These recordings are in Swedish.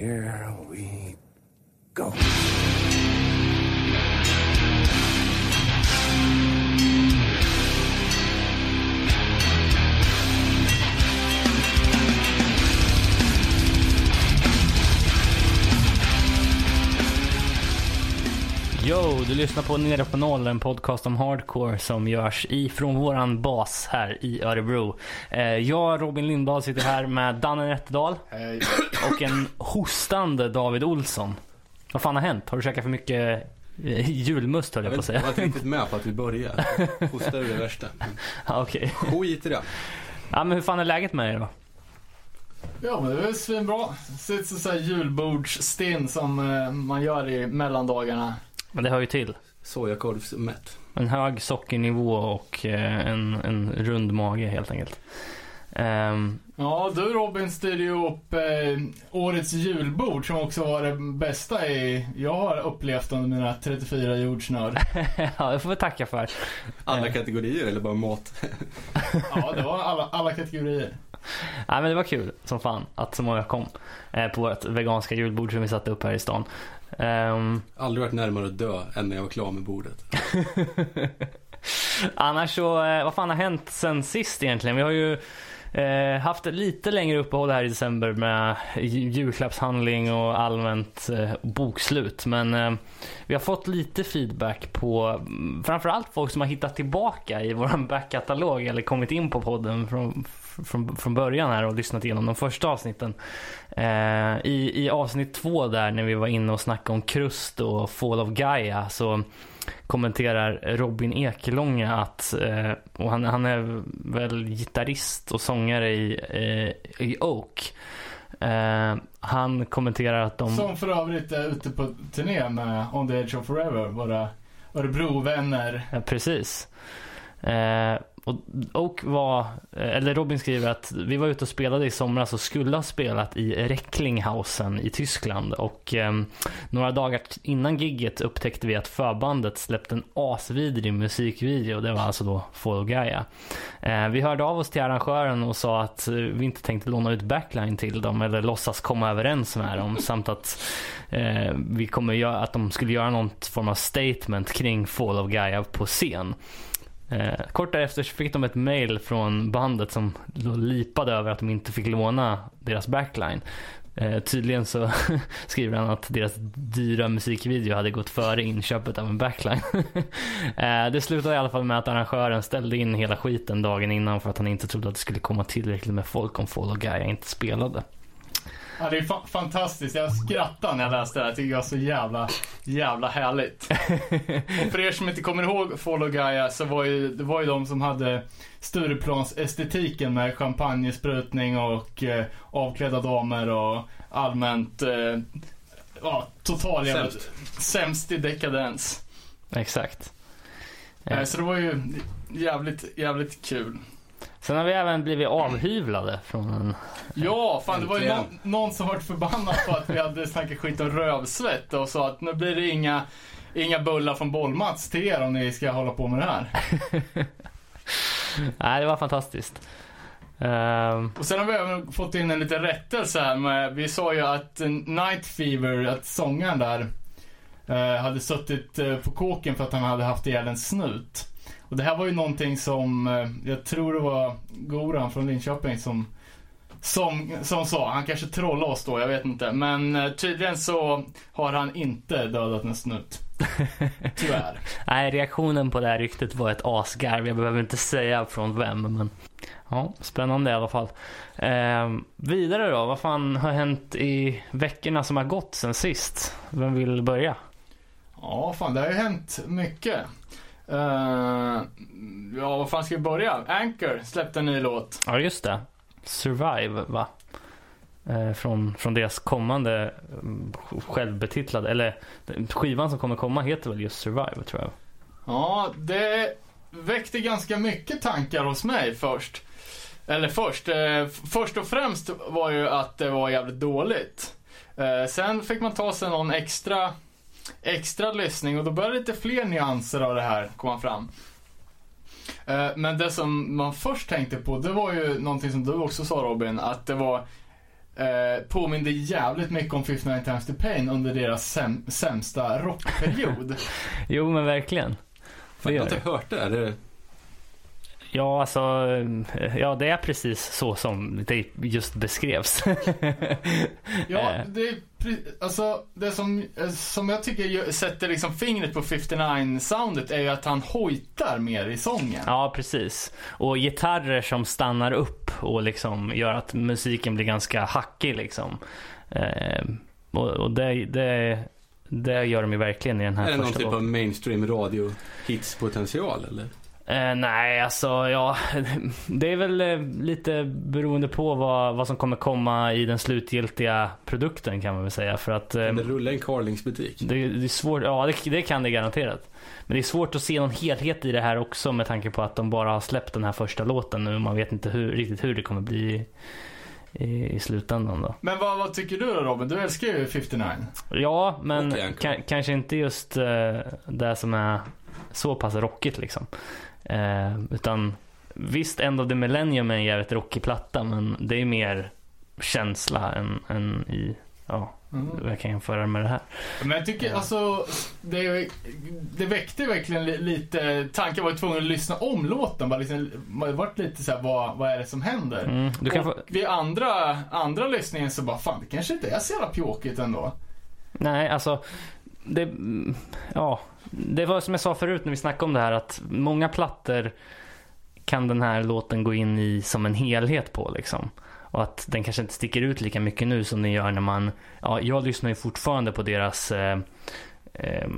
here we go. Du lyssnar på Nere på noll, en podcast om hardcore som görs ifrån våran bas här i Örebro. Eh, jag, Robin Lindahl, sitter här med Danne Nätterdal Hej. och en hostande David Olsson. Vad fan har hänt? Har du käkat för mycket eh, julmust höll jag Jag, på att vet, jag säga? var inte riktigt med på att vi börjar. Hosta är det värsta. Ja, Okej. Skit i det. Ja, men hur fan är läget med dig då? Ja, men det är väl svinbra. Sitter så här julbordsstinn som eh, man gör i mellandagarna. Men det hör ju till. Sojakorvsmätt. En hög sockernivå och eh, en, en rund mage helt enkelt. Ehm, Ja, du Robin styrde ju upp eh, årets julbord som också var det bästa i, jag har upplevt under mina 34 jordsnörd. ja, det får vi tacka för. Alla Eh. kategorier eller bara mat? Ja, det var alla, alla kategorier. Nej, men det var kul som fan att så många kom eh, på vårt veganska julbord som vi satte upp här i stan. Ehm, Aldrig varit närmare att dö än när jag var klar med bordet. annars så, eh, vad fan har hänt sen sist egentligen? Vi har ju eh, haft lite längre uppehåll här i december med ju- julklappshandling och allmänt eh, bokslut. Men eh, vi har fått lite feedback på mm, framförallt folk som har hittat tillbaka i våran backkatalog eller kommit in på podden från, från, från början här och lyssnat igenom de första avsnitten. Eh, i, I avsnitt två där när vi var inne och snackade om Krust och Fall of Gaia så kommenterar Robin Ekelånga att, eh, och han, han är väl gitarrist och sångare i, eh, i Oak. Eh, han kommenterar att de... Som för övrigt är ute på turné med On the Edge of Forever, våra Örebro-vänner. Ja, precis. Eh, och Oak var, eh, eller Robin skriver att vi var ute och spelade i somras och skulle ha spelat i Recklinghausen i Tyskland. Och eh, några dagar innan gigget upptäckte vi att förbandet släppte en asvidrig musikvideo. Det var alltså då Fall Gaia. Eh, vi hörde av oss till arrangören och sa att eh, vi inte tänkte låna ut backline till dem eller låtsas komma överens med dem. Samt att eh, vi kommer göra, att de skulle göra någon form av statement kring Fall of Gaia på scen. Eh, kort därefter så fick de ett mail från bandet som lipade över att de inte fick låna deras backline. Eh, tydligen så skriver han att deras dyra musikvideo hade gått före inköpet av en backline. eh, det slutade i alla fall med att arrangören ställde in hela skiten dagen innan för att han inte trodde att det skulle komma tillräckligt med folk om Fall och Gaia inte spelade. Ja, det är fa- fantastiskt. Jag skrattade när jag läste det här. Jag tycker det var så jävla, jävla härligt. Och för er som inte kommer ihåg Fall of Gaia så var ju, det var ju de som hade Stureplans-estetiken med champagnesprutning och eh, avklädda damer och allmänt eh, ja, total jävla Sämst. sämst i dekadens. Exakt. Eh, så det var ju jävligt, jävligt kul. Sen har vi även blivit avhyvlade från en... Ja, fan det var ju någon, någon som varit förbannad på att vi hade snackat skit om rövsvett och sa att nu blir det inga, inga bullar från Bollmats till er om ni ska hålla på med det här. Nej, det var fantastiskt. Ehm, Och sen har vi även fått in en liten rättelse här med, vi sa ju att Night Fever, att sångaren där, eh, hade suttit eh, på kåken för att han hade haft ihjäl en snut. Och det här var ju någonting som, eh, jag tror det var Goran från Linköping som som, som sa, han kanske trollade oss då, jag vet inte. Men eh, tydligen så har han inte dödat en snut. Tyvärr. Nej, reaktionen på det här ryktet var ett asgarv. Jag behöver inte säga från vem, men ja, spännande i alla fall. Ehm, vidare då, vad fan har hänt i veckorna som har gått sen sist? Vem vill börja? Ja, fan det har ju hänt mycket. Eh, ja, vad fan ska vi börja? Anchor släppte en ny låt. Ja, just det. Survive, va? Eh, från, från deras kommande mm, självbetitlade, eller skivan som kommer komma heter väl just Survive, tror jag. Ja, det väckte ganska mycket tankar hos mig först. Eller först, eh, först och främst var ju att det var jävligt dåligt. Eh, sen fick man ta sig någon extra, extra lyssning och då började lite fler nyanser av det här komma fram. Eh, men det som man först tänkte på, det var ju någonting som du också sa Robin, att det var eh, påminde jävligt mycket om 59 Times to Pain under deras säm- sämsta rockperiod. Jo, men verkligen. Fan, jag har inte hört det. Är det Ja, alltså, ja det är precis så som det just beskrevs. Ja, Eh. det är alltså det som, eh, som jag tycker sätter liksom fingret på 59-soundet är ju att han hojtar mer i sången. ja, precis. Och gitarrer som stannar upp och liksom gör att musiken blir ganska hackig liksom. Eh, och och det, det, det gör de ju verkligen i den här är det någon första typ av mainstream radio hits-potential eller? Eh, nej, alltså ja, det är väl eh, lite beroende på vad, vad som kommer komma i den slutgiltiga produkten kan man väl säga. För att eh, det rulla i en Carlings-butik? det, det är svårt, ja det, det kan det garanterat. Men det är svårt att se någon helhet i det här också med tanke på att de bara har släppt den här första låten nu. Man vet inte hur, riktigt hur det kommer bli i, i slutändan då. Men vad, vad tycker du då Robin? Du älskar ju 59. Ja, men ka- kanske inte just eh, det som är så pass rockigt liksom. Eh, utan visst, End of the Millennium är en jävligt rockig platta, men det är mer känsla än, än i, ja, jag kan jämföra med det här. Men jag tycker Ja. alltså, det, det väckte verkligen li, lite tankar. Jag var tvungen att lyssna om låten. Bara liksom, man varit lite såhär, vad, vad är det som händer? Mm, du kan och få, vid andra, andra lyssningen så bara, fan det kanske inte är så jävla pjåkigt ändå. nej, alltså, det, mm, ja, det var som jag sa förut när vi snackade om det här att många plattor kan den här låten gå in i som en helhet på liksom. Och att den kanske inte sticker ut lika mycket nu som den gör när man, ja, jag lyssnar ju fortfarande på deras eh, eh,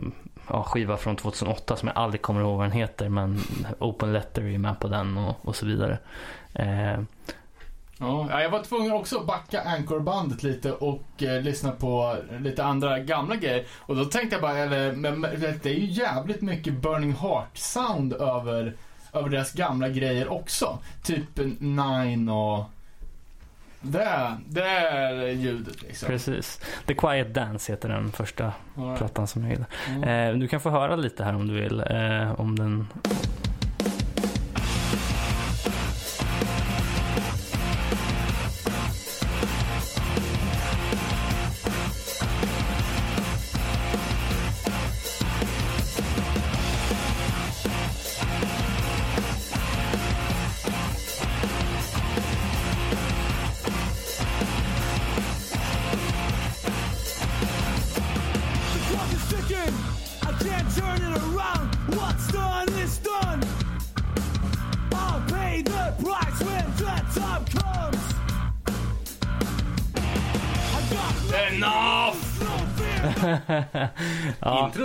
ja, skiva från 2008 som jag aldrig kommer ihåg vad den heter men Open Letter är ju med på den och, och så vidare. Eh, Ja, ja, jag var tvungen också att backa Anchor-bandet lite och eh, lyssna på lite andra gamla grejer. Och då tänkte jag bara, eller, men, det är ju jävligt mycket Burning Heart-sound över, över deras gamla grejer också. Typ Nine och... Det, är- det är ljudet liksom. precis. The Quiet Dance heter den första right. plattan som jag gillar. Mm. Eh, du kan få höra lite här om du vill. Eh, om den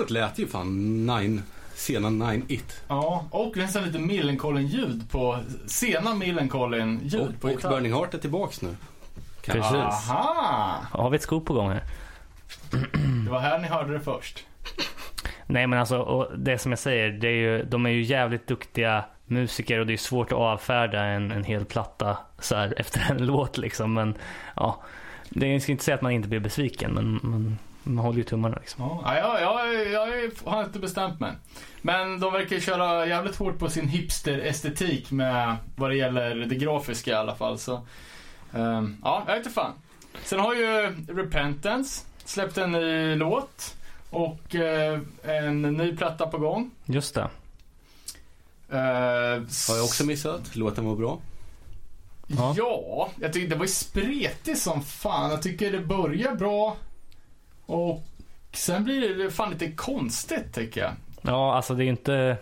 Introt lät ju fan Nine, sena Nine It. Ja, och nästan lite Millencolin-ljud på, sena Millencolin-ljud Och, på och gitarr. Burning Heart är tillbaks nu. Kan- Precis. Aha! har vi ett skop på gång här? Det var här ni hörde det först. Nej men alltså, och det som jag säger, det är ju, de är ju jävligt duktiga musiker och det är svårt att avfärda en, en hel platta så här efter en låt liksom. Men ja, det jag ska inte säga att man inte blir besviken men man, man håller ju tummarna liksom. Ja, ja, ja, jag är- har inte bestämt mig. Men de verkar köra jävligt hårt på sin hipster-estetik med vad det gäller det grafiska i alla fall. Så, ehm, ja, jag inte fan. Sen har ju Repentance släppt en ny låt och eh, en ny platta på gång. Just det. Eh, Har jag också missat. Låten var bra. Ja. Ja, jag tycker det var ju spretigt som fan. Jag tycker det börjar bra och sen blir det fan lite konstigt tycker jag. Ja, alltså det är inte...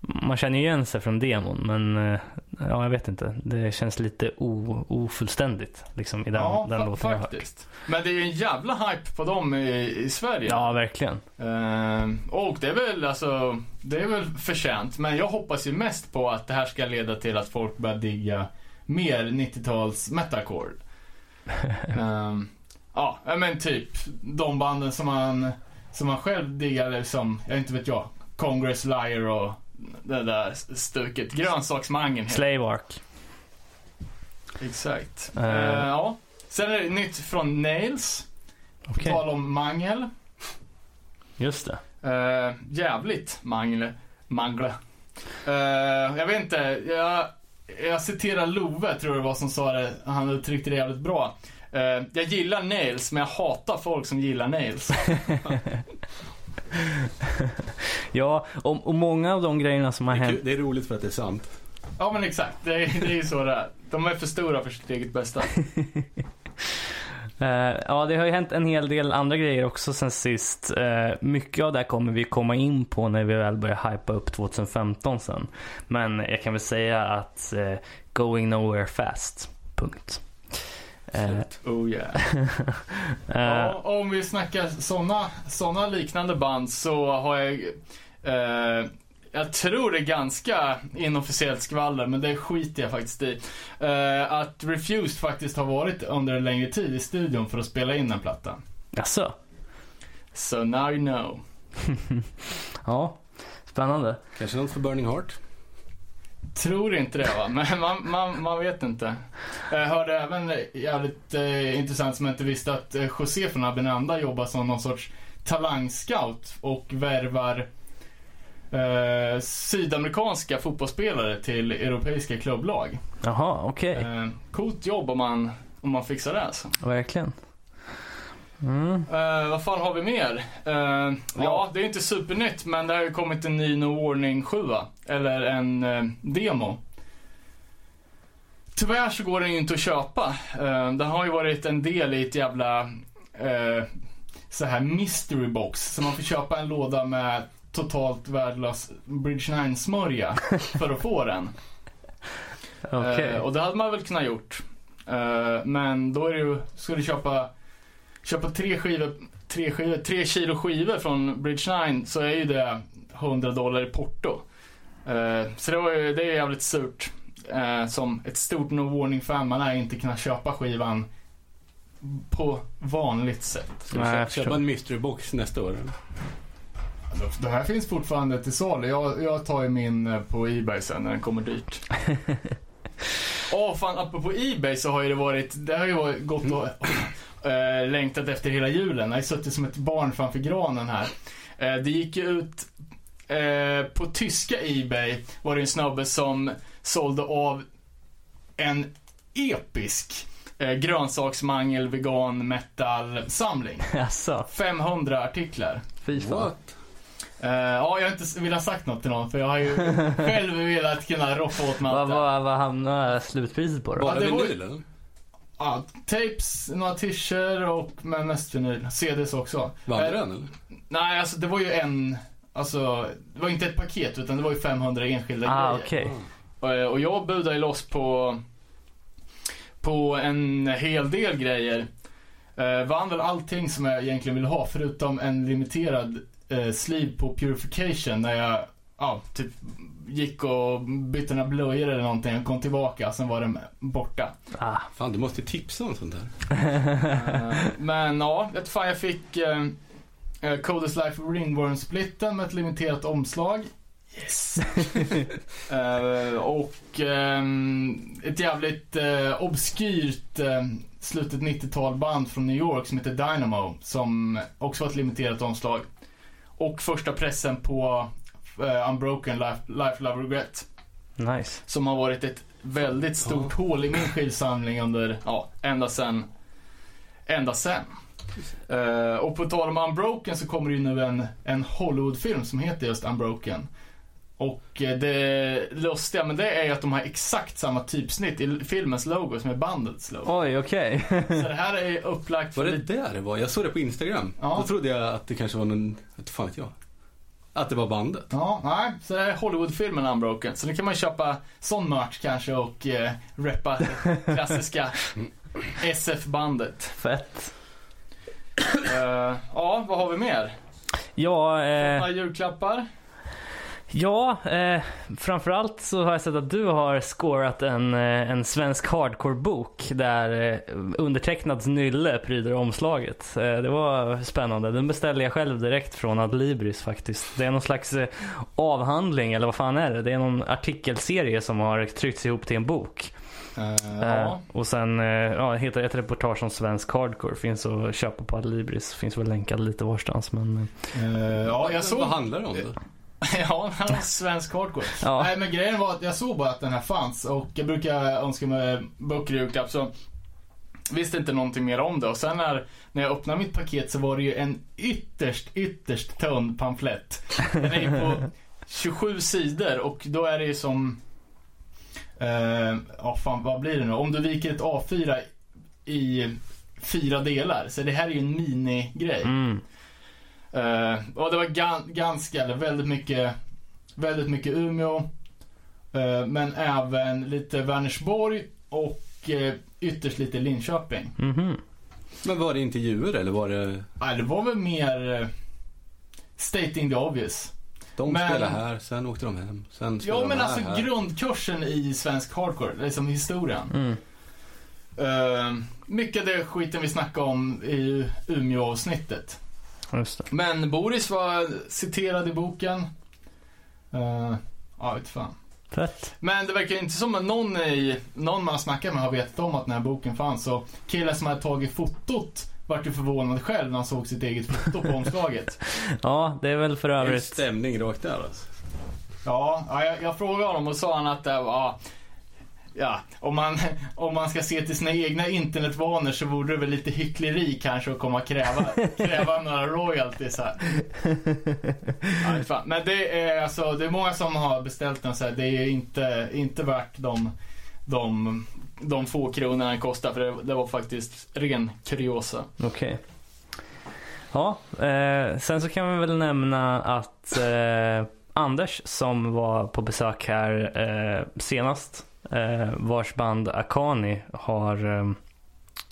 Man känner ju igen sig från demon men eh, ja, jag vet inte. Det känns lite o, ofullständigt liksom i den, ja, den låten jag har hört. faktiskt. Men det är ju en jävla hype på dem i, i Sverige. Ja, verkligen. Ehm, och det är väl alltså, det är väl förtjänt. Men jag hoppas ju mest på att det här ska leda till att folk börjar digga mer 90-tals metalcore. Ehm, ja, men typ de banden som man, som man själv diggar liksom, jag inte vet jag, Congress Liar och det där stuket. Grönsaksmangen Slave Ark. Exakt. Eh. Eh, ja. Sen är det nytt från Nails. Okej, tal om mangel. just det. Uh, jävligt mangle. Mangle. Jag vet inte. Jag, jag citerar Love, tror jag det var som sa det. Han uttryckte det jävligt bra. Eh, jag gillar nails, men jag hatar folk som gillar nails. Ja, och, och många av de grejerna som har Det är, hänt. det är roligt för att det är sant. Ja men exakt, det är, det är ju så det är. De är för stora för sitt eget bästa. Eh, ja, det har ju hänt en hel del andra grejer också sen sist. Eh, mycket av det här kommer vi komma in på när vi väl börjar hypa upp 2015 sen. Men jag kan väl säga att going nowhere fast. Punkt. Eh, Oh yeah. eh, Ja, om vi snackar såna, såna liknande band så har jag... Eh, jag tror det är ganska inofficiellt skvaller, men det skiter jag faktiskt i. Eh, att Refused faktiskt har varit under en längre tid i studion för att spela in den plattan. Jaså? So now you know. Ja, spännande. Kanske något för Burning Heart? Tror inte det va, men man, man, man vet inte. Jag hörde även jävligt eh, intressant som jag inte visste att eh, José från Abinanda jobbar som någon sorts talangscout och värvar eh, sydamerikanska fotbollsspelare till europeiska klubblag. Jaha, okej. Eh, coolt jobb om man, om man fixar det alltså. Verkligen. Mm. Eh, vad fan har vi mer? Eh, ja, det är inte supernytt men det har ju kommit en ny No Warning 7 Eller en eh, demo. Tyvärr så går den ju inte att köpa. Eh, den har ju varit en del i ett jävla så här mystery box. Så man får köpa en låda med totalt värdelös Bridge 9 smörja för att få den. Eh, och det hade man väl kunnat gjort. Men då är det ju, ska du köpa, köpa tre skivor, tre skivor, tre kilo skivor från Bridge 9 så är ju det 100 dollar i porto. Eh, så det, var ju, det är jävligt surt. Eh, som ett stort No Warning-fan man är inte kunna köpa skivan på vanligt sätt. Ska du köpa, en mystery box nästa år? eller? Det här finns fortfarande till salu. Jag, jag tar ju min eh, på Ebay sen när den kommer dyrt. Åh fan, apropå Ebay så har ju det varit, det har ju varit gått och äh, längtat efter hela julen. Jag har suttit som ett barn framför granen här. Eh, det gick ju ut eh, på tyska Ebay var det en snubbe som sålde av en episk eh, grönsaksmangel vegan metal samling. Jaså? 500 artiklar. Fy fan. What? Eh, ja, jag har inte velat ha sagt något till någon för jag har ju själv velat kunna roffa åt mig Vad det vad- vad hamnar slutpriset på då? Bara det var vinyl eller? Ja, tapes, några t-shirts och men mest vinyl. CDs också. Vann Eh, den eller? Nej, alltså det var ju en, alltså det var inte ett paket utan det var ju 500 enskilda Ah, grejer. Och, eh, och jag budade ju loss på, på en hel del grejer. Eh, vann väl allting som jag egentligen ville ha förutom en limiterad eh, sleeve på Purification när jag ja, typ gick och bytte några blöjor eller någonting och kom tillbaka sen var den borta. Ah, Fan, du måste tipsa om sånt där. Eh, men ja, vet fan jag fick eh, Coldest Life Ringworm-splitten med ett limiterat omslag. Yes! Eh, och ehm, ett jävligt eh, obskyrt eh, slutet 90-tal band från New York som heter Dynamo som också var ett limiterat omslag. Och första pressen på eh, Unbroken Life, Life Love Regret. nice. Som har varit ett väldigt stort hål i min skivsamling under, ja, ända sen, ända sen. Eh, och på tal om Unbroken så kommer det ju nu en, en Hollywoodfilm som heter just Unbroken. Och eh, det lustiga med det är att de har exakt samma typsnitt i filmens logo som är bandets logo. Oj, okej. Så det här är upplagt Var för det lite... där det var? Jag såg det på Instagram. Ja. Då trodde jag att det kanske var någon, vad fan vet jag. Att det var bandet. Ja, nej, så det här är Hollywoodfilmen Unbroken. Så nu kan man köpa sån merch kanske och eh, reppa det klassiska SF-bandet. Fett. Eh, ja, vad har vi mer? Ja, eh, Några julklappar? Ja eh, framförallt så har jag sett att du har scorat en, eh, en svensk hardcore-bok där eh, undertecknad Nylle pryder omslaget. Eh, det var spännande. Den beställde jag själv direkt från Adlibris faktiskt. Det är någon slags eh, avhandling, eller vad fan är det? Det är någon artikelserie som har tryckts ihop till en bok. Eh, Eh, ja. och sen eh, ja, heter ett reportage om svensk hardcore. Finns att köpa på Adlibris. Finns väl länkad lite varstans. Men, ja, jag såg... Vad handlar det om då? ja, han är svensk hardcore. Ja. Nej, men grejen var att jag såg bara att den här fanns och jag brukar önska mig böcker i julklapp så visste inte någonting mer om det. Och sen när, när jag öppnade mitt paket så var det ju en ytterst, ytterst tunn pamflett. Den är ju på 27 sidor och då är det ju som... Eh, ja, fan, vad blir det nu? Om du viker ett A4 i fyra delar. Så det här är ju en minigrej. Mm. Eh, och det var gan- ganska, eller väldigt mycket, väldigt mycket Umeå. eh, men även lite Vänersborg och eh, ytterst lite Linköping. Mhm. Men var det intervjuer eller var det... Nej, det var väl mer stating the obvious. De Men- spelade här, sen åkte de hem. Sen Ja, men här, alltså här. grundkursen i svensk hardcore, liksom historien. Mm. Eh, mycket av det skiten vi snackade om i Umeå-avsnittet. Just det. Men Boris var citerad i boken. Uh, ja, vet fan. Fett. Men det verkar inte som att någon, i, någon man har snackat med har vetat om att den här boken fanns. Så killen som hade tagit fotot vart ju förvånad själv när han såg sitt eget foto på omslaget. Ja, det är väl för En övrigt. stämning rakt där alltså. Ja, ja jag, jag frågade honom och sa han att det var... Ja, om man, om man ska se till sina egna internetvanor så vore det väl lite hyckleri kanske att komma och kräva, kräva några royalties här. Ja. Men det är alltså, det är många som har beställt den så här. Det är inte, inte värt de, de, de få kronorna den kostar för det, det var faktiskt ren kuriosa. Okej. Ja, eh, sen så kan vi väl nämna att eh, Anders som var på besök här eh, senast, vars band Akani har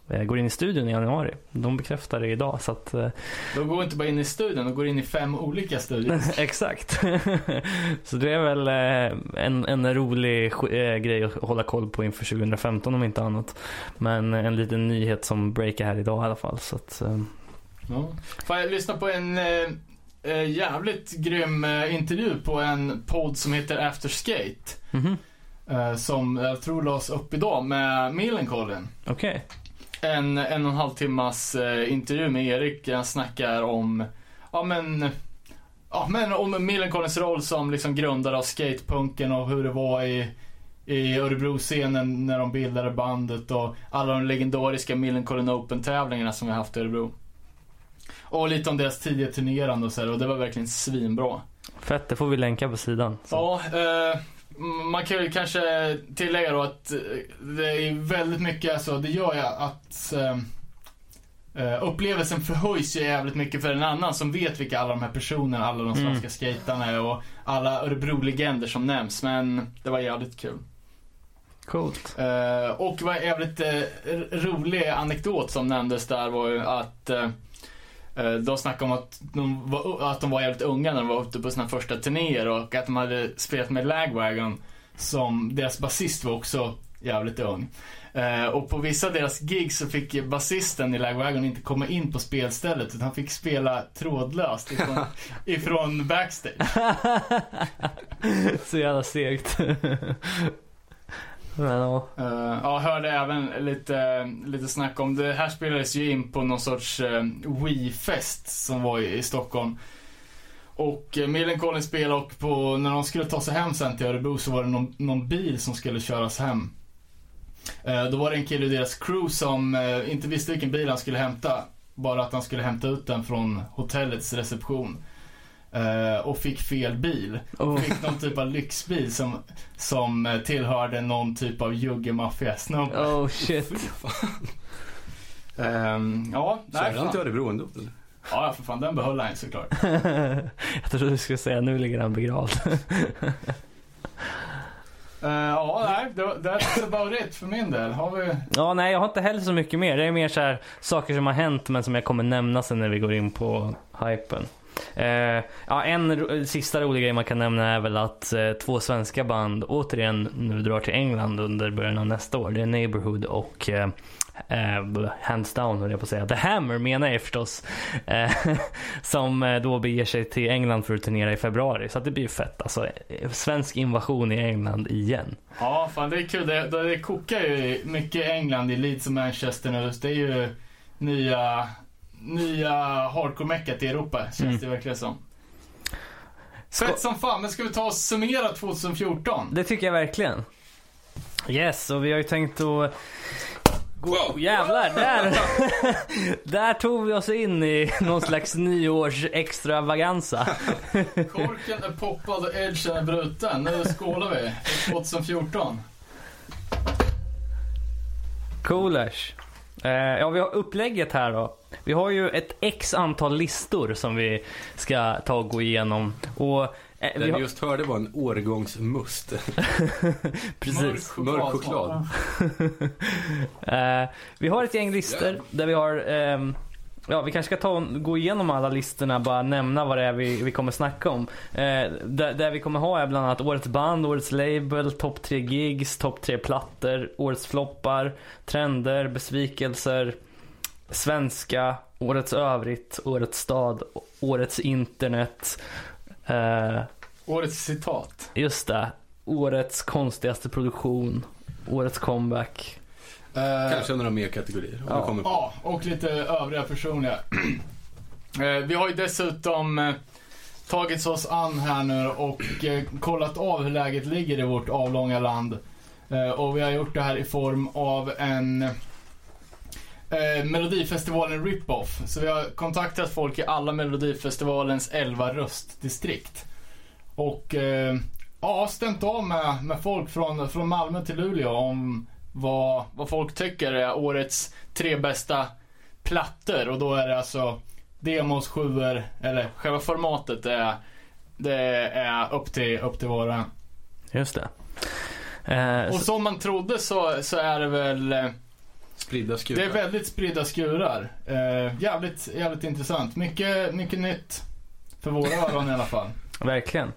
eh, går in i studion i januari. De bekräftar det idag så att eh, De går inte bara in i studion, de går in i fem olika studior. Exakt. så det är väl eh, en, en rolig eh, grej att hålla koll på inför 2015 om inte annat. Men en liten nyhet som breakar här idag i alla fall. Så att, eh, Ja. Fan, jag lyssnade på en eh, eh, jävligt grym eh, intervju på en podd som heter After Skate. mhm. Eh, som jag tror lades upp idag med Millencolin. Okej. En en och en halv timmas eh, intervju med Erik. Han snackar om, ja men, ja men om Millencolins roll som liksom grundare av skatepunken och hur det var i i Örebro-scenen när de bildade bandet och alla de legendariska Millencolin Open-tävlingarna som vi haft i Örebro. Och lite om deras tidiga turnerande och så här, och det var verkligen svinbra. Fett, det får vi länka på sidan. Så. Ja, eh, man kan ju kanske tillägga då att eh, det är väldigt mycket, alltså det gör ju att eh, upplevelsen förhöjs ju jävligt mycket för en annan som vet vilka alla de här personerna, alla de Mm. svenska skaterna är och alla Örebro-legender som nämns. Men det var jävligt kul. Coolt. Eh, och en jävligt r- rolig anekdot som nämndes där var ju att de snackade om att de, var, att de var jävligt unga när de var ute på sina första turnéer och att de hade spelat med Lagwagon som deras basist var också jävligt ung. Eh, och på vissa av deras gig så fick basisten i Lagwagon inte komma in på spelstället utan han fick spela trådlöst ifrån, ifrån backstage. Så jävla segt. Men ja. Uh, ja, hörde även lite, lite snack om det. Här spelades ju in på någon sorts uh, Wii-fest som var i, i Stockholm. Och eh, uh, Millencolin spelade och på, när de skulle ta sig hem sen till Örebro så var det någon, någon bil som skulle köras hem. Uh, då var det en kille i deras crew som inte visste vilken bil han skulle hämta. Bara att han skulle hämta ut den från hotellets reception. Eh, och fick fel bil. Oh. Fick någon typ av lyxbil som, som eh, tillhörde någon typ av juggemaffiasnubbe. oh shit. Ehm, ja, nej, Körde han till. Örebro ändå? eller? Ja, för fan, den behöll han ju såklart. Jag trodde du skulle säga nu ligger han begravd. Eh, ja, nej, det- that's about it för min del. Har vi... Ja, nej, jag har inte heller så mycket mer. Det är mer så här saker som har hänt men som jag kommer nämna sen när vi går in på hypen. Eh, ja, en sista rolig grej man kan nämna är väl att eh, två svenska band återigen nu drar till England under början av nästa år. Det är Neighborhood och eh, eh, Hands Down höll jag på att säga. The Hammer menar jag förstås. Eh, som eh, då beger sig till England för att turnera i februari. Så att det blir ju fett. Alltså, eh, svensk invasion i England igen. Ja, fan det är kul. Det, det kokar ju mycket i England, i Leeds och Manchester nu. Det är ju nya, nya hardcore-meckat i Europa, känns Mm. det verkligen som. Ska- Fett som fan, men ska vi ta och summera 2014? Det tycker jag verkligen. Yes, och vi har ju tänkt att Go- Jävlar, där, där tog vi oss in i någon slags nyårs extravaganza. Korken är poppad och edgen är bruten. Nu skålar vi. 2014. Coolers. Eh, ja, vi har upplägget här då. Vi har ju ett x antal listor som vi ska ta och gå igenom. Och, eh, Det vi har, just hörde var en årgångsmust. precis. Mörk choklad. Eh, vi har ett gäng listor där vi har ehm, Ja, vi kanske ska ta och gå igenom alla listorna, bara nämna vad det är vi, vi kommer snacka om. Eh, där, där vi kommer ha är bland annat årets band, årets label, topp tre gigs, topp tre plattor, årets floppar, trender, besvikelser, svenska, årets övrigt, årets stad, årets internet. Eh, Årets citat. just det, årets konstigaste produktion, årets comeback. Eh, Kanske några mer kategorier. Ja. kommer på. Ja, och lite övriga personliga. Eh, Vi har ju dessutom eh, tagit oss an här nu och kollat av hur läget ligger i vårt avlånga land. Och vi har gjort det här i form av en eh, Melodifestivalen rip-off. Så vi har kontaktat folk i alla Melodifestivalens 11 röstdistrikt. Och eh, ja, stämt av med, med folk från, från Malmö till Luleå om vad, vad folk tycker är årets tre bästa plattor. Och då är det alltså demos, sjuor, eller själva formatet är, det är upp till, upp till våra. Just det. Eh, Och så, som man trodde så, så är det väl, eh, Spridda det skurar. är väldigt spridda skurar. Eh, jävligt, jävligt intressant. Mycket, mycket nytt. För våra öron i alla fall. verkligen.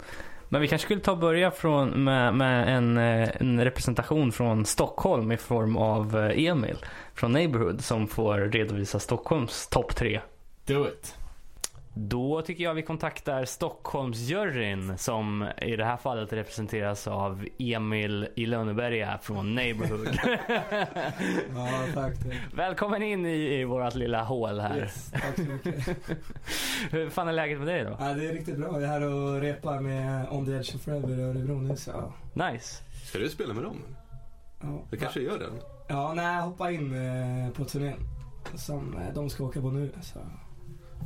Men vi kanske skulle ta och börja från, med, med en, eh, en representation från Stockholm i form av eh, Emil från Neighborhood som får redovisa Stockholms topp tre. Do it. Då tycker jag vi kontaktar Stockholmsjuryn som i det här fallet representeras av Emil i Lönneberga från Neighborhood. Ja, tack. tack. Välkommen in i, i vårt lilla hål här. Yes, tack så mycket. Hur fan är läget med dig då? Ja, det är riktigt bra. Jag är här och repar med On the Edge of Forever i Örebro nu. Så, ja. Nice. Ska du spela med dem? Ja. Det kanske gör det? Ja, nej, jag hoppar in eh, på turnén. Som eh, de ska åka på nu. Så,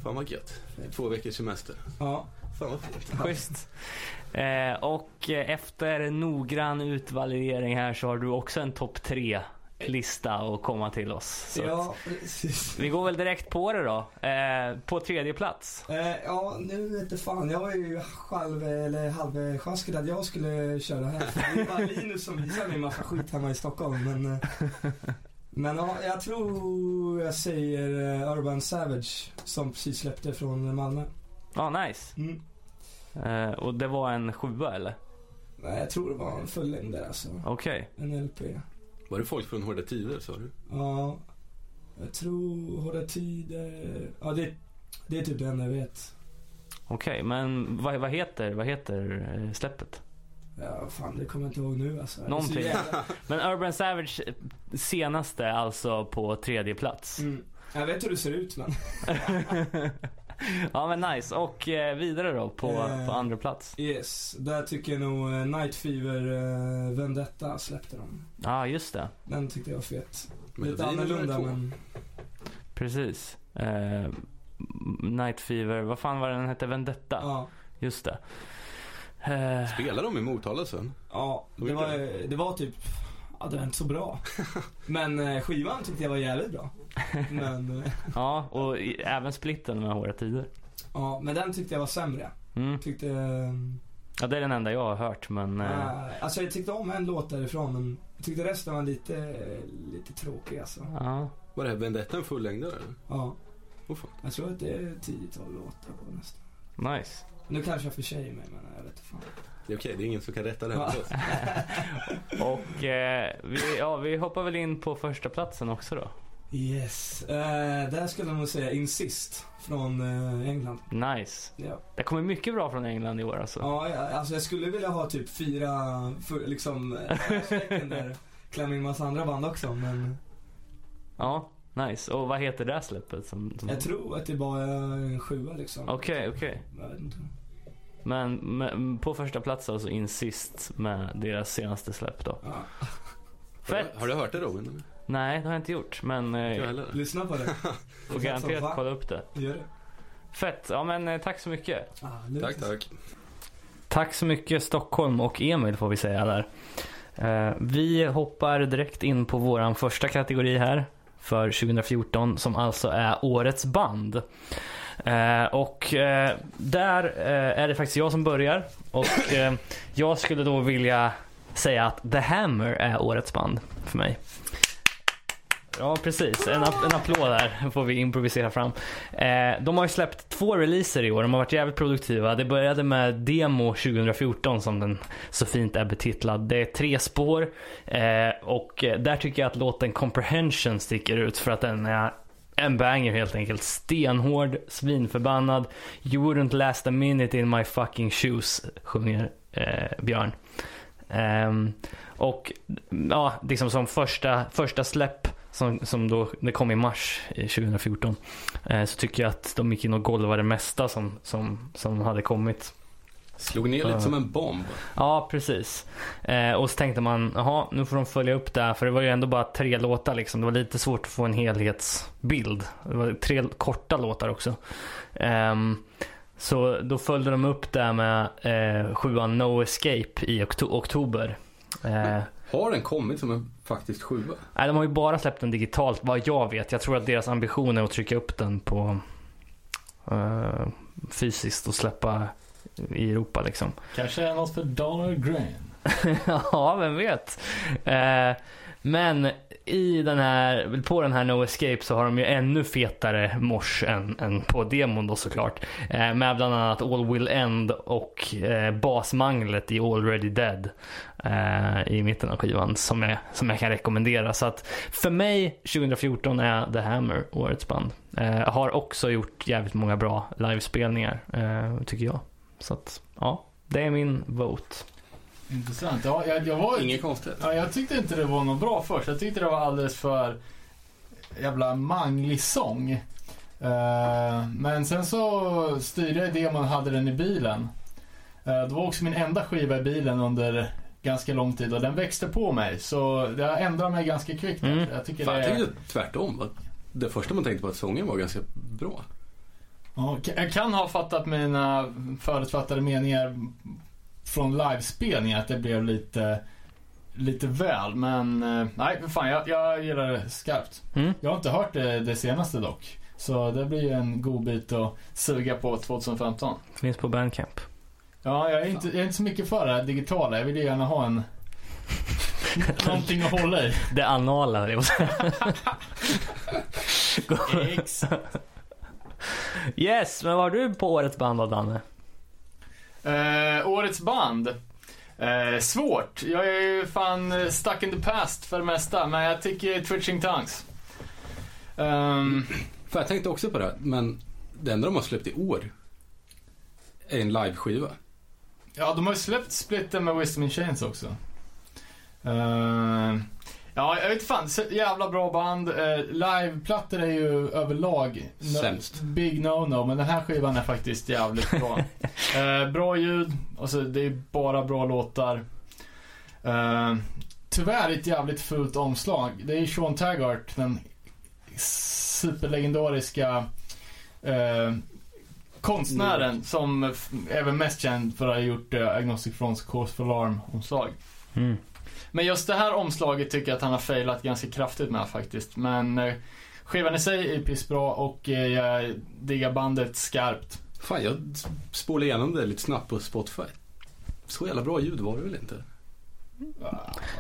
Fan vad gött. Två veckors semester. ja. Fan vad fint. Schysst. Eh, och efter noggrann utvalidering här så har du också en topp tre lista att komma till oss. Så ja, precis. vi går väl direkt på det då. Eh, på tredje plats. Eh, ja, nu vet fan. Jag var ju halv, eller halvsjaskig att jag skulle köra här. Det var Linus som visade mig en massa skit hemma i Stockholm. Men, eh, men ja, jag tror jag säger eh, Urban Savage som precis släppte från Malmö. Ja, nice. Mm. Eh, och det var en sjua eller? Nej, jag tror det var en fullängdare alltså. Okej. En LP. Var det folk från Hårda Tider sa du? Ja, jag tror Hårda Tider. Ja, det, det är typ det enda jag vet. Okej, men vad, vad heter, vad heter eh, släppet? Ja, fan det kommer jag inte ihåg nu alltså. Någonting. Men Urban Savage eh, senaste alltså på tredje plats. Mm. Jag vet hur det ser ut men. ja men nice. Och eh, vidare då på, Eh. på andra plats. Yes, där tycker jag nog eh, Night Fever eh, Vendetta släppte de. Ja ah, just det. Den tyckte jag var fet. Men Lite annorlunda men. Precis. Eh, Night Fever, vad fan var den hette? Vendetta? Ja. Just det. Eh, Spelar de i Motala sen? Ja, De det var, det var typ, ja det var inte så bra. Men eh, skivan tyckte jag var jävligt bra. Men, eh, ja, och även splitten med Hårda Tider. ja, men den tyckte jag var sämre. Mm. Tyckte, Ja, det är den enda jag har hört men... Eh, alltså jag tyckte om en låt därifrån men jag tyckte resten var lite, lite tråkig alltså. ja. Var det här Vendetta en fullängdare? Ja, fan. jag tror att det är 10-12 låtar på nästan. Nice. Nu kanske jag för sig mig men jag vet inte fan. Det är okej, det är ingen som kan rätta det här Ja. åt oss. Och eh, vi, ja, vi hoppar väl in på första platsen också då. Yes, eh, där skulle jag nog säga Insist från eh, England. Nice. Ja. Det kommer mycket bra från England i år alltså. Ja, ja, alltså jag skulle vilja ha typ fyra, för, liksom, eh, där. Klämma in massa andra band också, men Ja, nice. Och vad heter det här släppet? Som, som... jag tror att det bara är en sjua liksom. Okej, okej. Jag vet inte. Men, men på första plats alltså Insist med deras senaste släpp då. Ja. Har, Fett! du- har du hört det Robin? Nej, det har jag inte gjort. Men eh. Lyssna på det. får garanterat kolla upp det. Gör det. Fett. Ja men eh, tack så mycket. Ah. Tack, tack. Tack så mycket Stockholm och Emil får vi säga där. Eh, vi hoppar direkt in på våran första kategori här för 2014 som alltså är Årets band. Eh, och eh, där eh, är det faktiskt jag som börjar och eh, jag skulle då vilja säga att The Hammer är Årets band för mig. Ja, precis. En, en applåd där får vi improvisera fram. Eh, de har ju släppt två releaser i år. De har varit jävligt produktiva. Det började med Demo 2014 som den så fint är betitlad. Det är tre spår eh, och eh, där tycker jag att låten Comprehension sticker ut för att den är en banger helt enkelt. Stenhård, svinförbannad. You wouldn't last a minute in my fucking shoes, sjunger eh, Björn. Um, och ja, liksom som första, första släpp som, som då, det kom i mars 2014. Eh, så tycker jag att de gick in och golvade det mesta som, som, som hade kommit. Slog ner lite som en bomb. Ja, precis. Eh, och så tänkte man, jaha, nu får de följa upp det här. För det var ju ändå bara tre låtar liksom. Det var lite svårt att få en helhetsbild. Det var tre korta låtar också. Ehm, så då följde de upp det med eh, sjuan No Escape i okto- oktober. Eh, Har den kommit som en faktisk sjua? Nej, de har ju bara släppt den digitalt vad jag vet. Jag tror att deras ambition är att trycka upp den på eh, fysiskt och släppa i Europa liksom. Kanske något för Dollar Grain. ja, vem vet. Eh, men i den här, på den här No Escape så har de ju ännu fetare mors än, än på demon då såklart. Eh, med bland annat All Will End och eh, basmanglet i Already Dead. Eh, I mitten av skivan som jag, som jag kan rekommendera. Så att för mig 2014 är The Hammer årets band. Eh, har också gjort jävligt många bra livespelningar eh, tycker jag. Så att ja, det är min vote. Intressant. Ja, jag, jag, var, Inget konstigt. ja, jag tyckte inte det var något bra först. Jag tyckte det var alldeles för jävla manglig sång. Eh, men sen så styrde jag demon och hade den i bilen. Eh, det var också min enda skiva i bilen under ganska lång tid och den växte på mig. Så det har ändrat mig ganska kvickt. Mm. Jag tycker Fan, det jag tvärtom. Det första man tänkte på att sången var ganska bra. Ja, jag kan ha fattat mina förutfattade meningar från livespelningar att det blev lite, lite väl. Men eh, nej, för fan jag, jag gillar det skarpt. Mm. Jag har inte hört det, det senaste dock. Så det blir ju en god bit att suga på 2015. Finns på Bandcamp. Ja, jag är inte, jag är inte så mycket för det här digitala. Jag vill ju gärna ha en... någonting att hålla i. Det anala, säga. Exakt. Yes, men vad har du på årets band då, Danne? Eh, årets band. Eh, svårt. Jag är ju fan stuck in the past för det mesta, men jag tycker Twitching Tongues. Ehm, För jag tänkte också på det, men det enda de har släppt i år är en liveskiva. ja, de har ju släppt splitten med Wisdom in Chains också. Ehm, ja, jag vet fan. Jävla bra band. Uh, liveplattor är ju överlag Sämst. Big no-no, men den här skivan är faktiskt jävligt bra. Eh, bra ljud, alltså det är bara bra låtar. Eh, tyvärr ett jävligt fult omslag. Det är Sean Taggart, den superlegendariska eh, konstnären som f- är väl mest känd för att ha gjort eh, Agnostic Fronts Cause for Alarm-omslag. Mm. Men just det här omslaget tycker jag att han har failat ganska kraftigt med faktiskt. Men eh, skivan i sig är pissbra och eh, jag diggar bandet skarpt. Fan, jag spolade igenom det lite snabbt på Spotify. Så jävla bra ljud var det väl inte?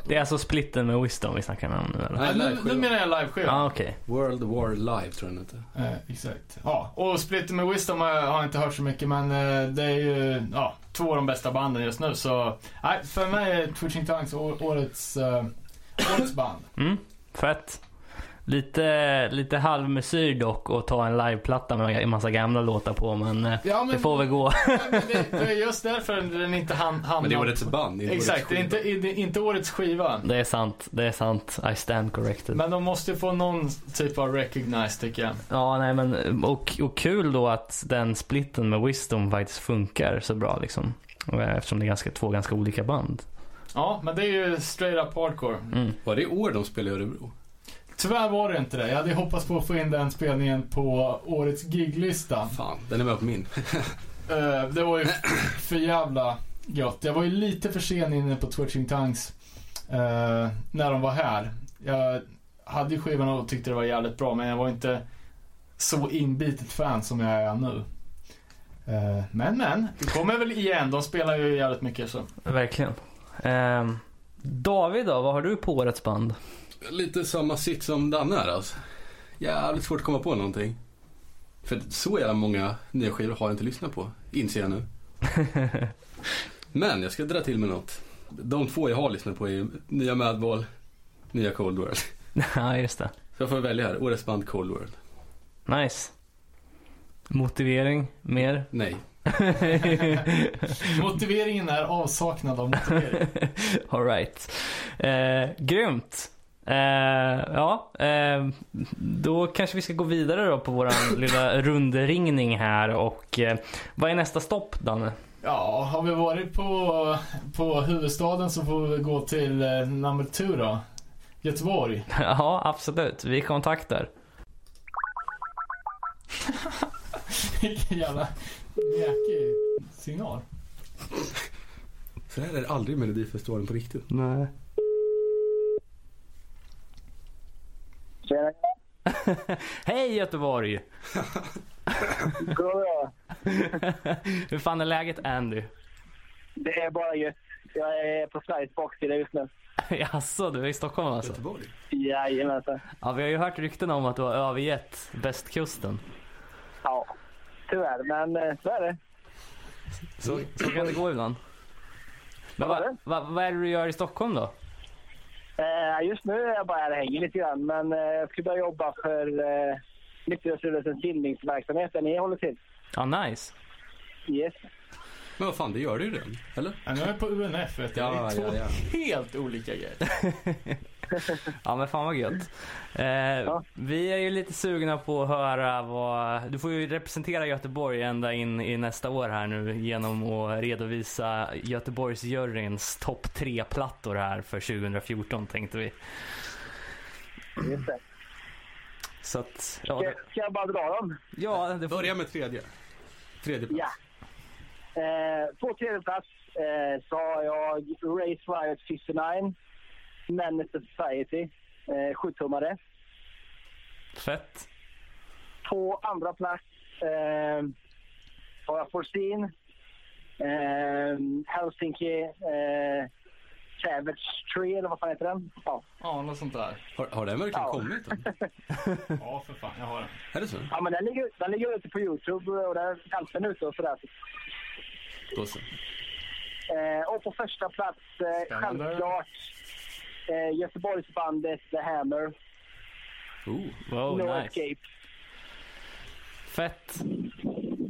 Det är alltså splitten med Wisdom vi snackar om nu eller? Nej, nu, nu menar jag liveskiva. Ja, ah, okej. World War Live tror jag den hette. Eh, exakt. Ja, och Splitter med Wisdom har jag, inte hört så mycket men eh, det är ju ja, två av de bästa banden just nu så nej, för mig är Twitching Tongues årets, eh, årets band. Mm, fett. Lite, lite halvmesyr dock att ta en liveplatta med en massa gamla låtar på men eh, Ja, men, det får väl gå. ja, men det, det är just därför den inte han, hamnar Men det är årets band, inte Exakt, årets det är inte, det är inte årets skiva. Det är sant, det är sant. I stand corrected. Men de måste ju få någon typ av recognize tycker jag. Ja, nej men och, och kul då att den splitten med Wisdom faktiskt funkar så bra liksom. Eh, Eftersom det är ganska, två ganska olika band. Ja, men det är ju straight up hardcore. Mm. Var det år de spelade i Örebro? Tyvärr var det inte det. Jag hade hoppats på att få in den spelningen på årets giglista. Fan, den är med på min. Eh, det var ju för jävla gött. Jag var ju lite för sen inne på Twitching Tongues eh, när de var här. Jag hade ju skivan och tyckte det var jävligt bra men jag var inte så inbitet fan som jag är nu. Eh, men men, det kommer väl igen. De spelar ju jävligt mycket så. Verkligen. Ehm, David då, vad har du på årets band? Lite samma sitt som Danne här alltså. Jävligt svårt att komma på någonting. För så jävla många nya skivor har jag inte lyssnat på, inser jag nu. Men jag ska dra till med något. De två jag har lyssnat på är nya Madball, nya Cold World. ja, just det. Så jag får välja här, årets band Cold World. Nice. Motivering? Mer? Nej. Motiveringen är avsaknad av motivering. Alright. Eh, grymt. Eh, ja, eh, då kanske vi ska gå vidare då på våran lilla rundringning här och eh, vad är nästa stopp Danne? Ja, har vi varit på, på huvudstaden så får vi gå till eh, number two då. Göteborg. ja, absolut. Vi kontaktar. Vilken jävla mjäkig signal. Så här är det aldrig i Melodifestivalen på riktigt. Nej. Tjena, Hej Göteborg! goddag. Hur fan är läget Andy? Det är bara gött. Jag är på Sveriges baksida just nu. Jaså, du är i Stockholm alltså? Göteborg? Jajamensan. Ja, vi har ju hört rykten om att du har övergett västkusten. Ja, tyvärr. Men eh, så är det. Så, så kan det gå ibland. Men Vad det? va, vad är det du gör i Stockholm då? Eh, just nu är jag bara här och hänger lite grann. Men eh, jag ska börja jobba för eh, Nykterhetsrörelsens bildningsverksamhet där ni håller till. Ja, nice. Yes. Men vad fan, det gör du ju redan. Eller? Ja, nu är jag på UNF vet du. Ja, det är två ja, ja. helt olika grejer. Ja men fan vad gött. Eh, Vi är ju lite sugna på att höra vad, du får ju representera Göteborg ända in i nästa år här nu genom att redovisa Göteborgsjuryns topp tre plattor här för 2014 tänkte vi. Just det. Så att, ja, Ska, ska jag bara dra dem? ja det får, Börja med tredje. Tredje plats. Ja. Eh, på tredje plats eh, så har jag Race Riot 59, To Society, eh, 7-tummare. fett. På andra plats eh, har jag Forseen, eh, Helsinki, eh, Savage Tree, eller vad fan heter den? Ja, Ja, något sånt där. Har, har den verkligen Ja. kommit? Ja, för fan. Jag har den. Är det så? ja men den ligger, den ligger ute på Youtube och där är halsen ute och sådär. Då så. Eh, och på första plats, eh, självklart, eh, Göteborgsbandet The Hammer, Oh, Wow, No nice. Escape. fett.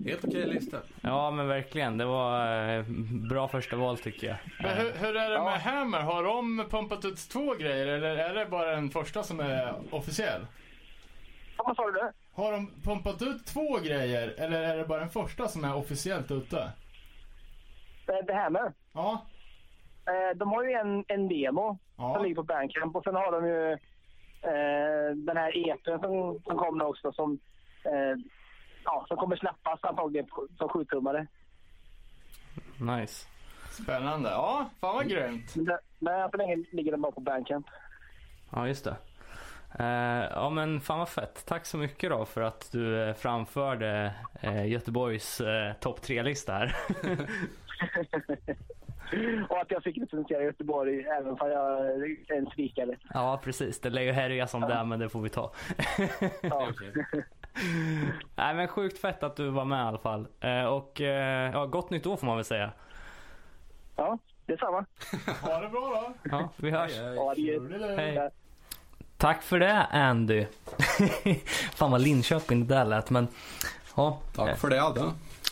Helt okej lista. Ja men verkligen, det var eh, bra första val tycker jag. Men hur, hur är det med Hammer? Har de pumpat ut två grejer eller är det bara den första som är officiell? Ja, Vad sa du? Har de pumpat ut två grejer eller är det bara den första som är officiellt ute? Eh, The Hammer. Ja. Eh, de har ju en, en demo Ja. som ligger på Bandcamp och sen har de ju eh, den här EPn som, som kommer också som, eh, ja, som kommer släppas antagligen på- som 7-tummare. Nice. Spännande. Ja, fan vad grymt. Men, än så länge ligger de bara på Bandcamp. Ja, just det. Eh, ja men fan vad fett. Tack så mycket då för att du eh, framförde eh, Göteborgs eh, topp tre-lista här. och att jag fick representera Göteborg även om jag är en svikare. ja precis, det lär ju härja som det är, men det får vi ta. Ja. Nej men sjukt fett att du var med i alla fall. Eh, och eh, ja, gott nytt år får man väl säga. ja, detsamma. Ha det bra då. Ja, vi hörs. Ja, det är, Hej. Tack för det Andy. fan vad Linköping det där lät men ja. Tack för det Adde.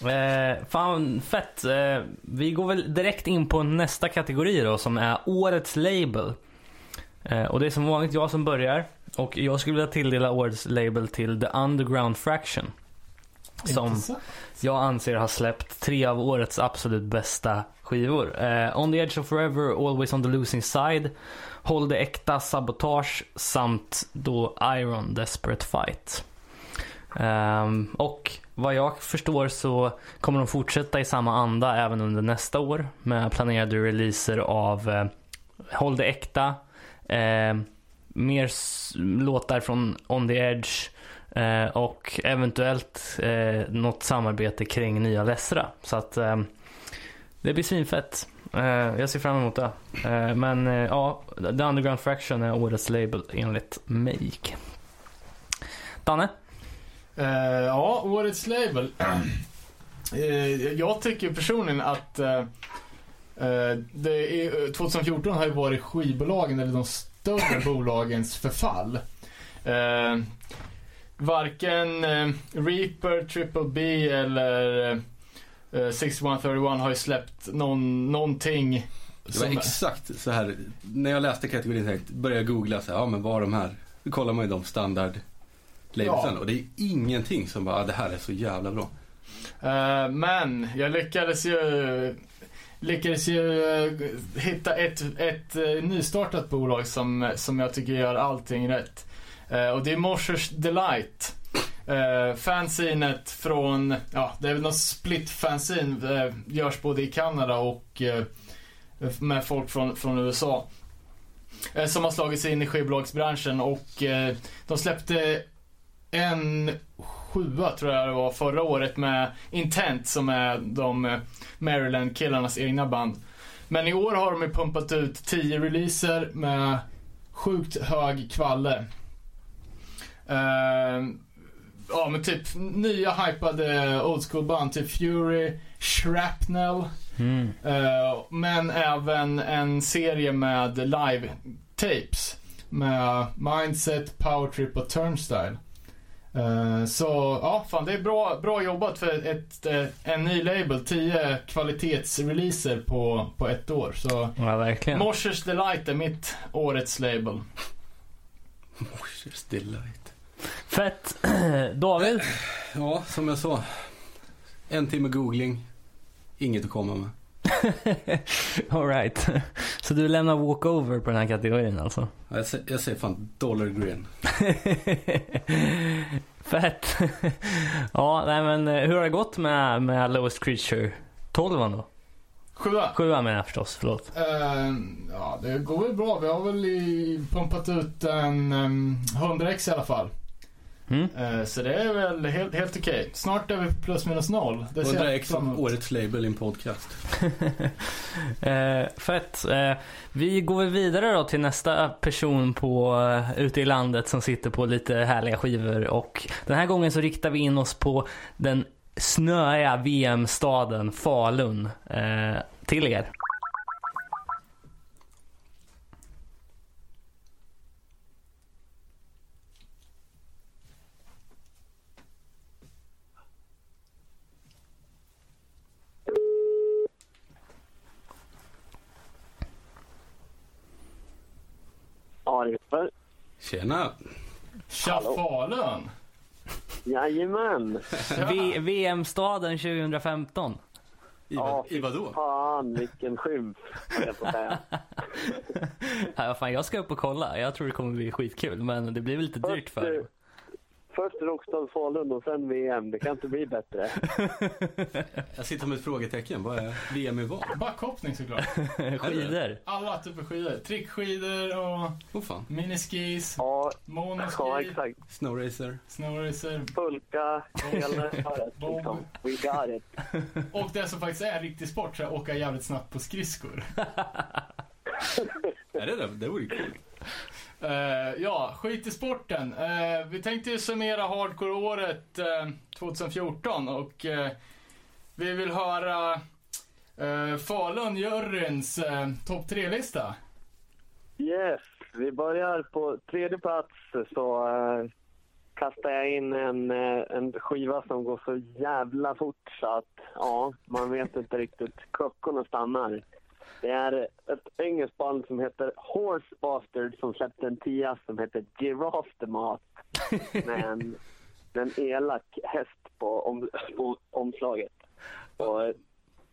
Eh, fan fett. Eh, vi går väl direkt in på nästa kategori då som är årets label. Eh, och det är som vanligt jag som börjar. Och jag skulle vilja tilldela årets label till The Underground Fraction. Som Intressant. jag anser har släppt tre av årets absolut bästa skivor. Eh, on the Edge of Forever, Always on the Losing Side, Håll det äkta, Sabotage samt då Iron, Desperate Fight. Um, och vad jag förstår så kommer de fortsätta i samma anda även under nästa år med planerade releaser av eh, Håll det äkta, eh, mer låtar från On the Edge eh, och eventuellt eh, något samarbete kring nya Lessra. Så att ehm, det blir svinfett. Eh, jag ser fram emot det. Eh, men eh, ja, The Underground Fraction är årets label enligt mig. Danne? Eh, ja, årets label. Eh, jag tycker personligen att eh, det är, 2014 har ju varit skivbolagen eller de större bolagens förfall. Varken Reaper, Triple B eller eh, 6131 har ju släppt någon, någonting Det var exakt så här. När jag läste kategorin tänkte, började jag googla så här, ja men vad de här? Då kollar man ju de standard labelsen Ja. och det är ingenting som bara, ah, det här är så jävla bra. Eh, men jag lyckades ju lyckades ju eh, hitta ett, ett eh, nystartat bolag som, som jag tycker gör allting rätt. Eh, och det är Morsers Delight. Uh, fanzinet från, ja det är väl någon split fanzine, eh, görs både i Kanada och eh, med folk från, från USA. Som har slagit sig in i skivbolagsbranschen och de släppte en sjua tror jag det var förra året med Intent som är de eh, Maryland-killarnas egna band. Men i år har de ju pumpat ut 10 releaser med sjukt hög kvalle. Eh, ja men typ nya hypade old school band, typ Fury, Shrapnel. Mm. Eh, men även en serie med live tapes med Mindset, Powertrip och Turnstyle. Eh, så ja, fan det är bra, bra jobbat för ett, eh, en ny label. 10 kvalitetsreleaser på, på ett år. Så Ja, verkligen. Morsers Delight är mitt årets label. Morsers delight. Fett. David? Ja, som jag sa. En timme googling. Inget att komma med. Alright. Så du lämnar walkover på den här kategorin alltså? Ja, Jag säger, jag säger fan dollar grin. Fett. ja, nej men eh, hur har det gått med, med Lowest Creature? 12 då? Sjua. Sjuan menar jag förstås, förlåt. Eh, ja, det går väl bra. Vi har väl i, pumpat ut en um, 100x i alla fall. Mm. Eh, så det är väl helt, helt okej. Snart är vi plus minus noll. Det ser 100 jag fram emot. årets label i en podcast. eh, fett. Eh, vi går vidare då till nästa person på, eh, ute i landet som sitter på lite härliga skivor. Och den här gången så riktar vi in oss på den snöiga VM-staden Falun. Eh, till er. Ja, Jesper. Tjena! Tja Falun! Jajamän. V- VM-staden 2015. I, Ja, vad, i vadå? Fan, vilken skymf, jag på. Ja, fan, jag ska upp och kolla. Jag tror det kommer bli skitkul, men det blir väl lite dyrt för Först, Först Rockstad Falun och sen VM. Det kan inte bli bättre. Jag sitter med ett frågetecken. Vad är VM i vad? Backhoppning såklart. skidor. Alla typer av skidor. Trickskidor och Åh fan. miniskis, Ja, monoski, ja exakt. Snowracer. snowracer Pulka, hela liksom. We got it. och det som faktiskt är riktig sport, så är att åka jävligt snabbt på skridskor. Är det det? Det vore ju kul. Uh, ja, skit i sporten. Uh, vi tänkte ju summera hardcore-året eh, uh, 2014 och vi vill höra uh, Falun-juryns uh, topp tre-lista. Yes, vi börjar på tredje plats så uh, kastar jag in en, uh, en skiva som går så jävla fort så att ja, man vet inte riktigt. Klockorna stannar. Det är ett engelskt band som heter Horse Bastard som släppte en tia som heter Giraffe the Moth. Med en, elak häst på, om, på omslaget. Och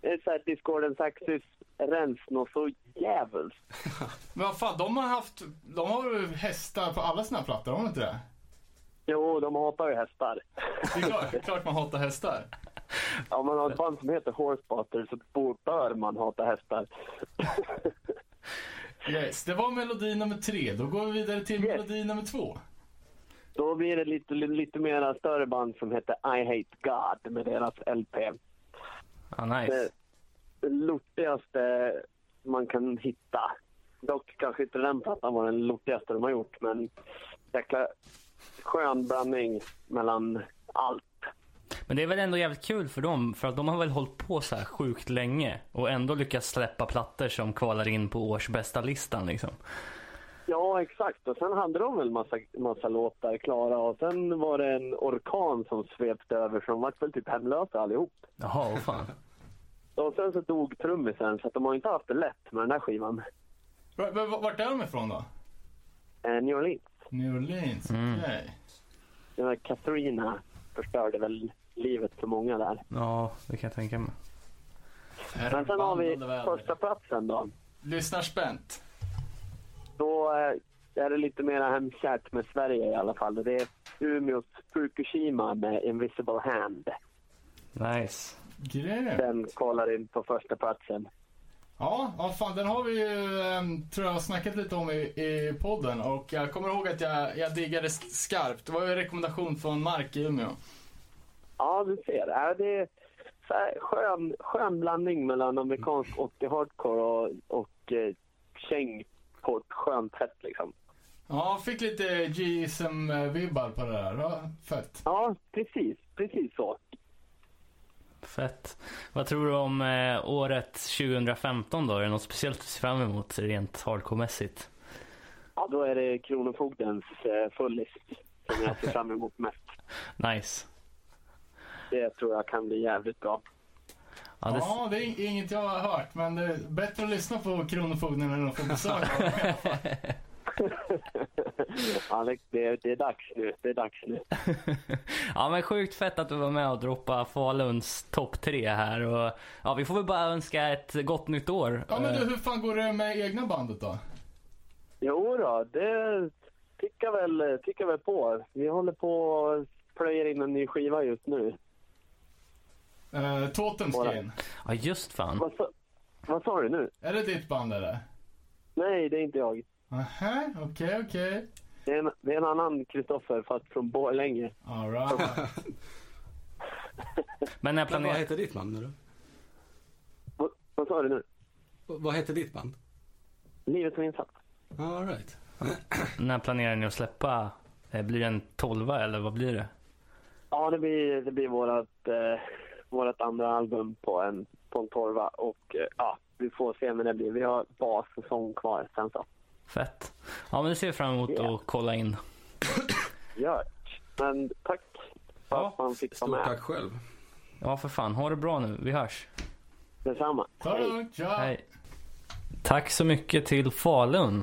det är såhär Discordens Axis rens något så jävligt. Men vad fan, de har haft, de har ju hästar på alla sina plattor, har de inte det? Jo, de hatar ju hästar. Det är klart, klart man hatar hästar. Om man har ett band som heter Horsebuster så bor- bör man hata hästar. Yes, det var melodi nummer tre. Då går vi vidare till Yes. melodi nummer två. Då blir det lite, lite, lite mera större band som heter I Hate God med deras LP. Ja, nice. Det lortigaste man kan hitta. Dock kanske inte den plattan var den lortigaste de har gjort, men jäkla skön blandning mellan allt. Men det är väl ändå jävligt kul för dem, för att de har väl hållit på så här sjukt länge och ändå lyckats släppa plattor som kvalar in på årsbästa listan liksom. Ja, exakt. Och sen hade de väl massa, massa låtar klara och sen var det en orkan som svepte över så de var väl typ hemlösa allihop. Jaha, vad fan. Och sen så dog trummisen så att de har inte haft det lätt med den här skivan. V- v- Vart är de ifrån då? Eh, New Orleans. New Orleans, Mm. okej. Den här Katrina förstörde väl livet för många där. Ja, det kan jag tänka mig. Men sen har vi första platsen då. Lyssnar spänt. Då eh, är det lite mer hemkärt med Sverige i alla fall. Det är Umeås Fukushima med Invisible Hand. Nice. Grymt. Den kollar in på första platsen. Ja, ja fan den har vi ju, ehm, tror jag, snackat lite om i, i podden och jag kommer ihåg att jag, jag diggade skarpt. Det var ju en rekommendation från Mark i Umeå. Ja, du ser. Ja, det är så här skön, skön blandning mellan amerikansk 80 hardcore och, och eh, käng på ett skönt sätt liksom. Ja, fick lite GSM-vibbar på det där. Ja, fett. Ja, precis. Precis så. Fett. Vad tror du om eh, året 2015 då? Är det något speciellt du ser fram emot rent hardcore-mässigt? Ja, då är det Kronofogdens eh, fullis som jag ser fram emot mest. Nice. Det tror jag kan bli jävligt bra. Ja, det, Ja, det är inget jag har hört, men det är bättre att lyssna på Kronofogden än att få besök ja, det, det, det är dags nu. Det är dags nu. ja men sjukt fett att du var med och droppa Faluns topp tre här. Och, ja, vi får väl bara önska ett gott nytt år. Ja, men Eh, du, hur fan går det med egna bandet då? Jo då, det tickar väl, tickar väl på. Vi håller på och plöjer in en ny skiva just nu. Uh, Totemskin. Ja just fan. Vad sa, vad sa du nu? Är det ditt band eller? Nej, det är inte jag. Aha, okej, okej. Det är en, det är en annan Kristoffer, fast från Borlänge. Alright. Men när Men vad planerar, heter ditt band nu då? Vad, vad sa du nu? Vad heter ditt band? Livet som insats. All right. när planerar ni att släppa? Eh, Blir det en tolva eller vad blir det? Ja, det blir, det blir vårat, eh, vårat andra album på en, på en torva. Och eh, ja, vi får se när det blir. Vi har bas och sång kvar sen så. Fett. Ja men det ser vi fram emot Ja. att kolla in. Gört. Men tack för Ja, att man fick vara Stort med. tack själv. Ja för fan, ha det bra nu. Vi hörs. Detsamma. Tja. Hej. Tack så mycket till Falun.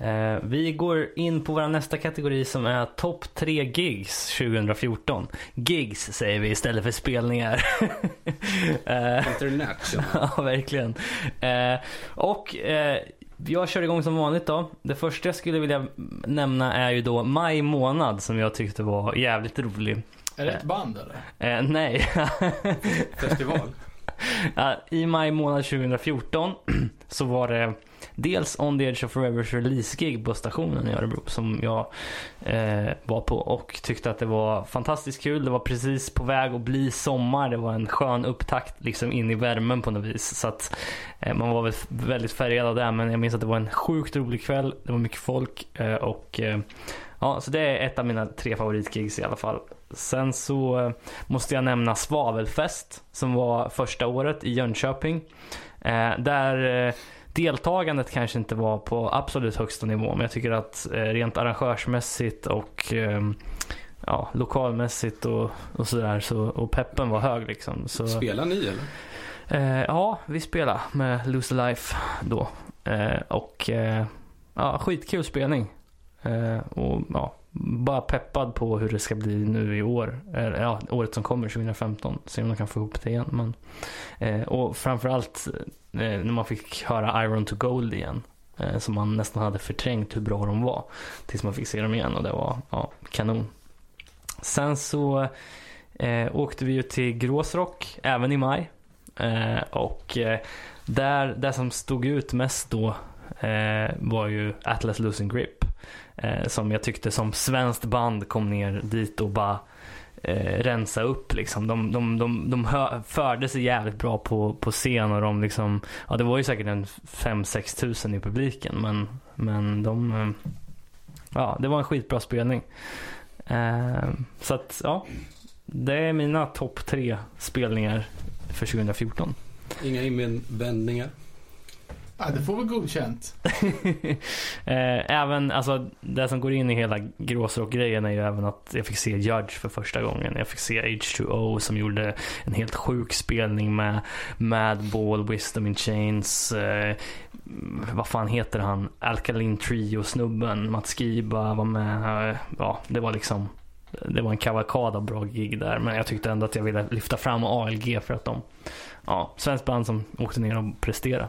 Eh, vi går in på vår nästa kategori som är topp 3 gigs 2014. Gigs säger vi istället för spelningar. eh, International. ja, verkligen. Eh, och eh, jag kör igång som vanligt då. Det första jag skulle vilja nämna är ju då maj månad som jag tyckte var jävligt rolig. Är det ett band eller? Eh, nej. Festival. I maj månad 2014 så var det dels On the Edge of Forevers release-gig på stationen i Örebro som jag eh, var på och tyckte att det var fantastiskt kul. Det var precis på väg att bli sommar. Det var en skön upptakt liksom in i värmen på något vis. Så att eh, man var väl väldigt färgad av det. Men jag minns att det var en sjukt rolig kväll. Det var mycket folk eh, och eh, ja, så det är ett av mina tre favoritgigs i alla fall. Sen så eh, måste jag nämna Svavelfest som var första året i Jönköping. Eh, där eh, deltagandet kanske inte var på absolut högsta nivå men jag tycker att eh, rent arrangörsmässigt och eh, ja, lokalmässigt och, och sådär så, och peppen var hög liksom. Så, Spelar ni eller? Eh, ja, vi spelade med Lose Life då. Eh, och eh, ja, skitkul spelning. Eh, och ja, bara peppad på hur det ska bli nu i år. Eller, ja, året som kommer, 2015. Se om de kan få ihop det igen. Men, eh, och framförallt eh, när man fick höra Iron to Gold igen. Eh, som man nästan hade förträngt hur bra de var. Tills man fick se dem igen och det var ja, kanon. Sen så eh, åkte vi ju till Gråsrock även i maj. Eh, och eh, där, det som stod ut mest då eh, var ju Atlas Losing Grip. Eh, som jag tyckte som svenskt band kom ner dit och bara eh, rensa upp liksom. De, de, de, de förde sig jävligt bra på, på scen och de liksom, ja det var ju säkert en 5-6 tusen i publiken men, men de, eh, ja det var en skitbra spelning. Eh, så att ja, det är mina topp tre spelningar för 2014. Inga invändningar. Ja, det får väl godkänt. Eh, även, alltså det som går in i hela gråsrock-grejen är ju även att jag fick se Judge för första gången. Jag fick se H2O som gjorde en helt sjuk spelning med Madball, Wisdom in Chains, eh, vad fan heter han? Alkaline Trio-snubben, Mats Skiba var med. Eh, ja, det var liksom det var en kavalkad av bra gig där men jag tyckte ändå att jag ville lyfta fram ALG för att de, ja, svenskt band som åkte ner och presterade.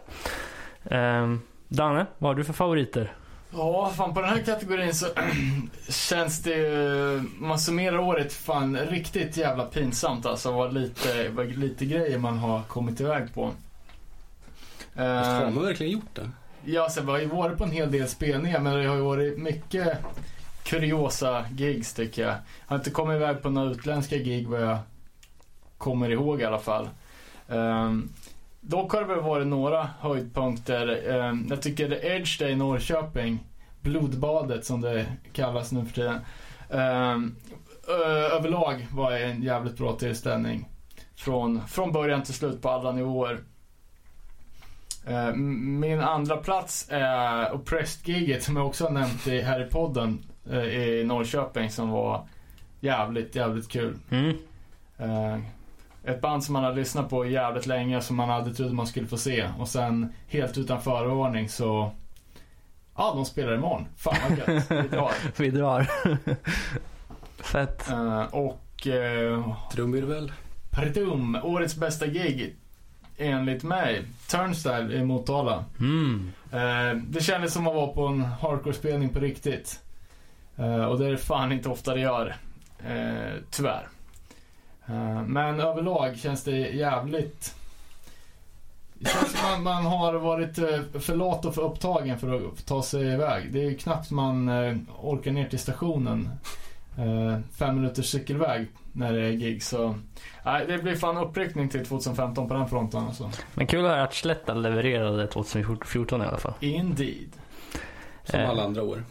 Um, Danne, vad har du för favoriter? Ja, fan på den här kategorin så känns det ju, man summerar året fan riktigt jävla pinsamt alltså vad lite, vad lite grejer man har kommit iväg på. Fast har man verkligen gjort det? ja, så vi har ju varit på en hel del spelningar men det har ju varit mycket kuriosa gigs tycker jag. Jag har inte kommit iväg på några utländska gig vad jag kommer ihåg i alla fall. Um, dock har det väl varit några höjdpunkter. Um, jag tycker Edge Day i Norrköping, Blodbadet som det kallas nu för tiden. Ö- överlag var det en jävligt bra tillställning. Från, från början till slut på alla nivåer. Eh, m- Min andra plats är Oppressed-giget som jag också har nämnt i, här i podden eh, i Norrköping som var jävligt, jävligt kul. Mm. Ett band som man hade lyssnat på jävligt länge som man aldrig trodde man skulle få se och sen helt utan förvarning så Ja, de spelar imorgon. Fan vad gött. Vi drar. Vi drar. Fett. Eh, Och eh, Trumvirvel. Pardum, årets bästa gig enligt mig. Turnstyle i Motala. Mm. Eh, det kändes som att vara på en hardcore-spelning på riktigt. Eh, och det är det fan inte ofta det gör. Eh, tyvärr. Eh, men överlag känns det jävligt... Det känns som man, man har varit eh, för lat och för upptagen för att ta sig iväg. Det är ju knappt man eh, orkar ner till stationen. Fem minuters cykelväg när det är gig. Så nej, det blir fan uppryckning till 2015 på den fronten. Alltså. Men kul att höra att Slätta levererade 2014 i alla fall. Indeed. Som alla andra år.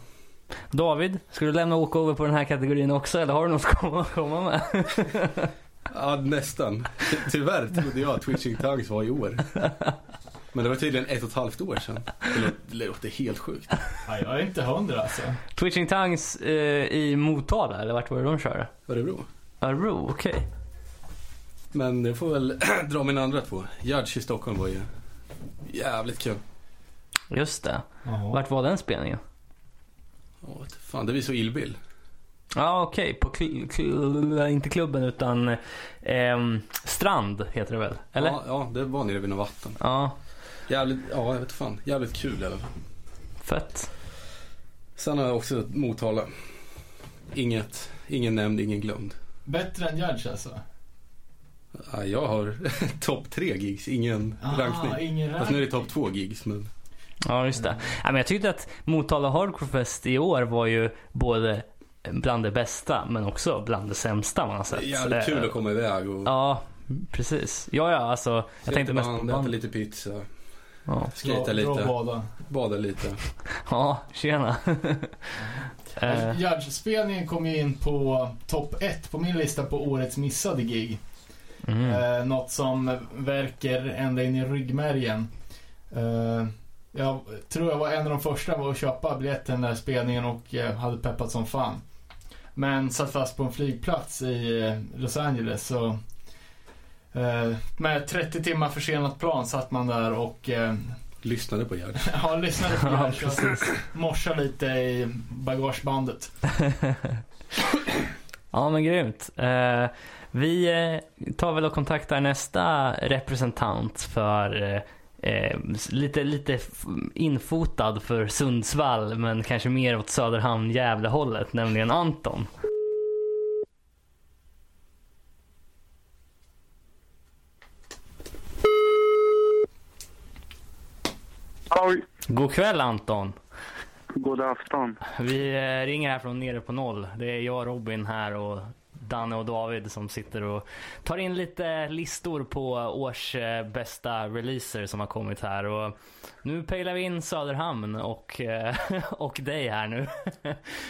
David, ska du lämna walkover på den här kategorin också eller har du något att komma med? Ja, nästan. Ty- Tyvärr trodde jag att Twitching Tongues var i år. Men det var tydligen ett och ett halvt år sedan. Det låter, det låter helt sjukt. Nej, jag är inte hundra alltså. Twitching Tongues eh, i Motala, eller vart var det de körde? Örebro. Örebro, okej. Men jag får väl dra mina andra två. Judge i Stockholm var ju jävligt kul. Just det. Vart var den spelningen? Ja, vet fan, det blir så illbill. Ja, okej. På kl- kl- inte klubben utan ehm, Strand heter det väl? Eller? Ja, ja, det var nere vid något vatten. Ja, Jävligt, ja jag vet fan. Jävligt kul i alla fall. fett. Sen har jag också Motala. Inget, ingen nämnd, ingen glömd. Bättre än Judge alltså? Ja, jag har topp tre gigs, ingen rankning. Ah, ingen Fast nu är det rankning. topp två gigs men Ja, just det. Ja, men jag tyckte att Motala Hardcore Fest i år var ju både bland det bästa men också bland det sämsta man har det sett. är jävligt kul att komma iväg och Ja, precis. Ja, ja, alltså. Jag tänkte mest på band, äta lite pizza, Ja, skejta lite, bada. bada lite. ja tjena. Eh, Judge-spelningen kom ju in på topp ett på min lista på årets missade gig. mm. Eh, något som verkar ända in i ryggmärgen. Eh, jag tror jag var en av de första att köpa biljetten den där spelningen och eh, hade peppat som fan. Men satt fast på en flygplats i eh, Los Angeles så eh, med 30 timmar försenat plan satt man där och eh, Lyssnade på Gerd. Ja, lyssnade på Ja, det. precis. Morsa lite i bagagebandet. Ja men grymt. Eh, vi eh, tar väl och kontaktar nästa representant för eh, lite, lite infotad för Sundsvall men kanske mer åt Söderhamn Gävle hållet, nämligen Anton. Oj, God kväll Anton. god afton. Vi eh, ringer här från Nere på Noll. Det är jag, Robin här och Danne och David som sitter och tar in lite listor på års eh, bästa releaser som har kommit här. Och nu pejlar vi in Söderhamn och, eh, och dig här nu.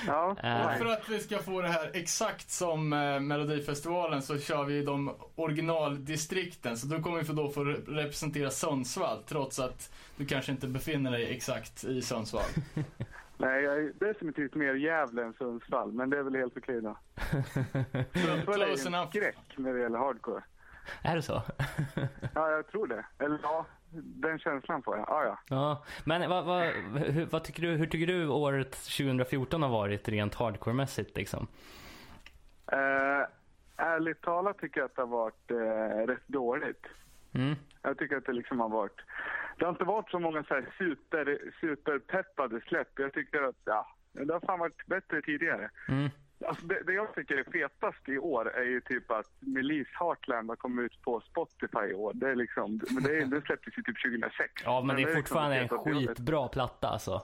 Ja, Eh, Och för att vi ska få det här exakt som Melodifestivalen så kör vi de originaldistrikten. Så du kommer då få re- representera Sundsvall trots att du kanske inte befinner dig exakt i Sundsvall. nej, jag är definitivt mer Gävle än Sundsvall, men det är väl helt okej då. Sundsvall är ju en skräck när det gäller hardcore. är det så? Ja, jag tror det. Eller ja, den känslan får jag. Ja, ja. Ja, men vad, vad, hur, vad tycker du, hur tycker du året 2014 har varit rent hardcore-mässigt liksom? Eh, ärligt talat tycker jag att det har varit eh, rätt dåligt. Mm. Jag tycker att det liksom har varit... Det har inte varit så många så här super, superpeppade släpp. Jag tycker att, ja, det har fan varit bättre tidigare. Mm. Alltså det, det jag tycker är fetast i år är ju typ att Melise Heartland har kommit ut på Spotify i år. Det är liksom, men det, är, det släpptes ju typ 2006. Ja, men det är liksom fortfarande en fetaste jag vet. skitbra platta alltså.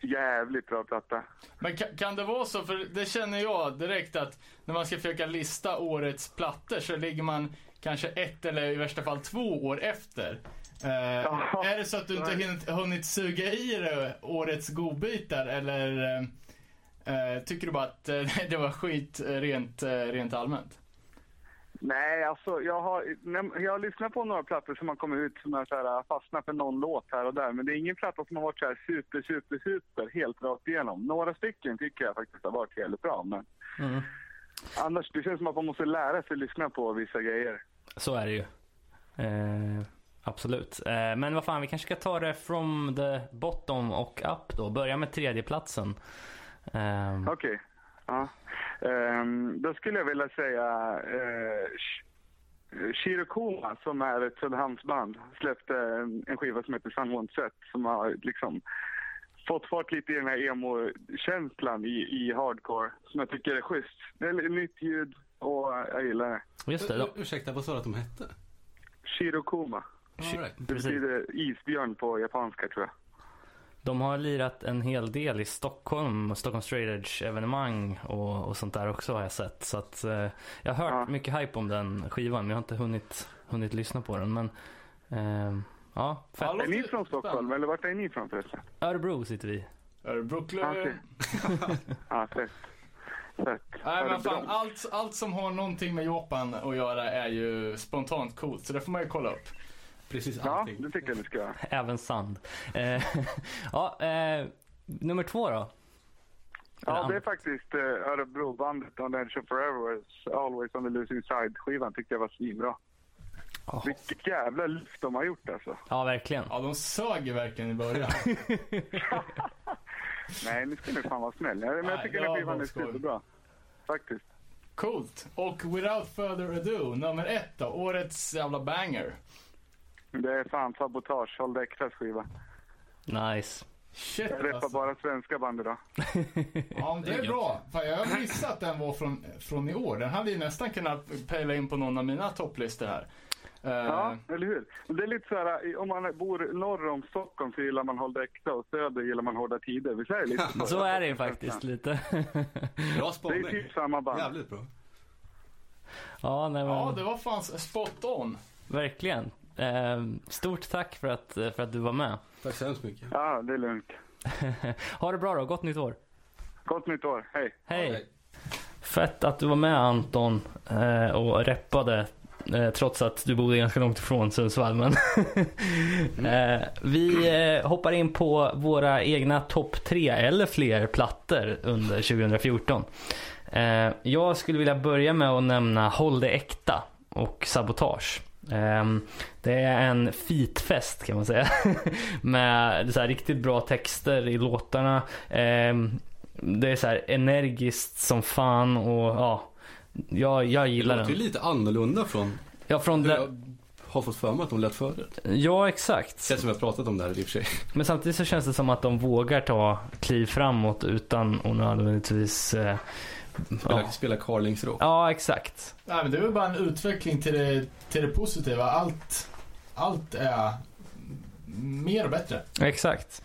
Jävligt bra platta. Men kan, kan det vara så, för det känner jag direkt att när man ska försöka lista årets plattor så ligger man kanske ett eller i värsta fall två år efter. Eh, Ja, är det så att du inte hunnit, hunnit suga i dig årets godbitar eller eh, eh, tycker du bara att eh, det var skit eh, rent, rent allmänt? Nej, alltså jag har, jag har lyssnat på några plattor som har kommit ut som har så här, fastnat för någon låt här och där. Men det är ingen platta som har varit så här super, super, super helt rakt igenom. Några stycken tycker jag faktiskt har varit helt bra. Men Mm. annars, det känns som att man måste lära sig lyssna på vissa grejer. Så är det ju. Eh, absolut. Eh, men vad fan, vi kanske ska ta det from the bottom och up då. Börja med tredjeplatsen. Eh, Okej. Ja. Ehm, då skulle jag vilja säga uh, Shirokuma som är ett Söderhamnsband släppte en, skiva som heter Sun Won't Set som har liksom fått fart lite i den här emo-känslan i, i hardcore som jag tycker är schysst. Det är nytt ljud och jag gillar det. just det, då. Ur- Ursäkta, vad sa du att de hette? Shirokuma. Right. Det Precis. betyder isbjörn på japanska tror jag. De har lirat en hel del i Stockholm, Stockholm Straight Edge evenemang och, och sånt där också har jag sett. Så att, eh, jag har hört Ja. mycket hype om den skivan men jag har inte hunnit, hunnit lyssna på den. Men eh, ja, fett. Är ni från Stockholm eller vart är ni från förresten? Örebro sitter vi. Det Brooklyn? Okej. Ja, fett. Fett. Nej men Örebro. fan, allt, allt som har någonting med Japan att göra är ju spontant coolt, så det får man ju kolla upp. Precis Ja, allting. det tycker jag ni ska göra. Även sand. Eh, ja, eh, nummer två då? Ja, det är faktiskt uh, Örebrobandet On the Edge of Forever, Always on the Losing Side-skivan tyckte jag var svinbra. Ja. Vilket jävla lyft de har gjort alltså. Ja, verkligen. Ja, de sög ju verkligen i början. Nej, nu ska ni fan vara snäll. Jag, men jag Nej, tycker den skivan är superbra. Faktiskt. Coolt. Och without further ado, nummer ett då. Årets jävla banger. Det är fan sabotage, Håll Äktas skiva. Nice. Shit Jag reppar alltså. bara svenska band idag. Ja, men det är bra. Fan, jag har missat att den var från, från i år. Den hade ju nästan kunnat pejla in på någon av mina topplistor här. Eh, Ja, eller hur? Det är lite så här, om man bor norr om Stockholm så gillar man Håll Äkta och söder gillar man Hårda Tider. Visst är det lite så? Så är det ju faktiskt lite. Bra Det är spaning. typ samma band. Jävligt bra. ja, nej, men, ja, det var fan spot on. verkligen. Eh, stort tack för att, för att du var med. Tack så hemskt mycket. Ja, det är lugnt. ha det bra då, gott nytt år. Gott nytt år. Hej. Hej. Fett att du var med Anton eh, och reppade eh, trots att du bodde ganska långt ifrån Sundsvall. Men eh, vi hoppar in på våra egna topp tre eller fler plattor under 2014. Eh, jag skulle vilja börja med att nämna Håll det äkta och Sabotage. Ehm, det är en fitfest kan man säga. Med så riktigt bra texter i låtarna. Ehm, det är så här energiskt som fan och ja. Jag, jag Det gillar låter ju den. lite annorlunda från Ja, från hur det, jag har fått för mig att de lät förut. ja, exakt. Känns som jag har pratat om det här i och för sig. Men samtidigt så känns det som att de vågar ta kliv framåt utan att nödvändigtvis... Eh, Spela, ja. spela Carlingsrock. ja, exakt. Nej, men det är väl bara en utveckling till det, till det positiva. Allt, allt är mer och bättre. Exakt.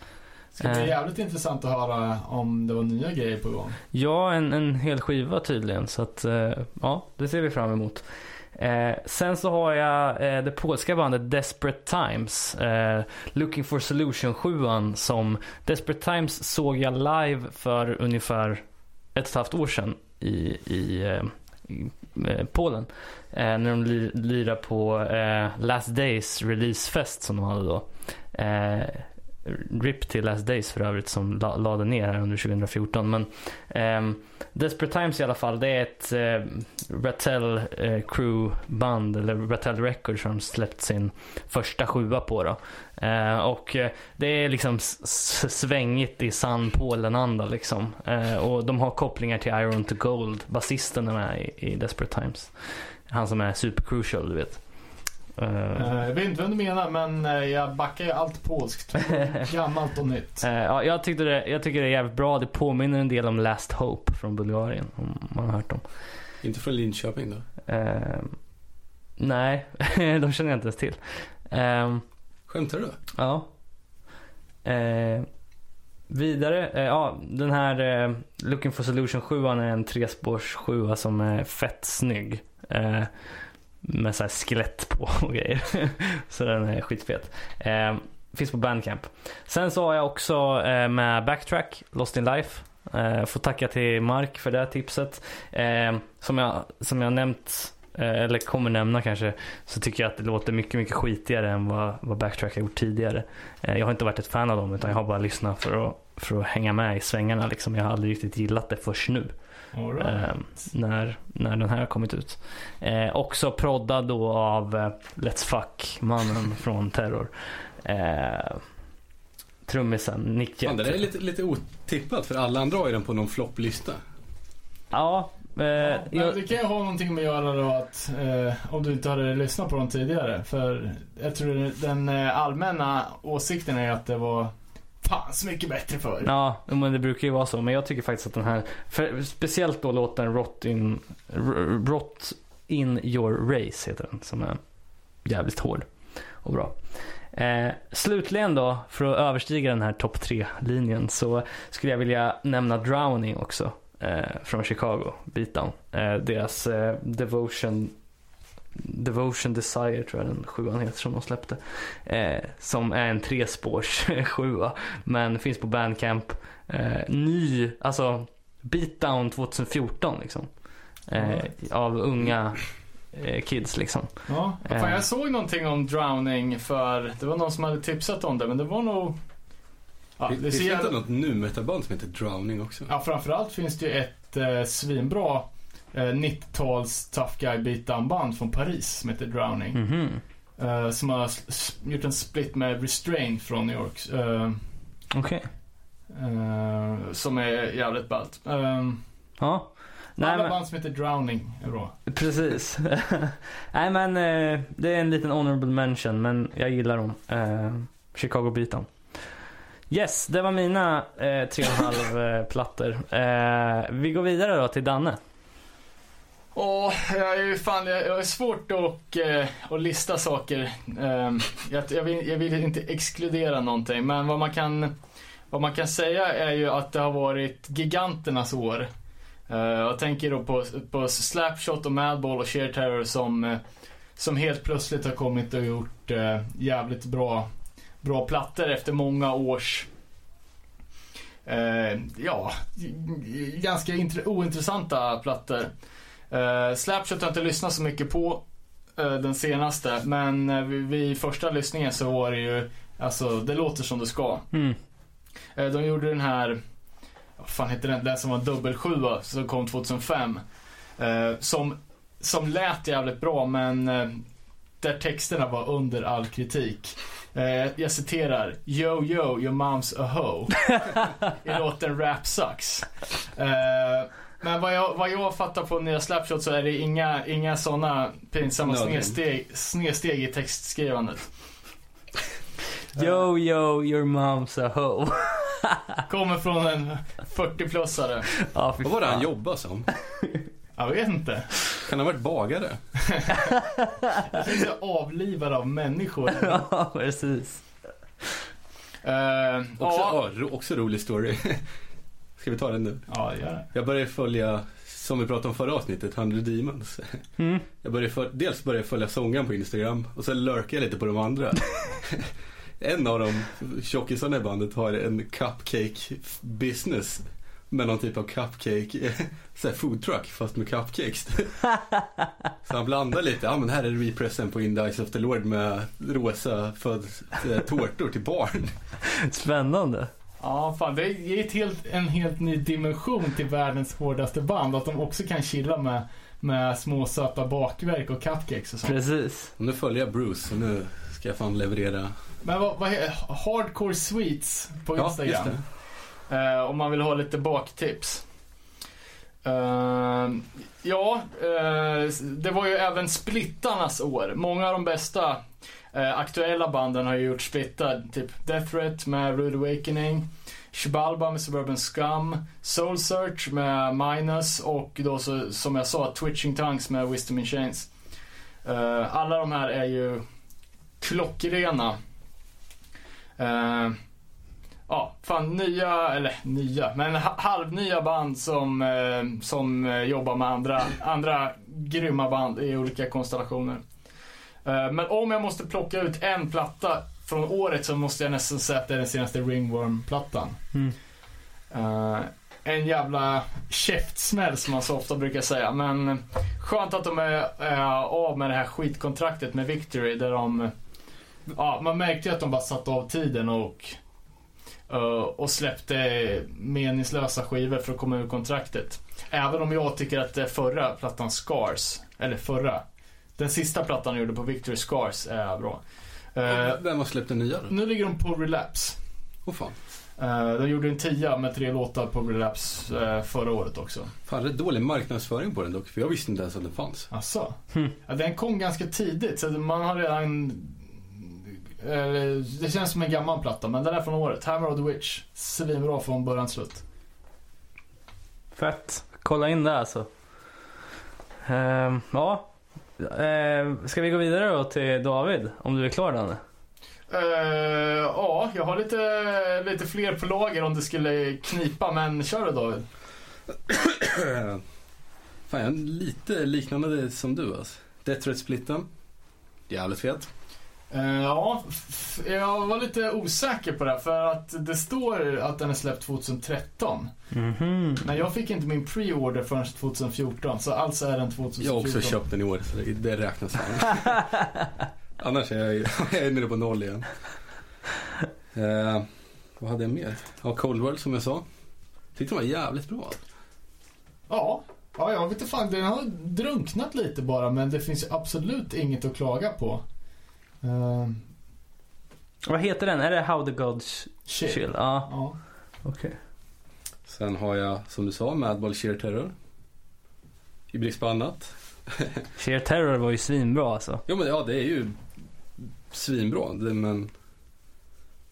Det ska bli Eh. jävligt intressant att höra om det var nya grejer på gång. Ja, en, en hel skiva tydligen. Så att, eh, ja, det ser vi fram emot. Eh, sen så har jag eh, det polska bandet Desperate Times. Eh, Looking for Solution 7 som Desperate Times såg jag live för ungefär ett och ett halvt år sedan i, i, eh, i Polen. Eh, när de ly- lirade på eh, Last Days releasefest som de hade då. Eh, RIP till Last Days för övrigt som la, lade ner här under 2014. Men eh, Desperate Times i alla fall, det är ett eh, Rattel eh, Crew band, eller Rattel Records som släppt sin första sjua på då. Eh, och eh, det är liksom svängigt i sann Polen-anda liksom. Eh, och de har kopplingar till Iron to Gold, basisten är med i, i Desperate Times. Han som är super crucial, du vet. Eh, Eh, jag vet inte vem du menar, men eh, jag backar ju allt polskt. Gammalt och nytt. Ja, jag, tyckte det, jag tycker det är jävligt bra. Det påminner en del om Last Hope från Bulgarien. Om man har hört dem. Inte från Linköping då. Eh, nej, de känner jag inte ens till. Eh, Skämtar du? ja. Eh, vidare, ja den här Looking for Solution 7 är en trespårs 7 som är fett snygg. Med så här skelett på och grejer. så den är skitfet. Eh, finns på Bandcamp. Sen så har jag också eh, med Backtrack, Lost in Life. Eh, får tacka till Mark för det här tipset. Eh, som, jag, som jag nämnt, eh, eller kommer nämna kanske, så tycker jag att det låter mycket, mycket skitigare än vad, vad Backtrack har gjort tidigare. Eh, jag har inte varit ett fan av dem utan jag har bara lyssnat för att, för att hänga med i svängarna. Liksom. Jag har aldrig riktigt gillat det först nu. Right. Eh, när, när den här har kommit ut. Eh, också proddad då av eh, Let's Fuck-mannen från Terror. Eh, trummisen Nick Fan, det där är Jett. lite, lite otippat för alla andra har ju den på någon flopplista. Ja, eh, Men jag, det kan ju ha någonting med att göra då att, eh, om du inte hade lyssnat på dem tidigare. För jag tror den eh, allmänna åsikten är att det var fan så mycket bättre förr. ja, men det brukar ju vara så. Men jag tycker faktiskt att den här, för, speciellt då låten Rot in, Rot in your race heter den. Som är jävligt hård och bra. Eh, slutligen då, för att överstiga den här topp 3-linjen så skulle jag vilja nämna Drowning också. Eh, från Chicago, Beatdown. Eh, deras eh, Devotion Devotion Desire tror jag den sjuan heter som de släppte. Eh, som är en trespårs sjua. Men finns på Bandcamp. Eh, ny, alltså Beatdown 2014 liksom. Eh, av unga eh, kids liksom. Ja, Eh. fan, jag såg någonting om drowning för, det var någon som hade tipsat om det, men det var nog... Ja, det det finns ser inte jävla... något nu metaband som heter Drowning också? ja, framförallt finns det ju ett eh, svinbra eh, 90-tals tough guy beatdown band från Paris som heter Drowning. Mhm. Eh, som har gjort en split med Restrain från New York. eh, Okej. eh, som är jävligt ballt. Uh, Ja. Nej, alla men, band som heter Drowning är bra. precis. Nej men eh, det är en liten honorable mention men jag gillar dem. Eh, Chicago Beatdown. Yes, det var mina eh, tre och en halv eh, plattor. Eh, vi går vidare då till Danne. Åh, jag är ju fan, jag, jag är svårt att, eh, att lista saker. Ehm, jag, jag, vill, jag vill inte exkludera någonting, men vad man kan, vad man kan säga är ju att det har varit giganternas år. Eh, jag tänker då på, på Slapshot och Madball och Sheer Terror som, eh, som helt plötsligt har kommit och gjort eh, jävligt bra, bra plattor efter många års eh, ja, ganska intre- ointressanta plattor. Uh, Slapshot har jag inte lyssnat så mycket på eh, den senaste, men uh, vid, vid första lyssningen så var det ju, alltså det låter som det ska. Mm. Eh, de gjorde den här, vad fan heter den, den som var dubbelsjua som kom 2005. eh, som, som lät jävligt bra men eh, där texterna var under all kritik. Eh, jag citerar Yo yo, your mom's a hoe. I låten Rap Sucks. Men vad jag, vad jag fattar på nya Slapshot så är det inga, inga sådana pinsamma snedsteg, snedsteg i textskrivandet. Yo yo, your mom's a hoe. Kommer från en 40-plussare. ja, Vad var det han jobbade som? Jag vet inte. Kan han ha varit bagare? Jag tänkte avlivad av människor. Ja, precis. Eh, Också, ja, ja, ro, också rolig story. Ska vi ta den nu? ja, gör det. Jag började följa, som vi pratade om förra avsnittet, 100 Demons. Mm. Jag började föl- dels började jag följa sångaren på Instagram och sen lurkade jag lite på de andra. en av dem, tjockisarna i bandet, har en cupcake business. Med någon typ av cupcake, så här food truck fast med cupcakes. så han blandar lite, ja men här är repressen på In the Eyes of the Lord med rosa föd, eh, tårtor till barn. Spännande. Ja, fan. Det är ett helt, en helt ny dimension till världens hårdaste band. Att de också kan chilla med, med små söta bakverk och cupcakes och sånt. Precis. Och nu följer jag Bruce och nu ska jag fan leverera. Men vad, vad är Hardcore Sweets på Ja, Instagram? just Eh, om man vill ha lite baktips. Eh, ja, eh, det var ju även splittarnas år. Många av de bästa eh, aktuella banden har ju gjort splittar. Typ Death Threat med Rude Awakening. Shibalba med Suburban Scum. Soul Search med Minus och då så, som jag sa, Twitching Tongues med Wisdom in Chains. Eh, alla de här är ju klockrena. Eh, ja, fan nya, eller nya, men halvnya band som, eh, som eh, jobbar med andra, andra grymma band i olika konstellationer. Eh, men om jag måste plocka ut en platta från året så måste jag nästan säga att det är den senaste Ringworm-plattan. Mm. Eh, en jävla käftsmäll som man så ofta brukar säga. Men skönt att de är eh, av med det här skitkontraktet med Victory där de Ja, man märkte ju att de bara satte av tiden och och släppte meningslösa skivor för att komma ur kontraktet. Även om jag tycker att det förra plattan Scars, eller förra, den sista plattan de gjorde på Victory Scars är bra. Eh, Vem har släppt den nya då? nu ligger de på Relapse. Åh fan. Eh, de gjorde en tia med tre låtar på Relapse eh, förra året också. Fan, rätt dålig marknadsföring på den dock, för jag visste inte ens att den fanns. Asså? Hmm. Ja, den kom ganska tidigt, så man har redan... det känns som en gammal platta, men den är från året. Hammer of the Witch. Svinbra från början till slut. Fett. Kolla in det alltså. Ehm, ja. Ehm, ska vi gå vidare då till David? Om du är klar Danne? Eh, ja, jag har lite, lite fler på lager om det skulle knipa, men kör du David. Fan, jag är lite liknande som du alltså. Death Threat Splitten. Jävligt fet. Eh, ja, jag var lite osäker på det här, för att det står att den är släppt 2013. Mhm. Men jag fick inte min pre-order förrän 2014, så alltså är den 2014. Jag har också köpt den i år, så det, det räknas. Annars är jag, jag är nere på noll igen. Eh, vad hade jag mer? Ja, Cold World som jag sa. Tyckte den var jävligt bra. Ja, ja, jag vet inte fan. Den har drunknat lite bara, men det finns absolut inget att klaga på. Uh, Vad heter den? Är det How the Gods shit. Chill? Ja, Ja. okej. Sen har jag, som du sa, Madball Sheer Terror. I brist på annat. Sheer Terror var ju svinbra alltså. Ja men ja, det är ju svinbra. Det, men...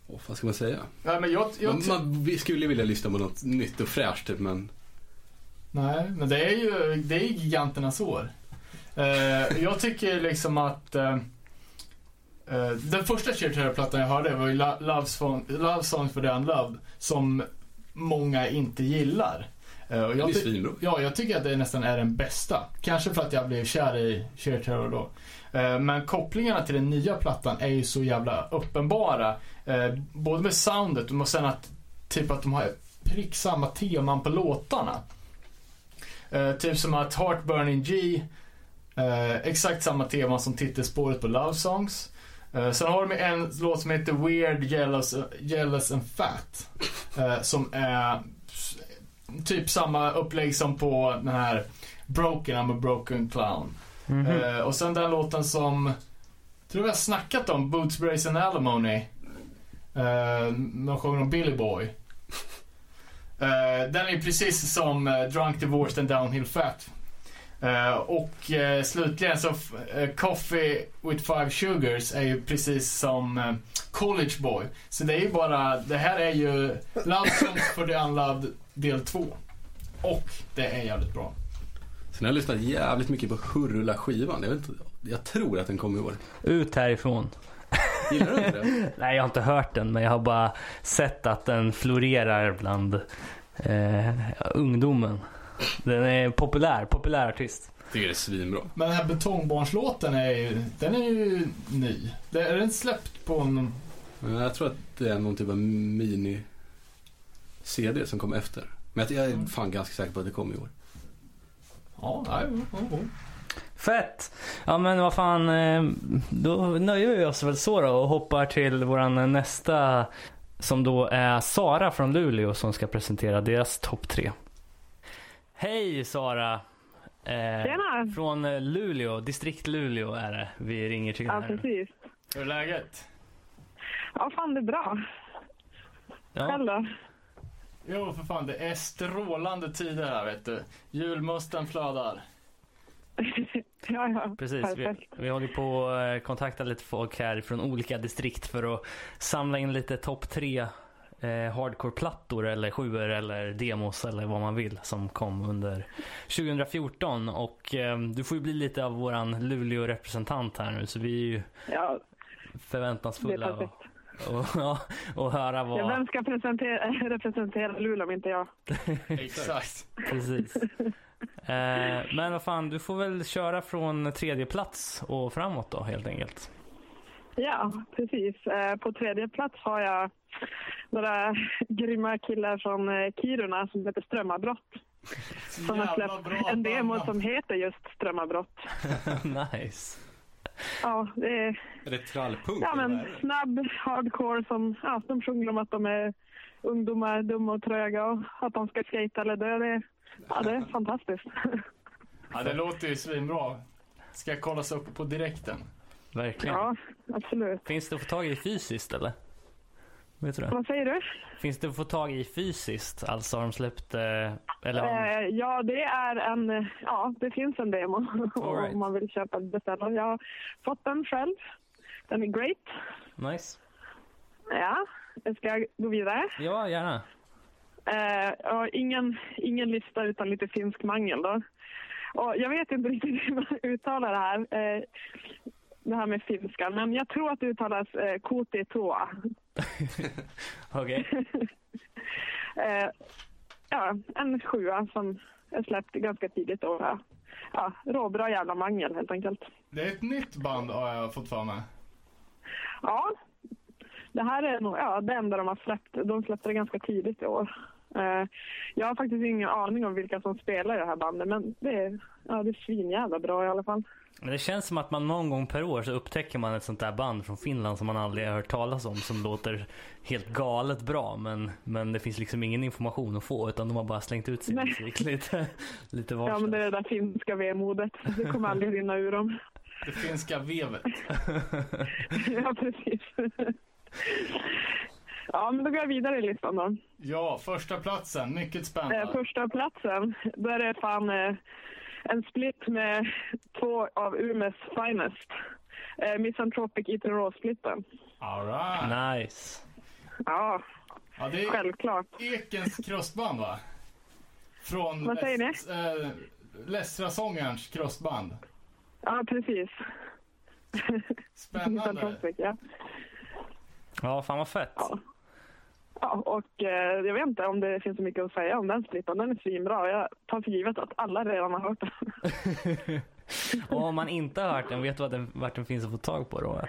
Oh, vad ska man säga? Nej, men jag, jag Man, man vi skulle vilja lyssna på något nytt och fräscht typ, men... Nej, men det är ju det är giganternas år. Eh, jag tycker liksom att eh, eh, den första Sheer Terror-plattan jag hörde var ju Lo- Love, Song, Love Songs for the Unloved som många inte gillar. Eh, och Det jag svinbra. Ja, jag tycker att det nästan är den bästa. Kanske för att jag blev kär i Sheer Terror då. Eh, Men kopplingarna till den nya plattan är ju så jävla uppenbara. Både med soundet och sen att typ att de har prick samma teman på låtarna. Typ som att Heartburning G, eh, exakt samma tema som titelspåret på Love Songs. Eh, sen har de en låt som heter Weird, Jealous, Jealous and Fat. Eh, som är typ samma upplägg som på den här Broken, I'm a broken clown. Mhm. Eh, och sen den låten som tror vi har snackat om Boots, Brace and Alimony. Uh, de sjunger om Billy Boy. Den är precis som Drunk, Divorced and Downhill Fat. Eh, och eh, slutligen så uh, Coffee with Five Sugars är ju precis som College Boy. Så det är ju bara, det här är ju Love Songs for the Unloved del 2. Och det är jävligt bra. Sen har jag lyssnat jävligt mycket på Hurula-skivan. Jag, inte, jag tror att den kom i år. Ut härifrån. Gillar du inte det? Nej, jag har inte hört den, men jag har bara sett att den florerar bland eh, ungdomen. Den är populär, populär artist. Jag tycker det är svinbra. Men den här Betongbarnslåten är ju, den är ju ny. Det- Är den släppt på en... Men Jag tror att det är någon typ av mini-CD som kom efter. Men jag- är fan ganska säker på att det kom i år. Ja, nej, ja, ja. Fett! Ja men vad fan, eh, då nöjer vi oss väl så då och hoppar till våran nästa som då är Sara från Luleå som ska presentera deras topp tre. Hej Sara! Eh, Tjena! från eh, Luleå, distrikt Luleå är det vi ringer till Ja, här. precis. Hur är läget? Ja, fan det är bra. Ja. Själv då? Jo, för fan, det är strålande tider här, vet du. Julmusten flödar. ja, ja. Precis, vi, vi håller på att eh, kontakta lite folk här från olika distrikt för att samla in lite topp tre eh, hardcore-plattor eller sjuor eller demos eller vad man vill som kom under 2014 och eh, du får ju bli lite av våran Luleå-representant här nu så vi är ju Ja, det är förväntansfulla och, och, ja, och höra Ja, vad... vem ska presentera, representera Luleå om inte jag? Exakt. Precis. Eh, men vad fan, du får väl köra från tredje plats och framåt då helt enkelt. Ja, precis. Eh, På tredje plats har jag några grymma killar från eh, Kiruna som heter Strömavbrott. Som har släppt bra en demo som heter just Strömavbrott. nice. Ja, det är Är det trallpunk? ja, men eller snabb hardcore som ja, de sjunger om att de är ungdomar, dumma och tröga och att de ska skata eller dö. Det, är- ja, det är fantastiskt. Ja, det låter ju svinbra. Ska jag kollas upp på direkten? Verkligen. Ja, absolut. Finns det att få tag i fysiskt eller? Vet du det? Vad säger du? Finns det att få tag i fysiskt? Alltså har de släppt, eh, eller har de... Eh, ja, det är en, ja, det finns en demo right. om man vill köpa beställa. Jag har fått den själv. Den är great. Nice. Ja, jag ska gå vidare. Ja, gärna. Jag har ingen, ingen lista utan lite finsk mangel då. Och jag vet inte riktigt hur man uttalar det här. Eh, det här med finska. Men jag tror att det uttalas eh, Koti Toa. Okej. Eh, ja, en sjua som är släppt ganska tidigt. Och, ja, råbra jävla mangel helt enkelt. Det är ett nytt band har jag fått för mig. Ja, det här är nog ja, det enda de har släppt. De släppte det ganska tidigt i år. Eh, jag har faktiskt ingen aning om vilka som spelar i det här bandet, men det är, ja, det är svinjävla bra i alla fall. Men det känns som att man någon gång per år så upptäcker man ett sånt där band från Finland som man aldrig har hört talas om som låter helt galet bra men, men det finns liksom ingen information att få utan de har bara slängt ut sin Nej. musik lite, lite Ja, varstans. men det är det där finska vemodet. Det kommer aldrig rinna ur dem. Det finska vevet. ja, precis. ja, men då går jag vidare i listan då. Ja, första platsen. Mycket spännande. Eh, första platsen, då är det fan eh, en split med två av Umeås finest. Eh, Misanthropic Ethan Ross-splitten. All right. Nice. Ja, Ja, det är självklart. Ekens crossband va? Från Vad säger ni? Läst- eh, Lästra-sångarens crossband. Ja, precis. Spännande. Misanthropic, ja. Ja, fan vad fett. Ja. Ja, och eh, jag vet inte om det finns så mycket att säga om den splitten. Den är svinbra. Jag tar för givet att alla redan har hört den. Och om man inte har hört den, vet du vart den, vart den finns att få tag på då?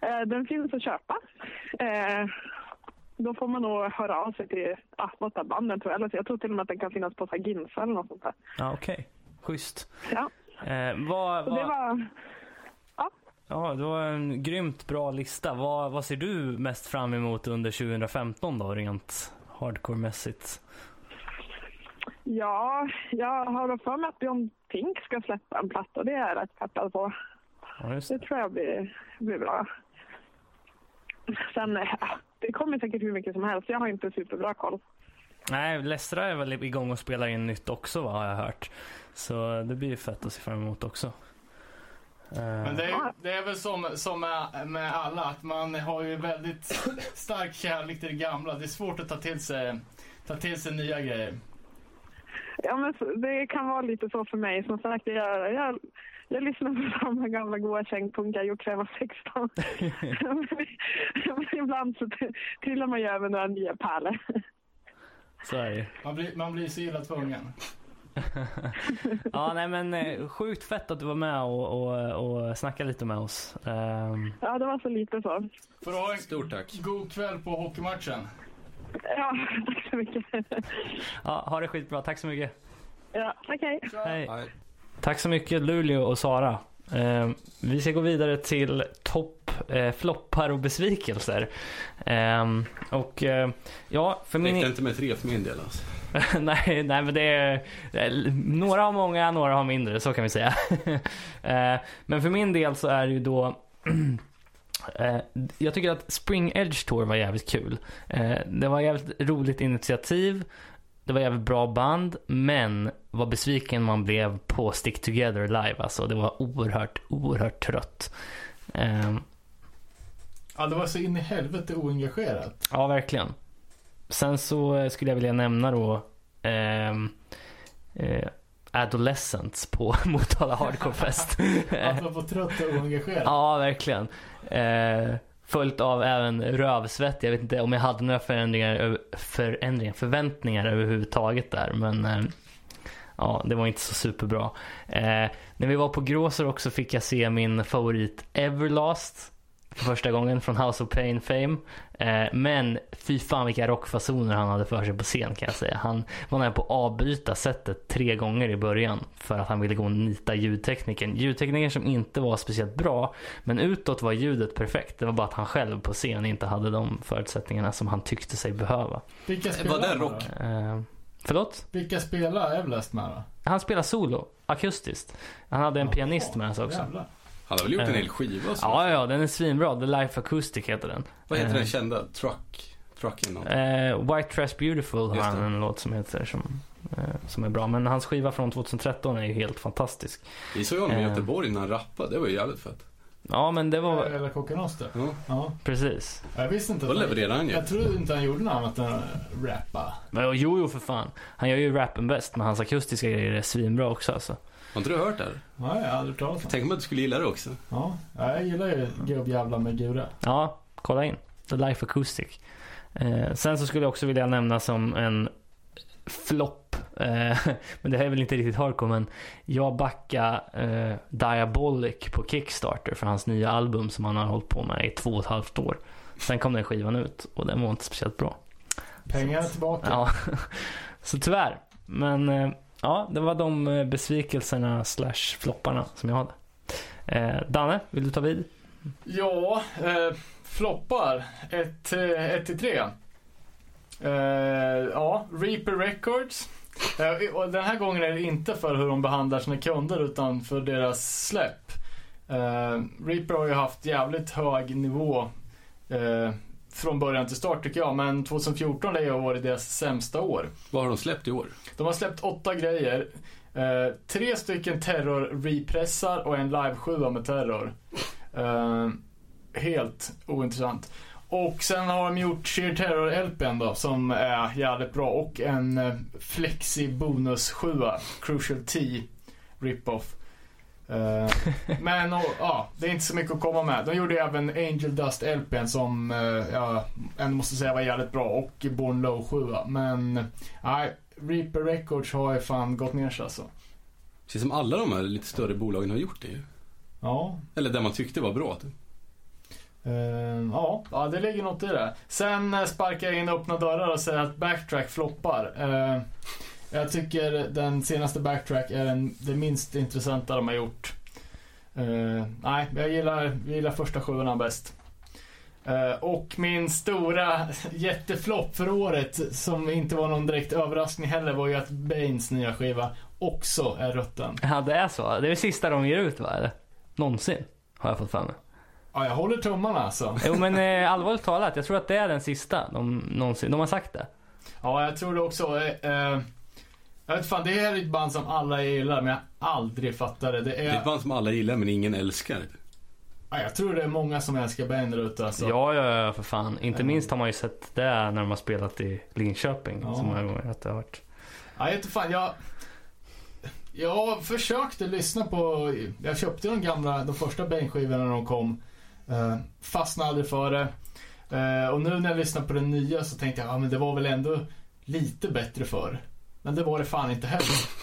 Eh, den finns att köpa. Eh, då får man nog höra av sig till ah, något av banden tror jag. Eller så jag tror till och med att den kan finnas på så här Ginsa eller något sånt där. Ja, okej. Schysst. Ja, Eh, vad, så det vad, var... ja, det var en grymt bra lista. Vad, vad ser du mest fram emot under 2015 då, rent hardcore-mässigt? Ja, jag har för mig att Björn Pink ska släppa en platta. Det är jag rätt peppad på. Ja, just Det tror jag blir, blir bra. Sen, ja, det kommer säkert hur mycket som helst. Jag har inte superbra koll. Nej, Lestra är väl igång och spelar in nytt också vad har jag hört. Så det blir fett att se fram emot också. Eh, Men det är, det är väl som, som med, med alla, att man har ju väldigt stark kärlek till det gamla. Det är svårt att ta till sig, ta till sig nya grejer. Ja, men det kan vara lite så för mig. Som sagt, jag, jag, jag lyssnar på samma gamla goa kängpunk jag gjort sedan jag var 16. men ibland så trillar man ju över några nya pärlor. Så är det ju. Man blir, man blir så illa tvungen. Ja, nej men eh, sjukt fett att du var med och, och, och snackade lite med oss. Ehm, Ja, det var så lite så. Får du ha en Stort tack. god kväll på hockeymatchen. Ja, tack så mycket. ja, ha det skitbra. Tack så mycket. Ja, okej. Hej. Nej. Tack så mycket Luleå och Sara. Ehm, vi ska gå vidare till topp, eh, floppar och besvikelser. Ehm, och eh, ja, för min... Räckte inte med tre för min del alltså. nej, nej, men det är, eh, några har många, några har mindre, så kan vi säga. Eh, men för min del så är det ju då eh, jag tycker att Spring Edge Tour var jävligt kul. Eh, det var jävligt roligt initiativ. Det var jävligt bra band, men vad besviken man blev på Stick Together live. Alltså, det var oerhört, oerhört trött. Eh, Ja, det var så in i helvete oengagerat. Ja, verkligen. Sen så eh, skulle jag vilja nämna då ehm, eh, Adolescents på Motala Hardcore Fest. Att vara på trött och oengagerad. ja, verkligen. Eh, följt av även rövsvett. Jag vet inte om jag hade några förändringar, förändringar förväntningar överhuvudtaget där. Men eh, ja, det var inte så superbra. Eh, när vi var på Gråsor också fick jag se min favorit Everlast för första gången från House of Pain Fame. Eh, men fy fan vilka rockfasoner han hade för sig på scen kan jag säga. Han var nära på att avbryta sättet tre gånger i början för att han ville gå och nita ljudtekniken. Ljudtekniken som inte var speciellt bra, men utåt var ljudet perfekt. Det var bara att han själv på scen inte hade de förutsättningarna som han tyckte sig behöva. Vilka Var spelar det rock? Eh, förlåt? Vilka spelar Everlast med då? Han spelar solo, akustiskt. Han hade en pianist med sig också. Jävlar. Han har väl gjort en Eh. hel skiva så. Ja, ja, den är svinbra. The Life Acoustic heter den. Vad heter Eh, den kända? Truck? Trucking någon? Eh, White Trash Beautiful har han en låt som heter som, eh, som är bra. Men hans skiva från 2013 är ju helt fantastisk. Vi såg honom i eh. Göteborg när han rappade. Det var ju jävligt fett. Ja, men det var Eller Coconoster. Ja. Ja. precis. Jag visste inte Då att han, levererade han ju. Jag trodde inte han gjorde något annat än rappa. Men jo, jo för fan. Han gör ju rappen bäst, men hans akustiska grejer är svinbra också alltså. Har inte du hört det här? Ja, jag har aldrig talat om. Tänk om att du skulle gilla det också. Ja, ja, jag gillar ju gubbjävlar med gura. Ja, kolla in. The Life Acoustic. Eh, sen så skulle jag också vilja nämna som en flopp. Eh, men det här är väl inte riktigt hardcore men jag backade eh, Diabolic på Kickstarter för hans nya album som han har hållit på med i två och ett halvt år. Sen kom den skivan ut och den var inte speciellt bra. Pengarna tillbaka. Ja, så tyvärr. Men eh, ja, det var de eh, besvikelserna slash flopparna som jag hade. Eh, Danne, vill du ta vid? Ja, eh, floppar. 1 eh, till 3. Eh, ja, Reaper Records. Eh, och den här gången är det inte för hur de behandlar sina kunder utan för deras släpp. Eh, Reaper har ju haft jävligt hög nivå eh, från början till start tycker jag. Men 2014 har ju varit deras sämsta år. Vad har de släppt i år? De har släppt åtta grejer. Eh, tre stycken terror-repressar och en live-sjua med terror. Eh, helt ointressant. Och sen har de gjort Sheer Terror-LPn då, som är jävligt bra. Och en eh, Flexi bonus-sjua, Crucial T, rip-off. Eh, men och, ja, det är inte så mycket att komma med. De gjorde även Angel Dust LPn som eh, jag ändå måste säga var jävligt bra. Och Born Low 7 Men nej, Reaper Records har ju fan gått ner sig alltså. Känns som alla de här lite större bolagen har gjort det ju. Ja. Eller det man tyckte var bra. Typ. Eh, ja, ja, det ligger något i det. Sen sparkar jag in öppna dörrar och säger att Backtrack floppar. Eh, jag tycker den senaste Backtrack är den, det minst intressanta de har gjort. Eh, nej, jag gillar, jag gillar första sjuorna bäst. Eh, och min stora jätteflopp för året, som inte var någon direkt överraskning heller, var ju att Banes nya skiva också är rutten. Ja, det är så. Det är det sista de ger ut va? Eller? Någonsin. Har jag fått för mig. Ja, jag håller tummarna alltså. Jo men eh, allvarligt talat, jag tror att det är den sista de någonsin, de har sagt det. Ja, jag tror det också. Eh, eh, jag vet fan, det är ett band som alla gillar, men jag aldrig fattat det. Det Det är ett är, band som alla gillar men ingen älskar. ja, jag tror det är många som älskar band där ute alltså. Ja, ja, ja, för fan. Inte minst har man ju sett det när de har spelat i Linköping Ja. så många gånger. Att det har varit... Ja, jag vet inte fan, jag... Jag försökte lyssna på... Jag köpte de gamla, de första Bane-skivorna när de kom. Uh, fastnade aldrig för det. Eh, och nu när jag lyssnar på den nya så tänkte jag, ja men det var väl ändå lite bättre förr. Men det var det fan inte heller.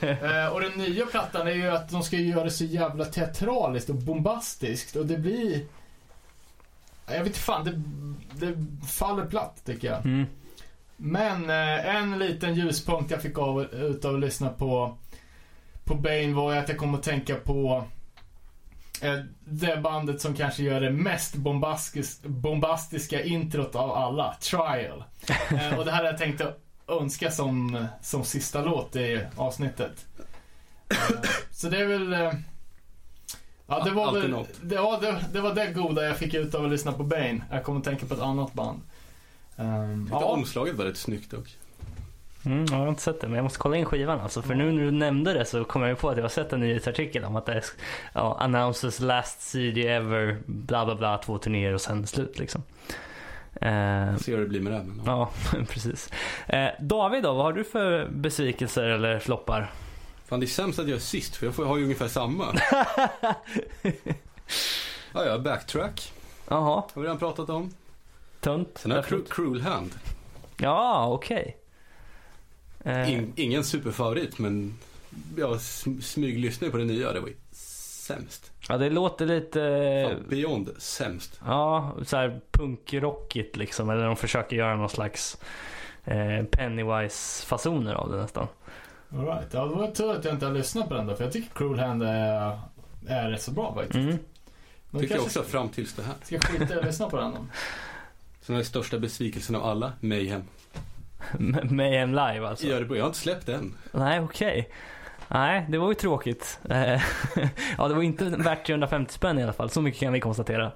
Eh, och den nya plattan är ju att de ska göra det så jävla teatraliskt och bombastiskt och det blir... Jag vet inte fan, det, det faller platt tycker jag. Mm. Men eh, en liten ljuspunkt jag fick av, ut av att lyssna på, på Bane var att jag kom att tänka på eh, det bandet som kanske gör det mest bombastis, bombastiska introt av alla, Trial. Eh, och det här har jag tänkt att önska som, som sista låt i avsnittet. Eh, så det är väl... Eh, ja, det var väl... något. Det, ja, det, det var det goda jag fick ut av att lyssna på Bane. Jag kommer att tänka på ett annat band. Um, Tyckte omslaget var rätt snyggt dock. Mm, jag har inte sett det, men jag måste kolla in skivan alltså. För nu när du nämnde det så kom jag ju på att jag har sett en nyhetsartikel om att det är ja, announces last CD ever, bla bla bla, två turnéer och sen slut liksom. Eh, Se hur det blir med det. Men, ja, precis. Eh, David då, vad har du för besvikelser eller floppar? Fan det är sämst att jag är sist för jag får, har ju ungefär samma. ja, ja, backtrack. Jaha, Har vi redan pratat om. tunt. Sen har jag Cru- Cruel Hand. Ja, okej. Eh, In, ingen superfavorit men jag sm- smyglyssnade på det nya. Det var sämst. ja, det låter lite... Fan, beyond sämst. Ja, så här punkrockigt liksom. Eller de försöker göra någon slags eh, Pennywise-fasoner av det nästan. All right. Ja, det var tur att jag inte har lyssnat på den då, för jag tycker Cruel Hand är, är rätt så bra faktiskt. Mm. Men Tycker jag också fram tills det här. ska skita i att lyssna på den då. Sen jag största besvikelsen av alla, Mayhem. M- Mayhem live alltså? I Örebro, jag har inte släppt den. Nej, okej. Nej, det var ju tråkigt. Eh, ja, det var inte värt 350 spänn i alla fall. Så mycket kan vi konstatera.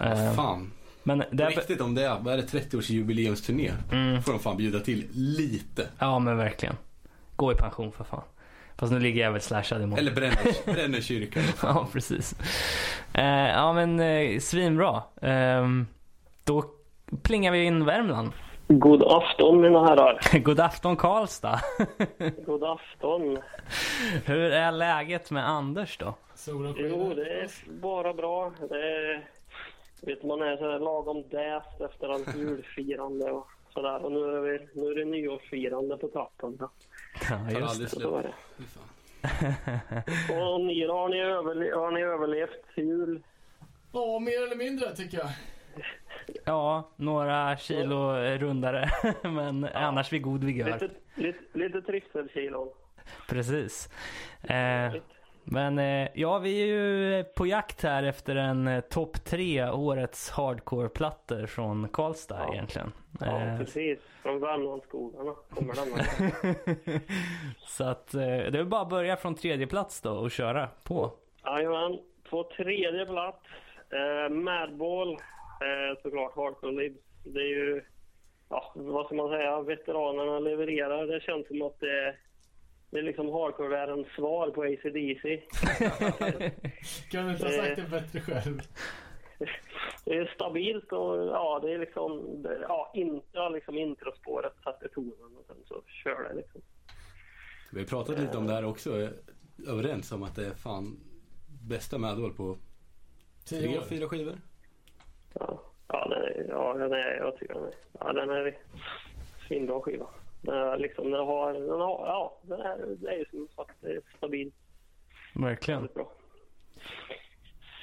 Eh, Fan. Men det är... Riktigt om det är, vad är det, 30-års jubileumsturné? Mm, får de fan bjuda till lite. ja, men verkligen. Gå i pension för fan. Fast nu ligger jag väl slashad imorgon. Eller bränner, bränner kyrkan. Ja, precis. Eh, ja, men eh, svinbra. Ehm, då plingar vi in Värmland. God afton mina herrar. God afton Karlstad. God afton. Hur är läget med Anders då? Jo, det är bara bra. Det är, vet man är så lagom däst efter allt julfirande och sådär. Och nu är det, nu är det nyårsfirande på trappan. Ja. Ja, just det. Så är slut. det. Och ni har ni, överle- har ni överlevt jul? Ja, mer eller mindre tycker jag. Ja, några kilo rundare. Men annars vid god vigör. Lite, lite, lite trivselkilon. Precis. Eh, men eh, ja, vi är ju på jakt här efter en eh, topp tre årets hardcore-plattor från Karlstad Ja. egentligen. Ja, Eh, precis. Från Värmlandsskogarna kommer denna. så att eh, det är bara att börja från tredje plats då och köra på. Jajamän. På tredje plats, eh, Madball. Eh, såklart Hardcore Libs. Det är ju, ja, vad ska man säga, veteranerna levererar. Det känns som att det, det är liksom hardcore-världens svar på AC/DC. Kan du inte ha sagt det bättre själv? Det är stabilt och ja, det är liksom, ja, in, ja, liksom introspåret sätter tonen och sen så kör det liksom. Vi har pratat lite om det här också. eh, Överens om att det är fan bästa Madwall på tre, fyra skivor. Ja, ja, den är, ja den är, jag tycker den är, ja, den är svinbra skiva. Den liksom, den har, den har, ja, den är, det är som sagt stabilt, Verkligen. bra.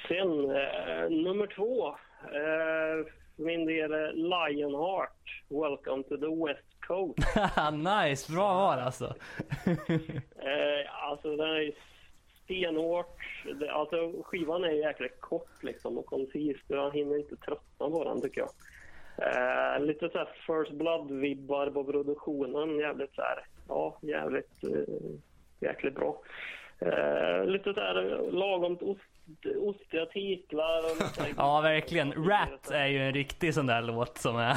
Sen eh, nummer två, eh, för min del är Lionheart, Welcome to the West Coast. nice, bra val alltså. Eh, alltså den är stenhårt. Alltså skivan är jäkligt kort liksom och koncis. Jag hinner inte tröttna på den tycker jag. Eh, lite så här First Blood-vibbar på produktionen. Jävligt så här, ja jävligt, eh, jäkligt bra. Eh, lite så här lagom ost, ostiga titlar och Ja, verkligen. Rat är ju en riktig sån där låt som är...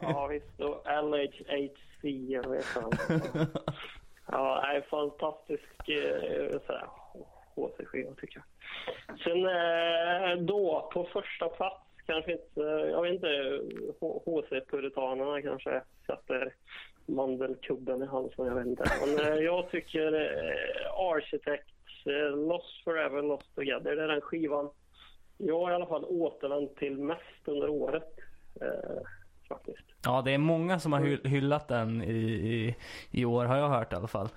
Ja visst, och LHHC, jag vet inte. Ja, det är fantastisk eh, sådär, HC-skiva tycker jag. Sen eh, då, på första plats, kanske inte, jag vet inte, HC-puritanerna kanske sätter mandelkubben i halsen, jag vet inte. Men eh, jag tycker eh, Architects eh, Lost Forever, Lost Together, det är den skivan jag har i alla fall återvänt till mest under året. Eh, Faktiskt. Ja, det är många som har hy- hyllat den i, i, i år har jag hört i alla fall.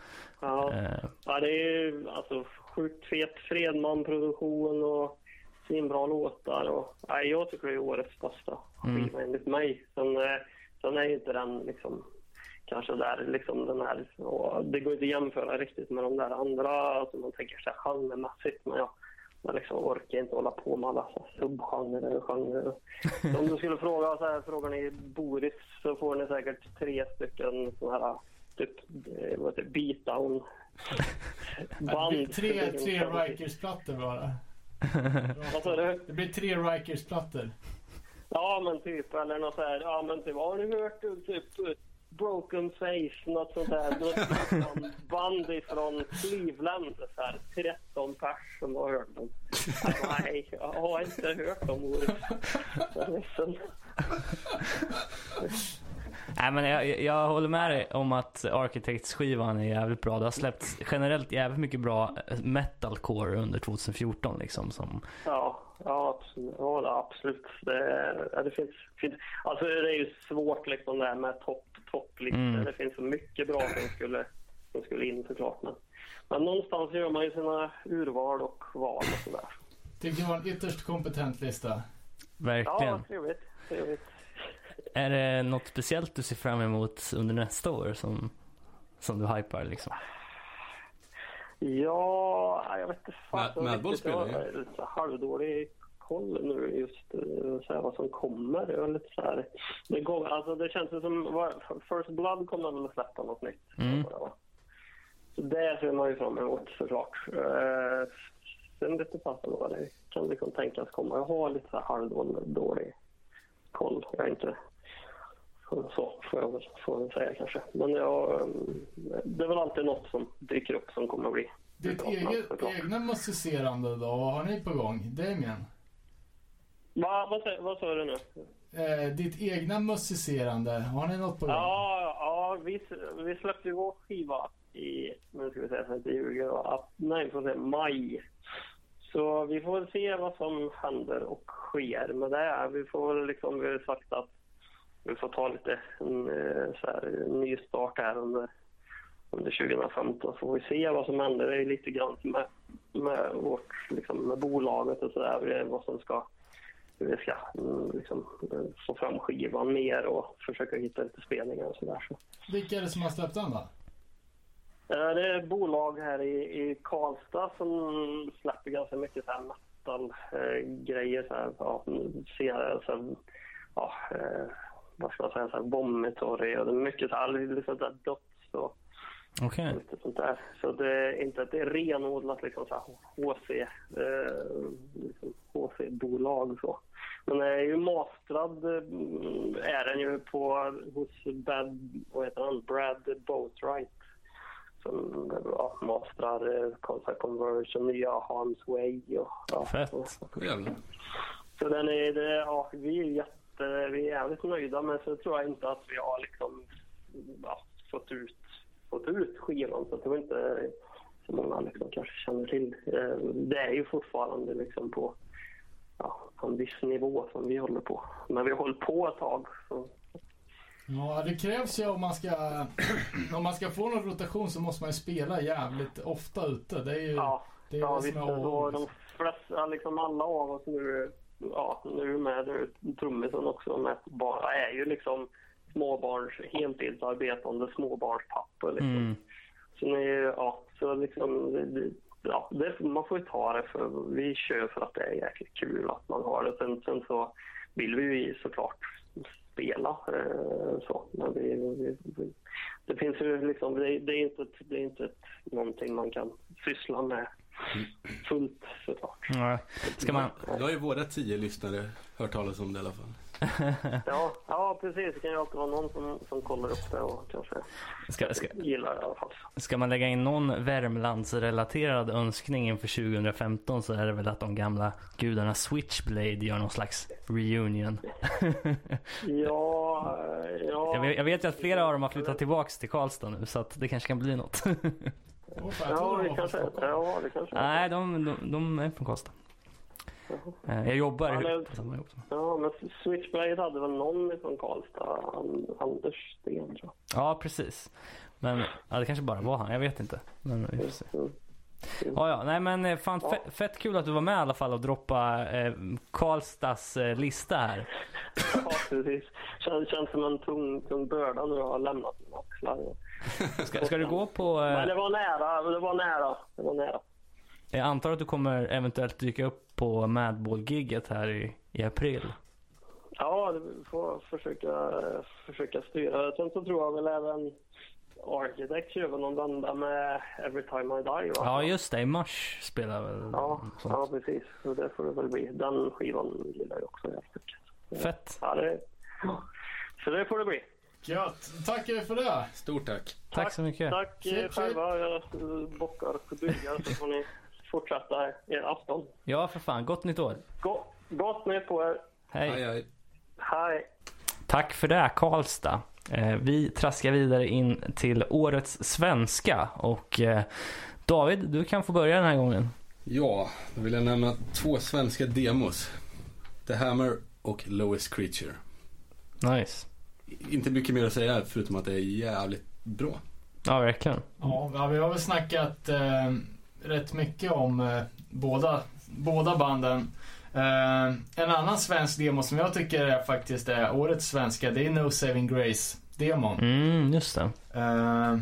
Ja. Eh, Ja, det är ju alltså sjukt fet Fredman-produktion och svinbra låtar. Och, nej, jag tycker det är årets bästa Mm. skiva enligt mig. Sen, eh, sen är ju inte den liksom kanske där liksom den här, och det går inte att jämföra riktigt med de där andra, alltså man tänker sig genremässigt. Men jag, jag liksom orkar inte hålla på med alla subgenrer och genrer. Om du skulle fråga så här, frågar ni Boris så får ni säkert tre stycken sådana här typ, eh, vad heter det, beatdown Det blir tre, tre Rikers-plattor bara. Vad sa du? Det blir tre Rikers-plattor. Ja men typ, eller något så här, ja men typ, har du hört typ Broken Face, något sånt där, något band ifrån Cleveland, så här 13 pers som har hört dem. Alltså, nej, jag har inte hört dem. Jag är ledsen. Nej men jag, jag håller med dig om att Architects-skivan är jävligt bra. Det har släppts generellt jävligt mycket bra metalcore under 2014 liksom. Som, Ja, ja absolut. Ja, det- absolut. Det, ja, det finns, finns, alltså det är ju svårt liksom det här med topp, topplistor. Mm. Det finns så mycket bra som skulle, som skulle in såklart. Men, men någonstans gör man ju sina urval och val och sådär. Tyckte det var en ytterst kompetent lista. verkligen. Ja, trevligt. trevligt. Är det något speciellt du ser fram emot under nästa år som, som du hypar liksom? Ja, jag vet inte fan. Madball. Jag spelar ju. har lite halvdålig koll nu just eh, så här, vad som kommer. Det, är lite så här, det, går, alltså, det känns som First Blood kommer väl att släppa något nytt. Mm. Så det ser man ju fram emot såklart. Uh, sen jag inte vad det kan liksom tänkas komma. Jag har lite så här halvdålig koll. Jag är inte så får jag väl, får jag väl säga kanske. Men jag, mm, det är väl alltid något som dyker upp som kommer att bli Ditt eget, egna musicerande då, vad har ni på gång? Damien? Va, vad, vad sa du nu? Eh, ditt egna musicerande, har ni något på gång? Ja, ja vi, vi släppte ju vår skiva i, nu ska vi säga inte ljuger, va? nej, vi får se, maj. Så vi får se vad som händer och sker med det. Vi får väl liksom, vi har sagt att vi får ta lite en, eh, så här, en ny start här under, under 2015 så får vi se vad som händer. Det är lite grann med, med vårt, liksom, med bolaget och sådär, vad som ska hur vi ska mm, liksom, eh, få fram skivan mer och försöka hitta lite spelningar och sådär. Så. Vilka är det som har släppt den då? Eh, Det är bolag här i, i Karlstad som släpper ganska mycket så här metal-grejer. Så här, ja, ser, så här, ja, vad ska man säga, så här, Vomitory och det är mycket så här, sånt där dots och Okej. lite sånt där. Så det är inte att det är renodlat liksom så här HC, eh, liksom HC-bolag så. Men det är ju mastrad eh, är den ju på hos Bad, vad heter han, Brad Boatwright. Som ja, mastrar eh, Concept Conversion, nya Hans Way och ja. Fett. Och, så den är, det, ja, vi är jätte, vi är jävligt nöjda men så tror jag inte att vi har liksom ja, fått, ut, fått ut skivan så jag tror inte så många liksom kanske känner till. Eh, Det är ju fortfarande liksom på, ja, på en viss nivå som vi håller på. Men vi har hållit på ett tag. Så, Ja, det krävs ju om man ska, om man ska få någon rotation så måste man ju spela jävligt ofta ute. Det är ju ja, det, är ja det visst, som är de flesta, liksom alla av oss nu, ja, nu med trummisen också med bara är ju liksom småbarns, heltidsarbetande småbarnspappor. Liksom. Mm. Så, ni, ja, så liksom, ja, det, man får ju ta det för vi kör för att det är jäkligt kul att man har det. Sen, sen så vill vi ju såklart spela eh, så. Men vi, vi, vi, det finns ju liksom, det, det är inte, det är inte någonting man kan syssla med fullt såklart. Ja. Ska man, Då har ju våra tio lyssnare hört talas om det i alla fall. Ja, ja precis. Det kan ju alltid vara någon som, som kollar upp det och kanske ska, ska, gillar det i alla fall. ska man lägga in någon Värmlandsrelaterad önskning inför 2015 så är det väl att de gamla gudarna Switchblade gör någon slags reunion. Ja, ja. Jag vet, jag vet ju att flera av dem har flyttat tillbaks till Karlstad nu så att det kanske kan bli något. Ja, det kanske är. Ja, det kanske. Nej, de, de, de är från Karlstad. Eh, Jag jobbar Ja, men- på samma jobb. Ja, men Switchblade hade väl någon från Karlstad? An- Anders Sten, tror jag. Ja, precis. Men ja, det kanske bara var han. Jag vet inte. Men vi får se. Ja, ja. Nej, men eh, fan fett, fett kul att du var med i alla fall och droppa eh, Karlstads eh, lista här. Ja, precis. Känns, känns som en tung, tung börda nu att ha lämnat mina axlar. Ska, ska du gå på... Men det Eh, var nära, det var nära, det var nära. jag antar att du kommer eventuellt dyka upp på Madball-gigget här i, i april. Ja, det får försöka, försöka styra. Sen så tror jag väl även Architect kör väl någon vända med Every Time I Die va? Ja, just det. I mars spelar väl Ja, sånt. ja, precis. Så det får det väl bli. Den skivan gillar jag också jävligt mycket. Fett. Ja, det, så det får det bli. Gött. Tackar för det. Stort tack. Tack så mycket. Tack Chip, chip. själva. Jag bockar och bugar så får ni fortsätta er afton. Ja, för fan. Gott nytt år. Gå, gott nytt på er. Hej. Hej, hej. Hej. Tack för det Karlstad. Eh, Vi traskar vidare in till årets svenska och eh, David, du kan få börja den här gången. Ja, då vill jag nämna två svenska demos. The Hammer och Lowest Creature. Nice. Inte mycket mer att säga förutom att det är jävligt bra. Ja, verkligen. Ja, ja, vi har väl snackat eh, rätt mycket om eh, båda, båda banden. Eh, en annan svensk demo som jag tycker är faktiskt är årets svenska, det är No Saving Grace-demon. Mm, just det. Eh,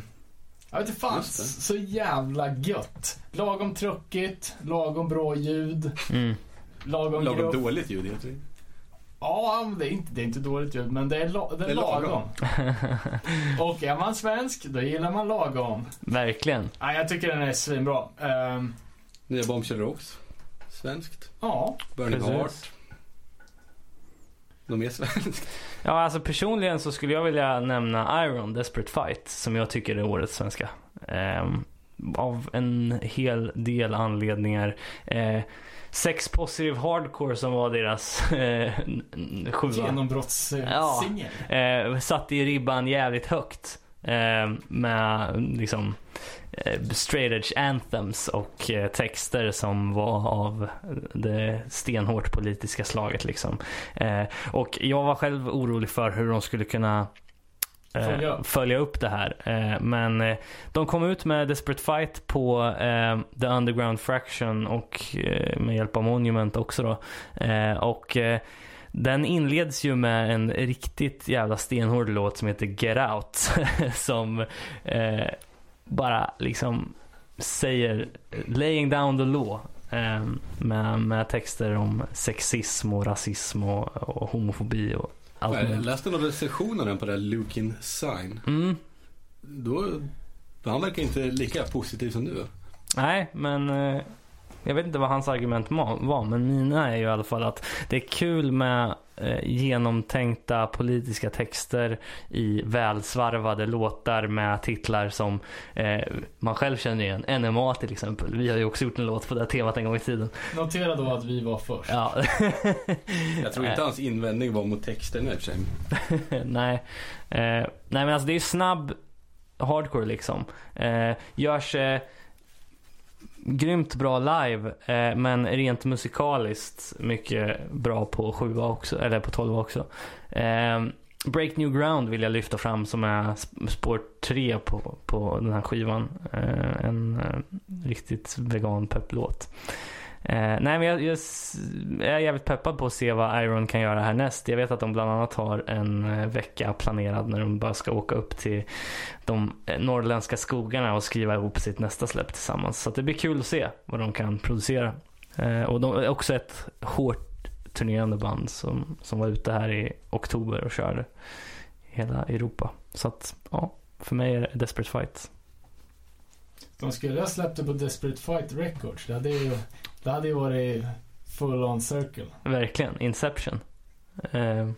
jag vet inte fan, så jävla gött. Lagom truckigt, lagom bra ljud, Mm. lagom, Lagom gruff. dåligt ljud heter det. Ja, men det är, inte, det är inte dåligt ljud, men det är, la, det är, Det är lagom. lagom. Och är man svensk, då gillar man lagom. Verkligen. Ja, jag tycker den är svinbra. Eh, Nya Bombshell Rocks. Svenskt. ja, Burning Precis. Heart. Något mer svenskt? Ja, alltså personligen så skulle jag vilja nämna Iron, Desperate Fight, som jag tycker är årets svenska. Ehm, av en hel del anledningar. Eh, Sex Positive Hardcore som var deras eh, sjua. Ja. genombrottssingel. Eh, satte ju ribban jävligt högt. Eh, med liksom eh, straight edge anthems och eh, texter som var av det stenhårt politiska slaget liksom. Eh, och jag var själv orolig för hur de skulle kunna eh, Följa upp. följa upp det här. Eh, men eh, de kom ut med Desperate Fight på eh, The Underground Fraction och eh, med hjälp av Monument också då. Eh, och eh, den inleds ju med en riktigt jävla stenhård låt som heter Get Out. som eh, bara liksom säger laying down the law. Eh, med, med texter om sexism och rasism och, och homofobi och allt Jag möjligt. läste någon recension av den på det här Lukin Sign. Mm. Då, han verkar inte lika positiv som du. Nej, men eh, jag vet inte vad hans argument var, men mina är ju i alla fall att det är kul med genomtänkta politiska texter i välsvarvade låtar med titlar som eh, man själv känner igen. NMA till exempel. Vi har ju också gjort en låt på det här temat en gång i tiden. Notera då att vi var först. Ja. Jag tror inte hans invändning var mot texterna i och för sig. nej. Eh, nej men alltså det är snabb hardcore liksom. Eh, görs eh, grymt bra live eh, men rent musikaliskt mycket bra på 7 också, eller på 12 också. Eh, Break New Ground vill jag lyfta fram som är spår 3 på, på den här skivan. Eh, en eh, riktigt vegan pepplåt. Eh, Eh, nej men jag, jag, jag är jävligt peppad på att se vad Iron kan göra härnäst. Jag vet att de bland annat har en eh, vecka planerad när de bara ska åka upp till de eh, norrländska skogarna och skriva ihop sitt nästa släpp tillsammans. Så att det blir kul att se vad de kan producera. Eh, och de är också ett hårt turnerande band som, som var ute här i oktober och körde hela Europa. Så att ja, för mig är det Desperate Fight. De skulle ha släppt det på Desperate Fight Records. Det hade ju, det hade ju varit full on circle. Verkligen, Inception. Eh,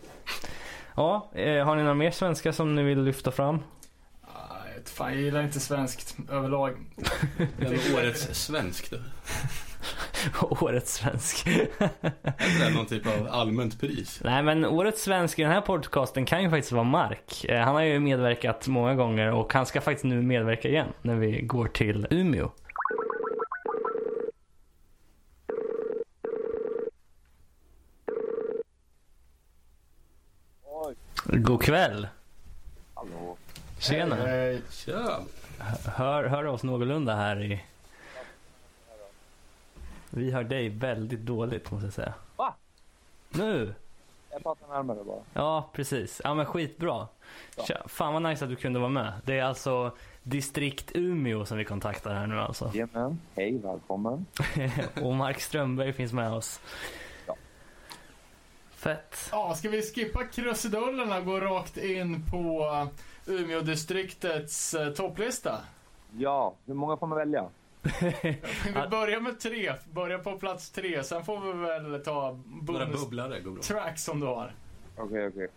ja, eh, har ni några mer svenska som ni vill lyfta fram? Ah, Fan, jag gillar inte svenskt överlag. Det är årets svensk då. Årets svensk. Är det någon typ av allmänt pris? Nej men årets svensk i den här podcasten kan ju faktiskt vara Mark. Eh, Han har ju medverkat många gånger och han ska faktiskt nu medverka igen när vi går till Umeå. God kväll. Hallå. Tjena. Hej. Tja. Hör, hör oss någorlunda här i... Vi hör dig väldigt dåligt måste jag säga. Va? Nu! Jag pratar närmare bara. Ja, precis. Ja men skitbra. Tja, fan vad nice att du kunde vara med. Det är alltså distrikt Umeå som vi kontaktar här nu alltså. Jajamän. Hej, välkommen. Och Mark Strömberg finns med oss. Fett. Ja, ska vi skippa krusidullerna och gå rakt in på Umeå-distriktets eh, topplista? Ja, hur många får man välja? Vi börjar med tre, börja på plats tre, sen får vi väl ta Några bonus bubblare går bra. tracks som du har. Okej, okej.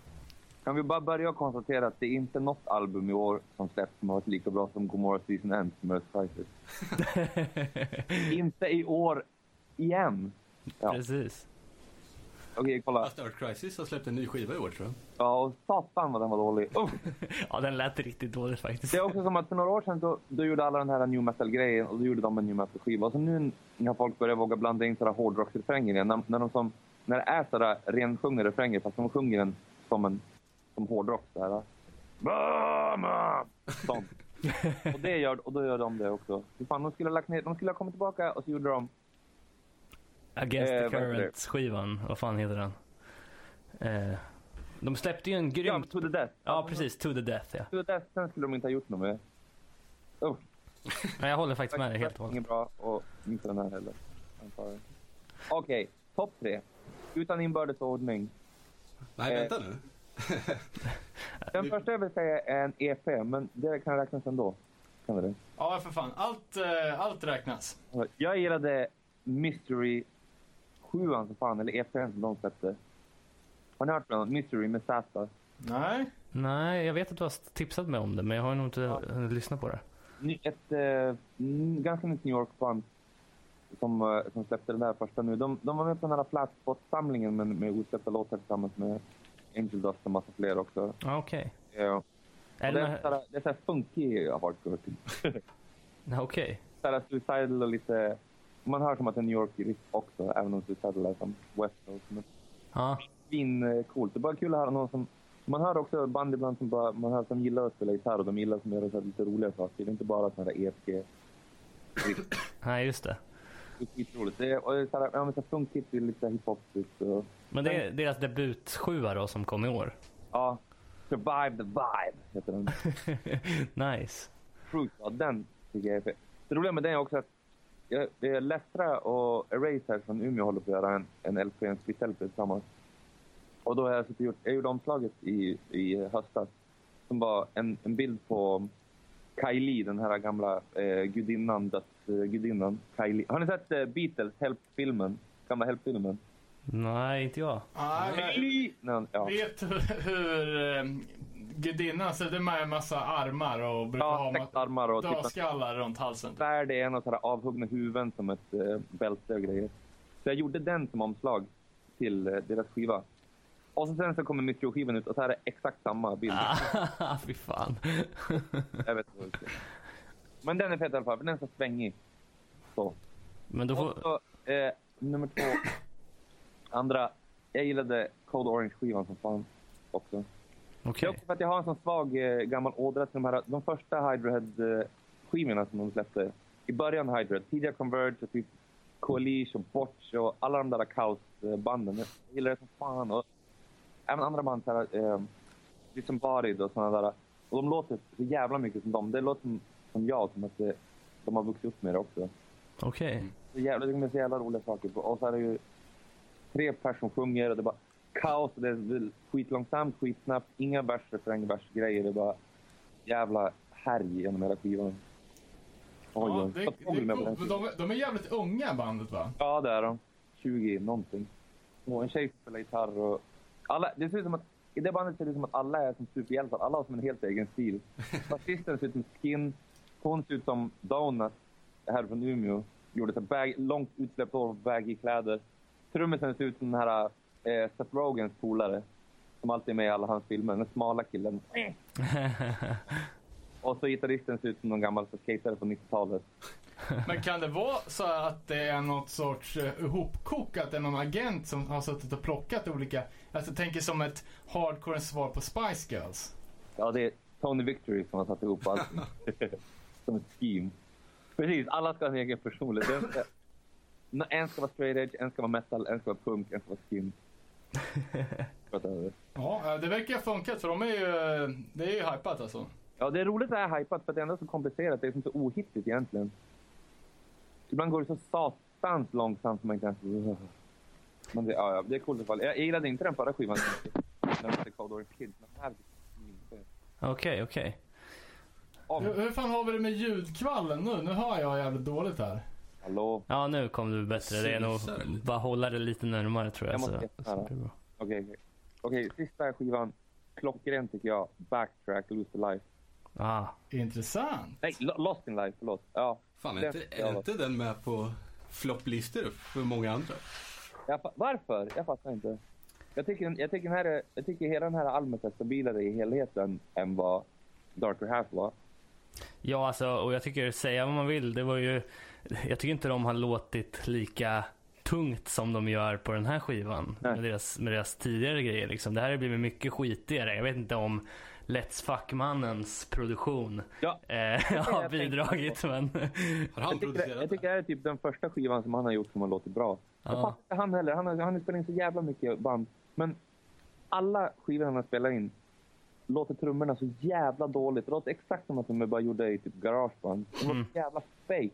Kan vi bara börja och konstatera att det är inte något album i år som släpps som har varit lika bra som Gomorrah Season Ends med Earth Crisis. inte i år igen. Ja. Precis. Okej, kolla. Fast Earth Crisis har släppt en ny skiva i år tror jag. Ja, och satan vad den var dålig. Uh. Ja, den lät riktigt dåligt faktiskt. Det är också som att för några år sedan då, då gjorde alla den här new metal-grejen och då gjorde de en new metal-skiva. Och så nu när folk börjar våga blanda in hårdrocksrefränger igen, när, när, de som, när det är sådär rensjungna refränger fast de sjunger den som en som hårdrock. Sådär. Sånt. och, det gör, och då gör de det också. Fan, de, skulle ha lagt ner, de skulle ha kommit tillbaka och så gjorde de... Against Eh, the det? Current-skivan. Vad fan heter den? Eh, de släppte ju en Ja, grymt... To the Death. Ja, precis. To the Death, ja. To the Death, sen skulle de inte ha gjort något med. Oh. Men jag håller faktiskt med dig helt och hållet. Inget bra och inte den här heller. Okej, topp tre. Utan inbördes ordning. Nej, Eh, vänta nu. Den första jag vill säga är en EP, men det kan räknas ändå. Kan det? Ja, för fan. Allt, eh, allt räknas. Jag gillade Mystery 7 för fan, eller EPn som de släppte. Har ni hört den? Mystery med Z. Nej. Nej, jag vet att du har tipsat mig om det, men jag har nog inte eh, lyssnat på det. Ett eh, ganska nytt New York-band som, eh, som släppte den där första nu. De, de var med på den här Flatspot-samlingen med, med osläppta låtar tillsammans med Angel Dust och massa fler också. Ja, Okej. Ja. Och Är det, det är med- såhär, det är såhär funky hardcore. Ja, Okej. såhär suicidal och lite... Man hör som att det är New York också, även om suicidal är som West Coast. Men Ja. fin eh, coolt. Det är bara kul att höra någon som... Man hör också band ibland som bara, man hör som gillar att spela gitarr och de gillar som gör lite roliga saker. Det är inte bara sådana där ESG. Nej, just det. Det är skitroligt. Det är, och det är såhär, ja men såhär funkigt, det är lite hiphopigt och... Men det är deras debutsjua då som kom i år. Ja. Survive the vibe, heter den. nice. Fruit, ja, den tycker jag är fet. Det roliga med den är också att jag, det är Lättra och Erase här från Umeå håller på att göra en, en LP, en split LP tillsammans. Och då har jag, gjort, jag gjorde omslaget i, i höstas. Som var en, en bild på Kylie, den här gamla eh, gudinnan, dödsgudinnan. Kylie. Har ni sett eh, Beatles, Help-filmen? Gamla Help-filmen? Nej, inte jag. Nej, men- Kylie! Nej, ja. Vet du hur eh, gudinnan ser det med en massa armar och brukar Ja, ha armar och typ dödskallar runt halsen? svärd i en och sådär avhuggna huvuden som ett eh, bälte och grejer. Så jag gjorde den som omslag till eh, deras skiva. Och så sen så kommer Mystery-skivan ut och så är det exakt samma bild. Ah, fy fan. jag vet inte. Men den är fet i alla fall, för den är så svängig. Så. Men då får... Och så, eh, nummer två. Andra, jag gillade Code Orange-skivan som fan också. Det Okej. är också för att jag har en sån svag eh, gammal ådra till de här, de första Hydrohead-skivorna som de släppte. I början Hydrohead, tidigare Converge och typ Coalish och Botch och alla de där kaosbanden. Jag gillar det som fan. Och även andra band, så här, eh, liksom Barid och såna där. Och de låter så jävla mycket som dem. Det låter som, som jag, som att eh, de har vuxit upp med det också. Okej. Så jävla, det är så jävla roliga saker. Och så är det ju tre personer som sjunger och det bara kaos. Det är skitlångsamt, skitsnabbt. Inga vers, refräng, vers, grejer. Det är bara jävla härj genom hela skivan. Oj, Ja, det, det är med Men de, de är jävligt unga bandet va? Ja, det är de. 20 någonting. Och en tjej spelar gitarr och... Alla, det ser ut som att, I det bandet ser det ut som att alla är som superhjältar. Alla har som en helt egen stil. Basisten ser ut som Skin. Hon ser ut som Donut, här från Umeå. Gjorde så bag, långt utsläppt hår baggy kläder. Trummisen ser ut som den här eh, Seth Rogans polare. Som alltid är med i alla hans filmer. Den smala killen. Och så gitarristen ser ut som någon gammal skatare från 90-talet. Men kan det vara så att det är något sorts uh, ihopkokat? Det är någon agent som har suttit och plockat olika... Alltså jag tänker som ett hardcore-svar på Spice Girls. Ja, det är Tony Victory som har satt ihop allt. som ett scheme. Precis, alla ska ha en egen personlighet. En ska, Nå- en ska vara straight edge, en ska vara metal, en ska vara punk, en ska vara skin. Ja, eh, det verkar ha funkat för de är ju... Det är ju hypat alltså. Ja, det är roligt att det är hypat för att det är ändå så komplicerat. Det är som så ohittigt egentligen. Ibland går det så satans långsamt som man inte ens... Men det, ja, ja, det är coolt i alla fall. Jag gillade inte den förra skivan. Den hette Cold War Kid. Men den här inte. Okej, okej. Hur, hur fan har vi det med ljudkvallen nu? Nu hör jag jävligt dåligt här. Hallå? Ja, nu kom du bättre. Det är nog bara hålla det lite närmare tror jag. Jag måste så, jätta så här. blir det bra. Okej, okej. Okej, sista skivan. Klockren tycker jag. Backtrack, Lose the Life. Ah. Intressant. Nej, Lo- Lost in Life, förlåt. Ja. Fan, är Den inte, är inte den med på flopplistor för många andra? Jag varför? Jag fattar inte. Jag tycker, jag, tycker den här är, jag tycker hela den här albumet är stabilare i helheten än vad Darker Half var. Ja, alltså, och jag tycker, säga vad man vill, det var ju... Jag tycker inte de har låtit lika tungt som de gör på den här skivan. Med deras, med deras tidigare grejer liksom. Det här har blivit mycket skitigare. Jag vet inte om Let's Fuck-mannens produktion ja. eh, jag har bidragit. Men... jag, tycker, det- jag tycker det är typ den första skivan som han har gjort som har låtit bra. Jag Ja. fattar inte han heller. Han har, han har spelat in så jävla mycket band. Men alla skivor han har spelat in låter trummorna så jävla dåligt. Det låter exakt som att de bara gjorde i typ garageband. De låter så jävla fake.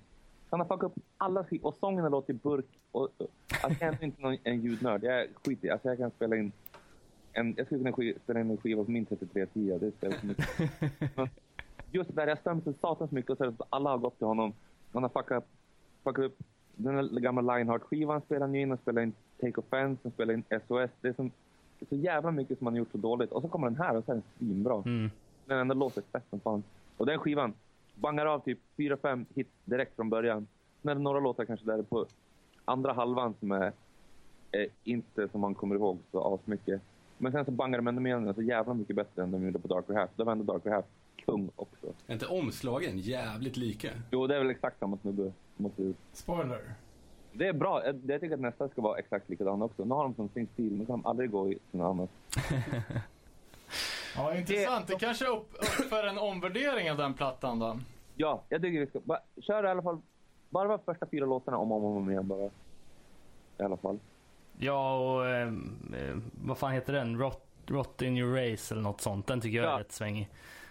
Han har fuckat upp alla skivor. Och sången har låtit i burk. Och, och, alltså, jag är inte någon, en ljudnörd. Jag skiter i Alltså jag kan spela in en, jag skulle kunna spela in en skiva på min 3310. Det spelar så mycket. Men just där, jag mig så satans mycket och så alla har gått till honom. Han har fuckat, fuckat upp den gamla Lionheart-skivan spelar han in, han spelar in Take Offense, han spelar in SOS. Det är, som, det är så jävla mycket som han gjort så dåligt. Och så kommer den här och så är den svinbra. Den ändå låter fett som fan. Och den skivan bangar av typ 4-5 hits direkt från början. Sen är det några låtar kanske där på andra halvan som är eh, inte som man kommer ihåg så asmycket. Men sen så bangar de ändå med den så jävla mycket bättre än de gjorde på Darker Half. Då var ändå Darker Half kung också. Är inte omslagen jävligt lika? Jo, det är väl exakt samma snubbe. Måste. Spoiler. Det är bra. Jag, jag tycker att nästa ska vara exakt likadan också. Nu har de som sin stil, men kan de aldrig gå i något annat. Ja, intressant. Det kanske är upp, upp för en omvärdering av den plattan då. Ja, jag tycker vi ska... Bara, kör i alla fall... Bara de första fyra låtarna om och om igen bara. I alla fall. Ja, och eh, eh, vad fan heter den? Rot, Rot in your race eller något sånt. Den tycker jag är Ja. rätt svängig.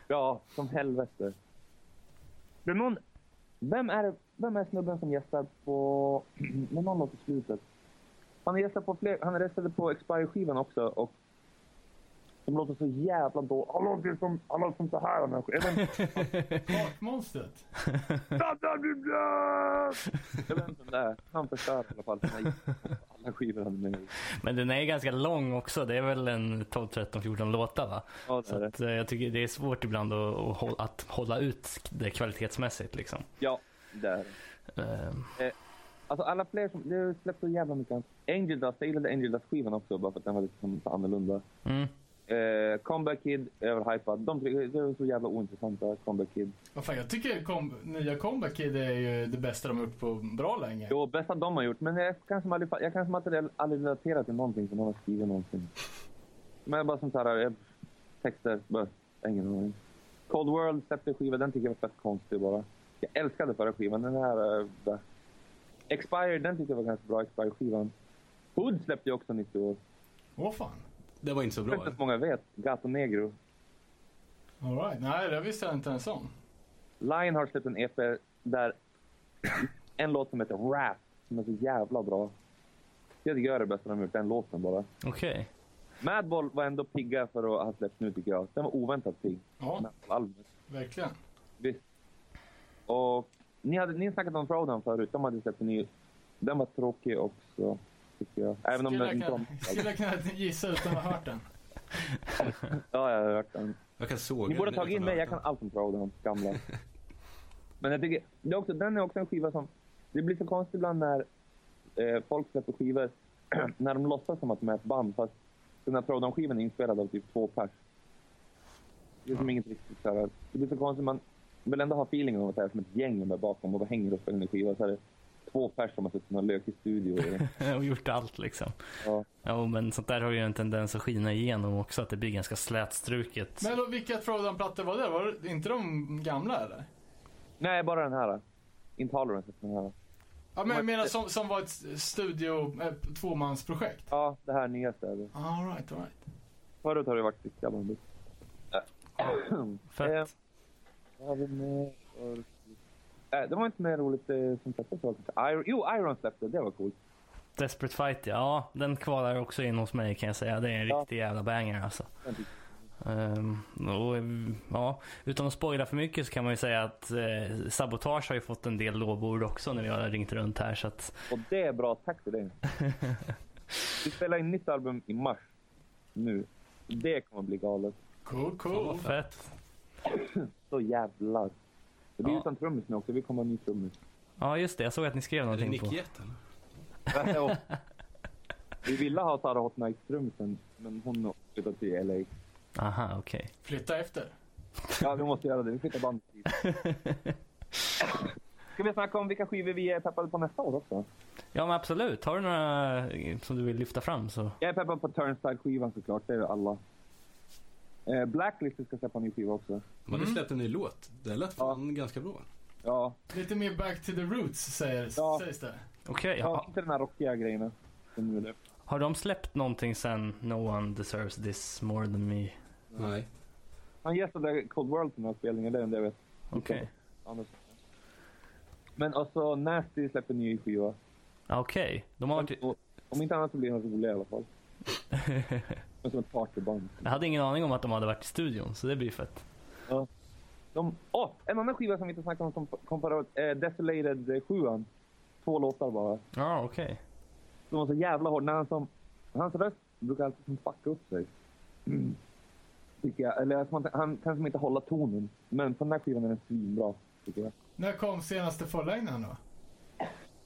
Ja, som helvete. Det är någon... Vem är, vem är snubben som gästar på... När någon låter slutet? Han gästar på fler... Han gästade på Expire-skivan också och... De låter så jävla dåligt. Han låter som, han låter som så här. den här skivan. Kakmonstret. Jag vet inte det är. Han förstör i alla fall alla skivor han är med. Men den är ganska lång också. Det är väl en 12, 13, 14 låtar va? Ja, det är Så det. att, eh, jag tycker det är svårt ibland att, att, hålla, ut det kvalitetsmässigt liksom. Ja, det är det. Ehm, Eh, alltså alla fler som... Det har släppt så jävla mycket. Angel Dust, jag gillade Angel Dust-skivan också bara för att den var lite som, så annorlunda. Mm. Eh, Comeback Kid, överhypad. De det är så jävla ointressanta, Comeback Kid. Vad fan, jag tycker kom, nya Comeback Kid är ju det bästa de har gjort på bra länge. Jo, bästa de har gjort. Men jag kan som aldrig, jag kan som aldrig, aldrig relatera till någonting som de har skrivit någonsin. Men bara som såhär, eh, texter, bara, ingen aning. Cold World släppte skiva, den tycker jag var fett konstig bara. Jag älskade förra skivan, den här... Uh, där. Expired, den tyckte jag var ganska bra, Expired-skivan. Hood släppte ju också 90 år. Åh fan. Det var inte så Jag bra. vet inte så många vet. Gato Negro. All right. Nej, det visste jag inte ens om. Lion har släppt en EP där en låt som heter Rap, som är så jävla bra. Jag tycker jag är det bästa de har gjort, den låten bara. Okej. Madball var ändå pigga för att ha släppt nu tycker jag. Den var oväntat pigg. Ja. Verkligen. Visst. Och ni, hade, ni snackade om Throwdown förut. De hade släppt en ny. Den var tråkig också, tycker jag. Även om den jag, inte skulle jag kunna gissa utan att ha hört den? Ja, jag har hört den. Jag kan såga Ni borde den tagit in mig, jag ha kan allt om Throwdown, gamla. Men jag tycker, det är också, den är också en skiva som... Det blir så konstigt ibland när eh, folk släpper skivor när de låtsas som att de är ett band fast den här Throwdown-skivan är inspelad av typ två pers. Det är som inget riktigt så här. Det blir så konstigt, man vill ändå ha feelingen av att det är som ett gäng med bakom och bara hänger och spelar en skiva. Så är det två pers som har suttit i någon lökig studio. Och, och gjort allt liksom. ja. Ja, men sånt där har ju en tendens att skina igenom också, att det blir ganska slätstruket. Men då, vilka Throwdown-plattor var det? Var det inte de gamla eller? Nej, bara den här. Intolerance, den här. Ja, men jag menar som, som var ett studio, eh, tvåmansprojekt. Ja, det här nyaste är det. All right, all right. Förut har det varit riktiga bandet. Fett. Vad har vi mer för- Eh, det var inte mer roligt eh, som släpptes. Iron, jo, Iron släppte. Det var coolt. Desperate Fight, ja. Den kvalar också in hos mig kan jag säga. Det är en Ja. riktig jävla banger alltså. Ehm, och, ja, utan att spoila för mycket så kan man ju säga att eh, Sabotage har ju fått en del lovord också när vi har ringt runt här. Så att, Och det är bra. Tack för det. Vi spelar in nytt album i mars. Nu. Det kommer bli galet. Cool, cool. fett. Så jävlar. Det blir Ja. utan trummis nu också. Vi kommer ha en ny trummis. Ja just det, jag såg att ni skrev någonting Nick på... Jet eller? Vi ville ha Tara Hot Night-trummisen, men hon flyttade till LA. Aha, okej. Flytta efter. Ja, vi måste göra det. Vi flyttar bandet dit. Ska vi snacka om vilka skivor vi är peppade på nästa år också? Ja men absolut, har du några som du vill lyfta fram så... Jag är peppad på Turnstile-skivan såklart, det är alla. Eh, Blacklist ska släppa en ny skiva också. De hade Mm. släppt en ny låt. Det lät fan ganska bra. Ja, Lite mer back to the roots säger, Ja. sägs det. Okej, ja. ha, inte den här rockiga det. har de släppt någonting sen No One Deserves This More Than Me? Nej. Han gästade Cold World på den här spelningen, det är det jag vet. Okej. Annars. Men alltså Nasty släpper ny skiva. Ja, Okej, de har varit... Och, om inte annat så blir den rolig i alla fall. Som ett partyband. Jag hade ingen aning om att de hade varit i studion, så det blir fett. De, åh, en annan skiva som vi inte snackade om som kom förra året, eh, Desolated 7 Två låtar bara. Ja, okej. De var så jävla hård. När han som, hans röst brukar alltid som fucka upp sig. Mm. Tycker jag. Eller han kan som inte hålla tonen. Men på den här skivan är den svinbra, tycker jag. När kom senaste fullängden då?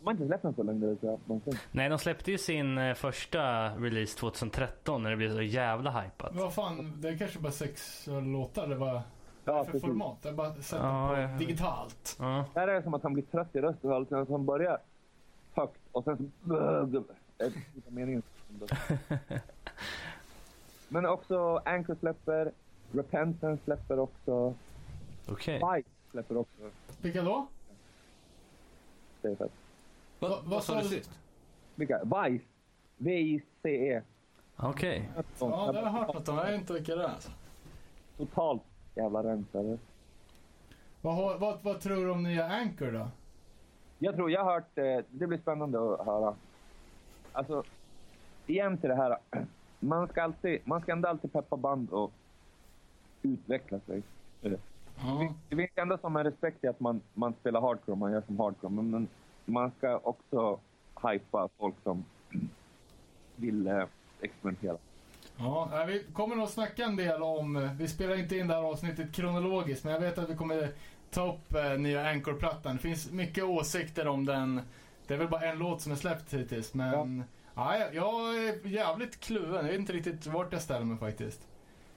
De har inte släppt den så länge, någonsin. Nej, de släppte ju sin eh, första release 2013 när det blev så jävla hypat. Vad fan, det är kanske bara sex låtar eller vad? Ja, för precis. format? Jag har bara sett Ja, det ja. på digitalt. Ja. Där är det som att han blir trött i rösten och allt. Han börjar högt och sen så... Meningen. Men också Anchor släpper, Repentance släpper också, Okej. Fight släpper också. Vilka då? Det är fett. Va, Va- vad sa du sist? Vilka? Vice. V-I-C-E. Okej. Ja, det har jag hört något om. Jag vet inte vilka det är. Totalt jävla rensare. Vad, vad, vad tror du om nya Anchor då? Jag tror, jag har hört, eh, det blir spännande att höra. Alltså, igen till det här. Man ska alltid, man ska ändå alltid peppa band och utveckla sig. Ja. Det finns ändå som en respekt i att man, man spelar hardcore, man gör som hardcore. Men, men man ska också hypa folk som vill eh, experimentera. Ja, nej, vi kommer nog snacka en del om, eh, vi spelar inte in det här avsnittet kronologiskt, men jag vet att vi kommer ta upp eh, nya Anchor-plattan. Det finns mycket åsikter om den. Det är väl bara en låt som är släppt hittills, men ja. jag, jag är jävligt kluven. Jag vet inte riktigt vart jag ställer mig faktiskt.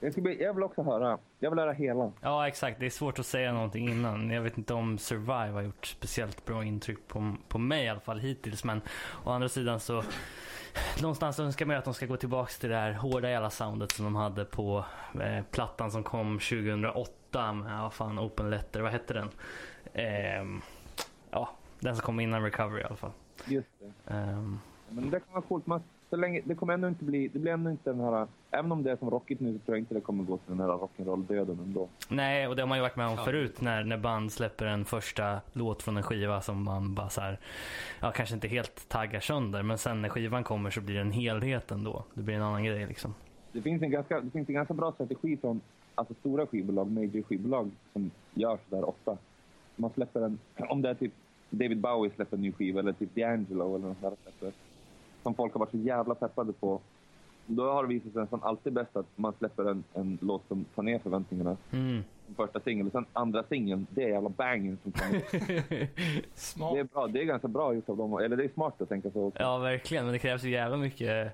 Jag, ska bli, jag vill också höra. Jag vill höra hela. Ja, exakt. Det är svårt att säga någonting innan. Jag vet inte om Survive har gjort speciellt bra intryck på, på mig i alla fall hittills. Men å andra sidan så någonstans önskar man ju att de ska gå tillbaks till det här hårda jävla soundet som de hade på eh, plattan som kom 2008 med, vad fan, Open Letter, vad hette den? Ehm, ja, den som kom innan Recovery i alla fall. Just det. Ehm, Men det kan vara coolt. Man, så länge, det kommer ändå inte bli, det blir ändå inte den här, även om det är som rockigt nu så tror jag inte det kommer gå till den här rock'n'roll-döden ändå. Nej, och det har man ju varit med om Ja. förut när, när band släpper en första låt från en skiva som man bara så här, ja kanske inte helt taggar sönder, men sen när skivan kommer så blir det en helhet ändå. Det blir en annan grej liksom. Det finns en ganska, det finns en ganska bra strategi från alltså stora skivbolag, major skivbolag som gör sådär ofta. man släpper en, om det är typ David Bowie släpper en ny skiva eller typ D'Angelo eller något sånt där släpper, som folk har varit så jävla peppade på. Då har det visat sig nästan alltid bäst att man släpper en, en låt som tar ner förväntningarna. Mm. Första singeln, och sen andra singeln, det är jävla bangen som kommer. Smart. Det är bra, det är ganska bra gjort av dem, eller det är smart att tänka så. Ja, verkligen. Men det krävs ju jävla mycket.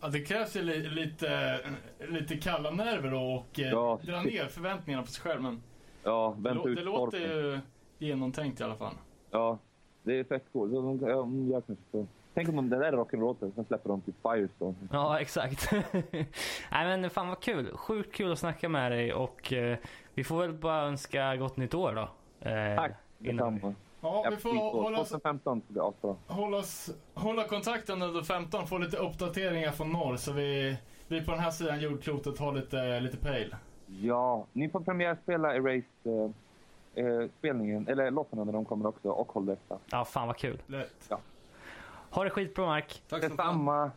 Ja, det krävs ju li, lite, lite kalla nerver och eh, Ja, dra shit. ner förväntningarna på sig själv. Men Ja, det, lå- ut det låter ju genomtänkt i alla fall. Ja, det är fett coolt. Gör kanske så. Tänk om de, det där är rock'n'roll, sen släpper de typ Firestone. Ja, exakt. Nej men fan vad kul. Sjukt kul att snacka med dig och eh, vi får väl bara önska gott nytt år då. Eh, Tack, detsamma. Ja, vi får hålla oss, 2015 ska bli asbra. hålla, oss, hålla kontakten under 15, få lite uppdateringar från norr så vi, vi på den här sidan jordklotet har lite, lite pejl. Ja, ni får premiärspela Erased eh, eh, spelningen, eller låtarna när de kommer också, och håll detta. Ja, fan vad kul. Lätt. Ja. Ha det skitbra Mark. Tack. Detsamma!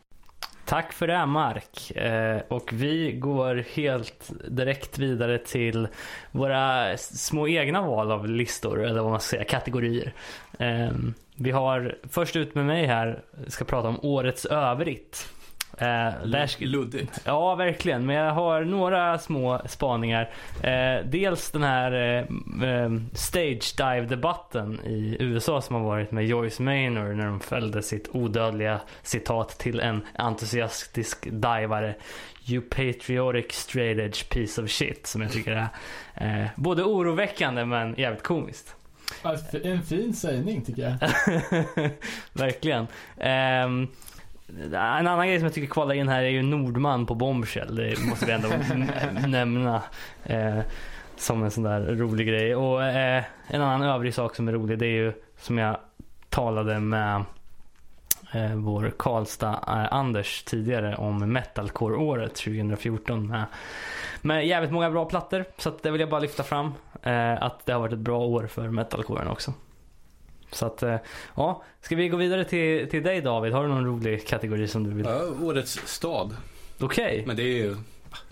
Tack för det Mark. Eh, och vi går helt direkt vidare till våra små egna val av listor, eller vad man ska säga, kategorier. Eh, vi har först ut med mig här, ska prata om årets övrigt. Eh, Luddigt. Ja, verkligen. Men jag har några små spaningar. Eh, dels den här eh, eh, stage dive-debatten i USA som har varit med Joyce Maynor när de fällde sitt odödliga citat till en entusiastisk divare. You patriotic straight edge piece of shit. Som jag tycker är eh, både oroväckande men jävligt komiskt. Alltså, en fin sägning tycker jag. Verkligen. Ehm, en annan grej som jag tycker kvalar in här är ju Nordman på Bombshell. Det måste vi ändå nämna. Eh, som en sån där rolig grej. Och eh, en annan övrig sak som är rolig det är ju som jag talade med eh, vår Karlstad eh, Anders tidigare om metalcore-året 2014 med, med jävligt många bra plattor. Så att det vill jag bara lyfta fram. Eh, att det har varit ett bra år för metalcoren också. Så att, eh, ja. Ska vi gå vidare till, till dig David? Har du någon rolig kategori som du vill? Ja, årets stad. Okej. Men det är ju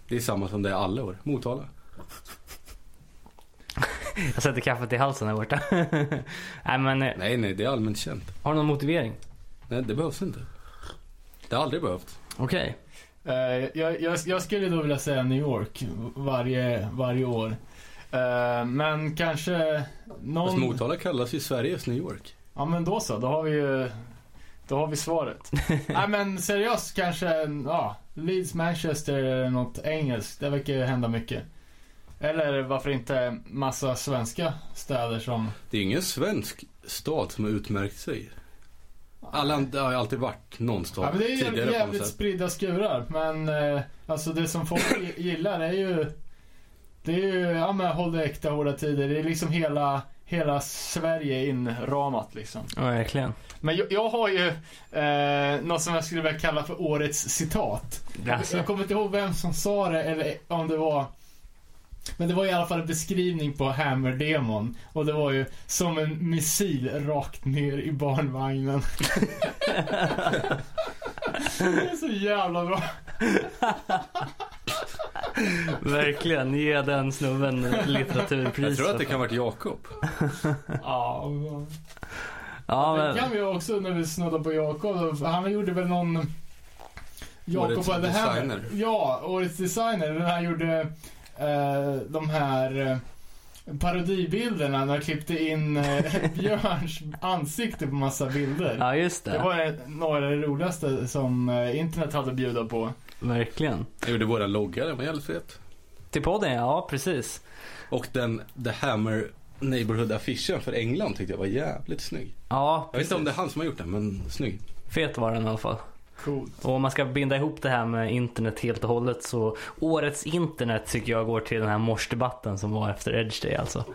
det är samma som det är alla år. Motala. Jag sätter kaffet i halsen här borta. nej men, eh, Nej, nej, det är allmänt känt. har du någon motivering? Nej, det behövs inte. Det har aldrig behövt. Okej. Eh, jag, jag, jag skulle då vilja säga New York varje, varje år. Eh, men kanske någon... Fast Motala kallas ju Sveriges New York. Ja men då så, då har vi ju Då har vi svaret. Nej men seriöst kanske, ja, Leeds, Manchester eller något engelskt. Det verkar ju hända mycket. Eller varför inte massa svenska städer som... Det är ingen svensk stad som har utmärkt sig. Alla, det har ju alltid varit någon stad Ja, men det är ju jävligt spridda skurar. Men eh, alltså det som folk gi- gillar är ju... Det är ju, ja men håll det äkta, hårda tider. Det är liksom hela, hela Sverige inramat liksom. Ja, verkligen. Men jag, jag har ju eh, något som jag skulle vilja kalla för årets citat. Jaså? Jag kommer inte ihåg vem som sa det eller om det var men det var i alla fall en beskrivning på Hammer-demon. Och det var ju som en missil rakt ner i barnvagnen. det är så jävla bra. Verkligen. Ge den snubben litteraturpris. Jag tror att det kan ha varit Jakob. Ja, Ja, det men, kan vi också när vi snuddar på Jakob. Han gjorde väl någon... Jakob Årets designer. Ja, Årets designer. Den här gjorde de här eh, parodibilderna när han klippte in eh, Björns ansikte på massa bilder. ja, just Det det. var eh, några av det roligaste som eh, internet hade att bjuda på. Verkligen. Jag gjorde våra loggar, den var jävligt fet. Till podden, ja precis. Och den The Hammer Neighborhood-affischen för England tyckte jag var jävligt snygg. Ja, Jag vet inte om det är han som har gjort den, men snygg. fet var den i alla fall. Coolt. Och om man ska binda ihop det här med internet helt och hållet så årets internet tycker jag går till den här morsdebatten som var efter Edge Day alltså.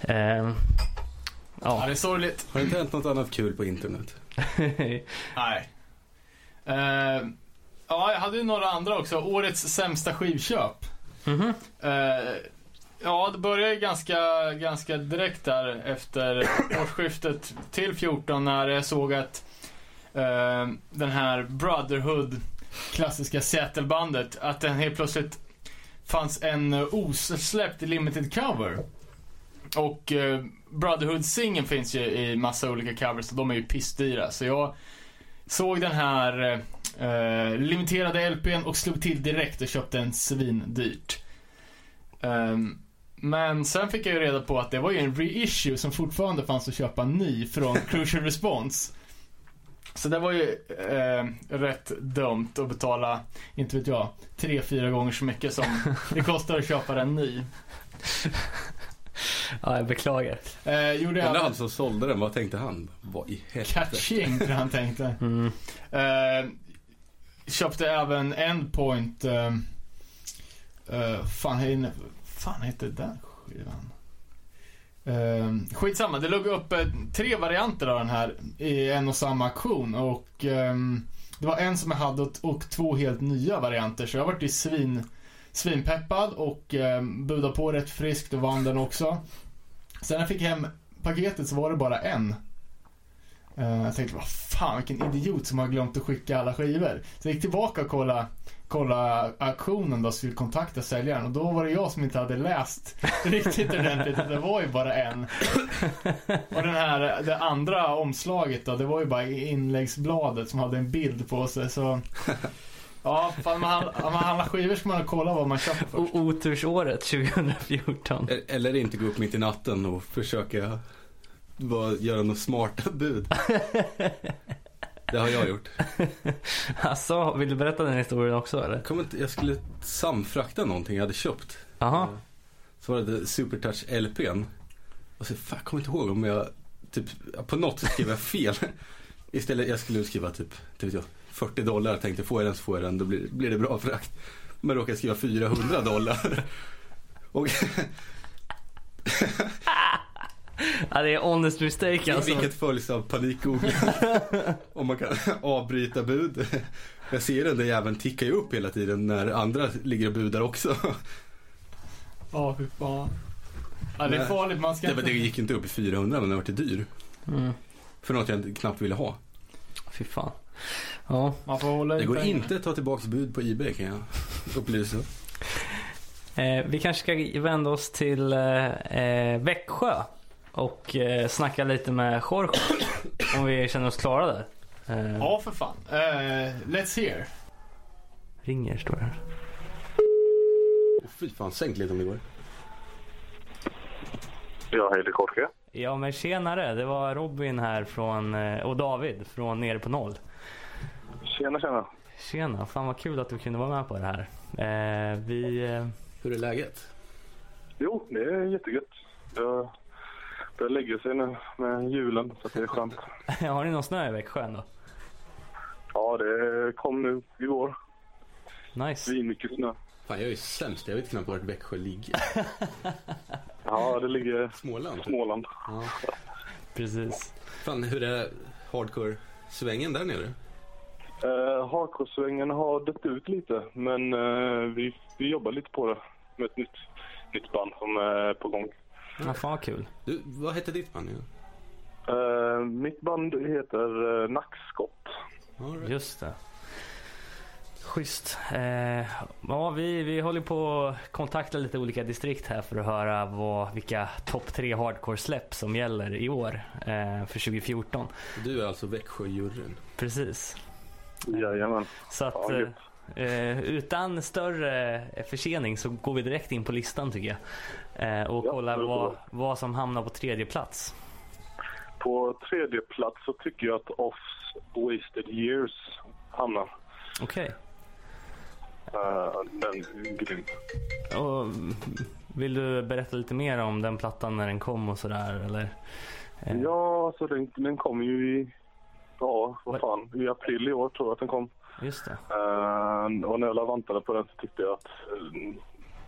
Ehm, Ja, ja. det är sorgligt. Har det inte hänt något annat kul på internet? Nej. Eh, ja, jag hade ju några andra också. Årets sämsta skivköp. Mhm. Eh, ja, det började ju ganska, ganska direkt där efter årsskiftet till 14 när jag såg att eh, den här Brotherhood, klassiska Seattle-bandet, att den helt plötsligt fanns en osläppt limited cover. och eh, Brotherhood-singeln finns ju i massa olika covers och de är ju pissdyra. Så jag såg den här eh, limiterade LPn och slog till direkt och köpte en svindyrt. Ehm, men sen fick jag ju reda på att det var ju en reissue som fortfarande fanns att köpa ny från Crucial Response. Så det var ju eh, rätt dumt att betala, inte vet jag, tre, fyra gånger så mycket som det kostar att köpa den ny. Ja, jag beklagar. Eh, gjorde jag han som sålde den, vad tänkte han? Vad i helvete? catching, tror han tänkte. Mm. Eh, köpte även Endpoint, eh, eh, fan, fan heter den skivan? Eh, skitsamma, det låg upp eh, tre varianter av den här i en och samma auktion och ehm, det var en som jag hade och, och två helt nya varianter så jag vart ju svin, svinpeppad och eh, budade på rätt friskt och vann den också. Sen när jag fick hem paketet så var det bara en. Eh, jag tänkte, vad fan vilken idiot som har glömt att skicka alla skivor. Så jag gick tillbaka och kollade, kolla auktionen då, så vi kontakta säljaren. Och då var det jag som inte hade läst riktigt ordentligt. Det var ju bara en. Och den här, det andra omslaget då, det var ju bara inläggsbladet som hade en bild på sig. Så Ja, fan, man, handlar, om man handlar skivor ska man kolla vad man köper först. Otursåret 2014. E- Eller inte gå upp mitt i natten och försöka bara göra något smarta bud. Det har jag gjort. Alltså, vill du berätta den historien också eller? Jag, inte, jag skulle samfrakta någonting jag hade köpt. Aha. Så var det Supertouch LPn. Och så, fan, jag kommer inte ihåg om jag, typ, på något så skrev jag fel. Istället, jag skulle skriva typ, typ jag, 40 dollar tänkte får jag den så får jag den, då blir, blir det bra frakt. Men råkade skriva 400 dollar. Och Ja, det är honest mistake alltså. vilket följs av panikgoogling. Om man kan avbryta bud. Jag ser den där jäveln ticka ju upp hela tiden när andra ligger och budar också. Ja, fy fan. Ja, det är farligt. Man ska Det, det inte... gick inte upp i 400 men den var till dyr. Mm. För något jag knappt ville ha. Fy fan. Ja. Man får hålla Det går pengarna. inte att ta tillbaka bud på Ebay kan jag upplysa. Eh, vi kanske ska vända oss till eh, eh, Växjö och eh, snacka lite med Jorge. om vi känner oss klara där. Eh, Ja, för fan. Eh, let's hear. Ringer står det här. Oh, fy fan, sänk lite om det går. Ja, hej det är Jorge. Ja men tjenare, det var Robin här från, eh, och David från Nere på Noll. Tjena, tjena. Tjena, fan vad kul att du kunde vara med på det här. Eh, vi... Eh, Hur är läget? Jo, det är jättegött. Jag börjar lägga sig nu med julen så det är skönt. har ni någon snö i Växjö då? Ja, det kom nu igår. Nice. Svinmycket snö. Fan, jag är ju sämst. Jag vet knappt vart Växjö ligger. Ja, det ligger Småland. Småland. Ja. Precis. Fan, hur är hardcore-svängen där nere? Uh, Hardcore-svängen har dött ut lite, men eh, vi, vi jobbar lite på det med ett nytt, nytt band som är på gång. Ja, fan vad kul. Du, vad hette ditt band? Eh, mitt band heter uh, Nackskott. Just det. Schysst. Eh, ja, vi, vi håller på att kontakta lite olika distrikt här för att höra vad, vilka topp tre hardcore-släpp som gäller i år eh, för 2014. Du är alltså Växjö-juryn. Precis. Jajamän. Så att Ja, eh, utan större eh, försening så går vi direkt in på listan tycker jag. Eh, och Ja, kollar vad, vad som hamnar på tredje plats. På tredje plats så tycker jag att Offs Wasted Years hamnar. Okej. Eh, den är grym. Och Vill du berätta lite mer om den plattan när den kom och sådär eller? Eh, Ja, så den, den kom ju i, ja vad fan, i april i år tror jag att den kom. Just det. Eh, och när jag vantade på den så tyckte jag att eh,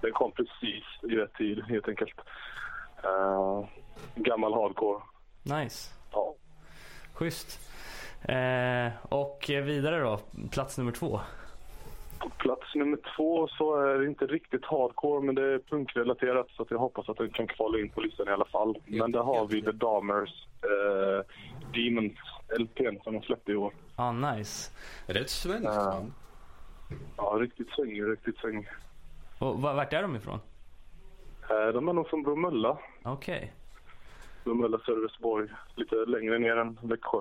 den kom precis i rätt tid helt enkelt. Eh, gammal hardcore. Nice. Ja. Schysst. Eh, och vidare då, plats nummer två. På plats nummer två så är det inte riktigt hardcore men det är punkrelaterat så jag hoppas att den kan kvala in på listan i alla fall. Men där har vi The Dahmers eh, Demons LPn som de släppte i år. Ah, nice. Ett svenskt Ja. band? Ja, riktigt svängig, riktigt svängig. Och va- vart är de ifrån? Eh, de är nog från Bromölla. Okej. Bromölla, Sölvesborg. Lite längre ner än Växjö.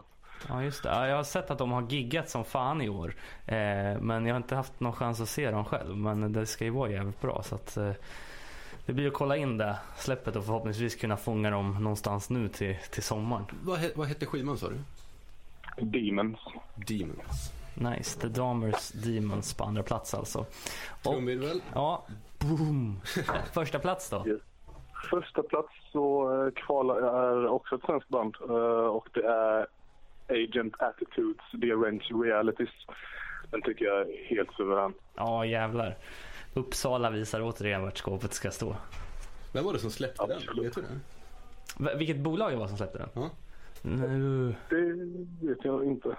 Ja just det. Ja, jag har sett att de har giggat som fan i år. Eh, men jag har inte haft någon chans att se dem själv. Men det ska ju vara jävligt bra. Så att, eh, det blir att kolla in det släppet och förhoppningsvis kunna fånga dem någonstans nu till, till sommaren. Vad, he- vad hette skivan sa du? Demons. Demons. Nice. The Damers Demons på andra plats alltså. Trumvirvel. Ja, boom. Första plats då? Första plats så eh, kvalar är också ett svenskt band eh, och det är Agent Attitudes, The Arranged Realities. Den tycker jag är helt suverän. Ja jävlar. Uppsala visar återigen vart skåpet ska stå. Vem var det som släppte den? Vet du det? Vilket bolag det var som släppte den? Ja. Nu. Det vet jag inte.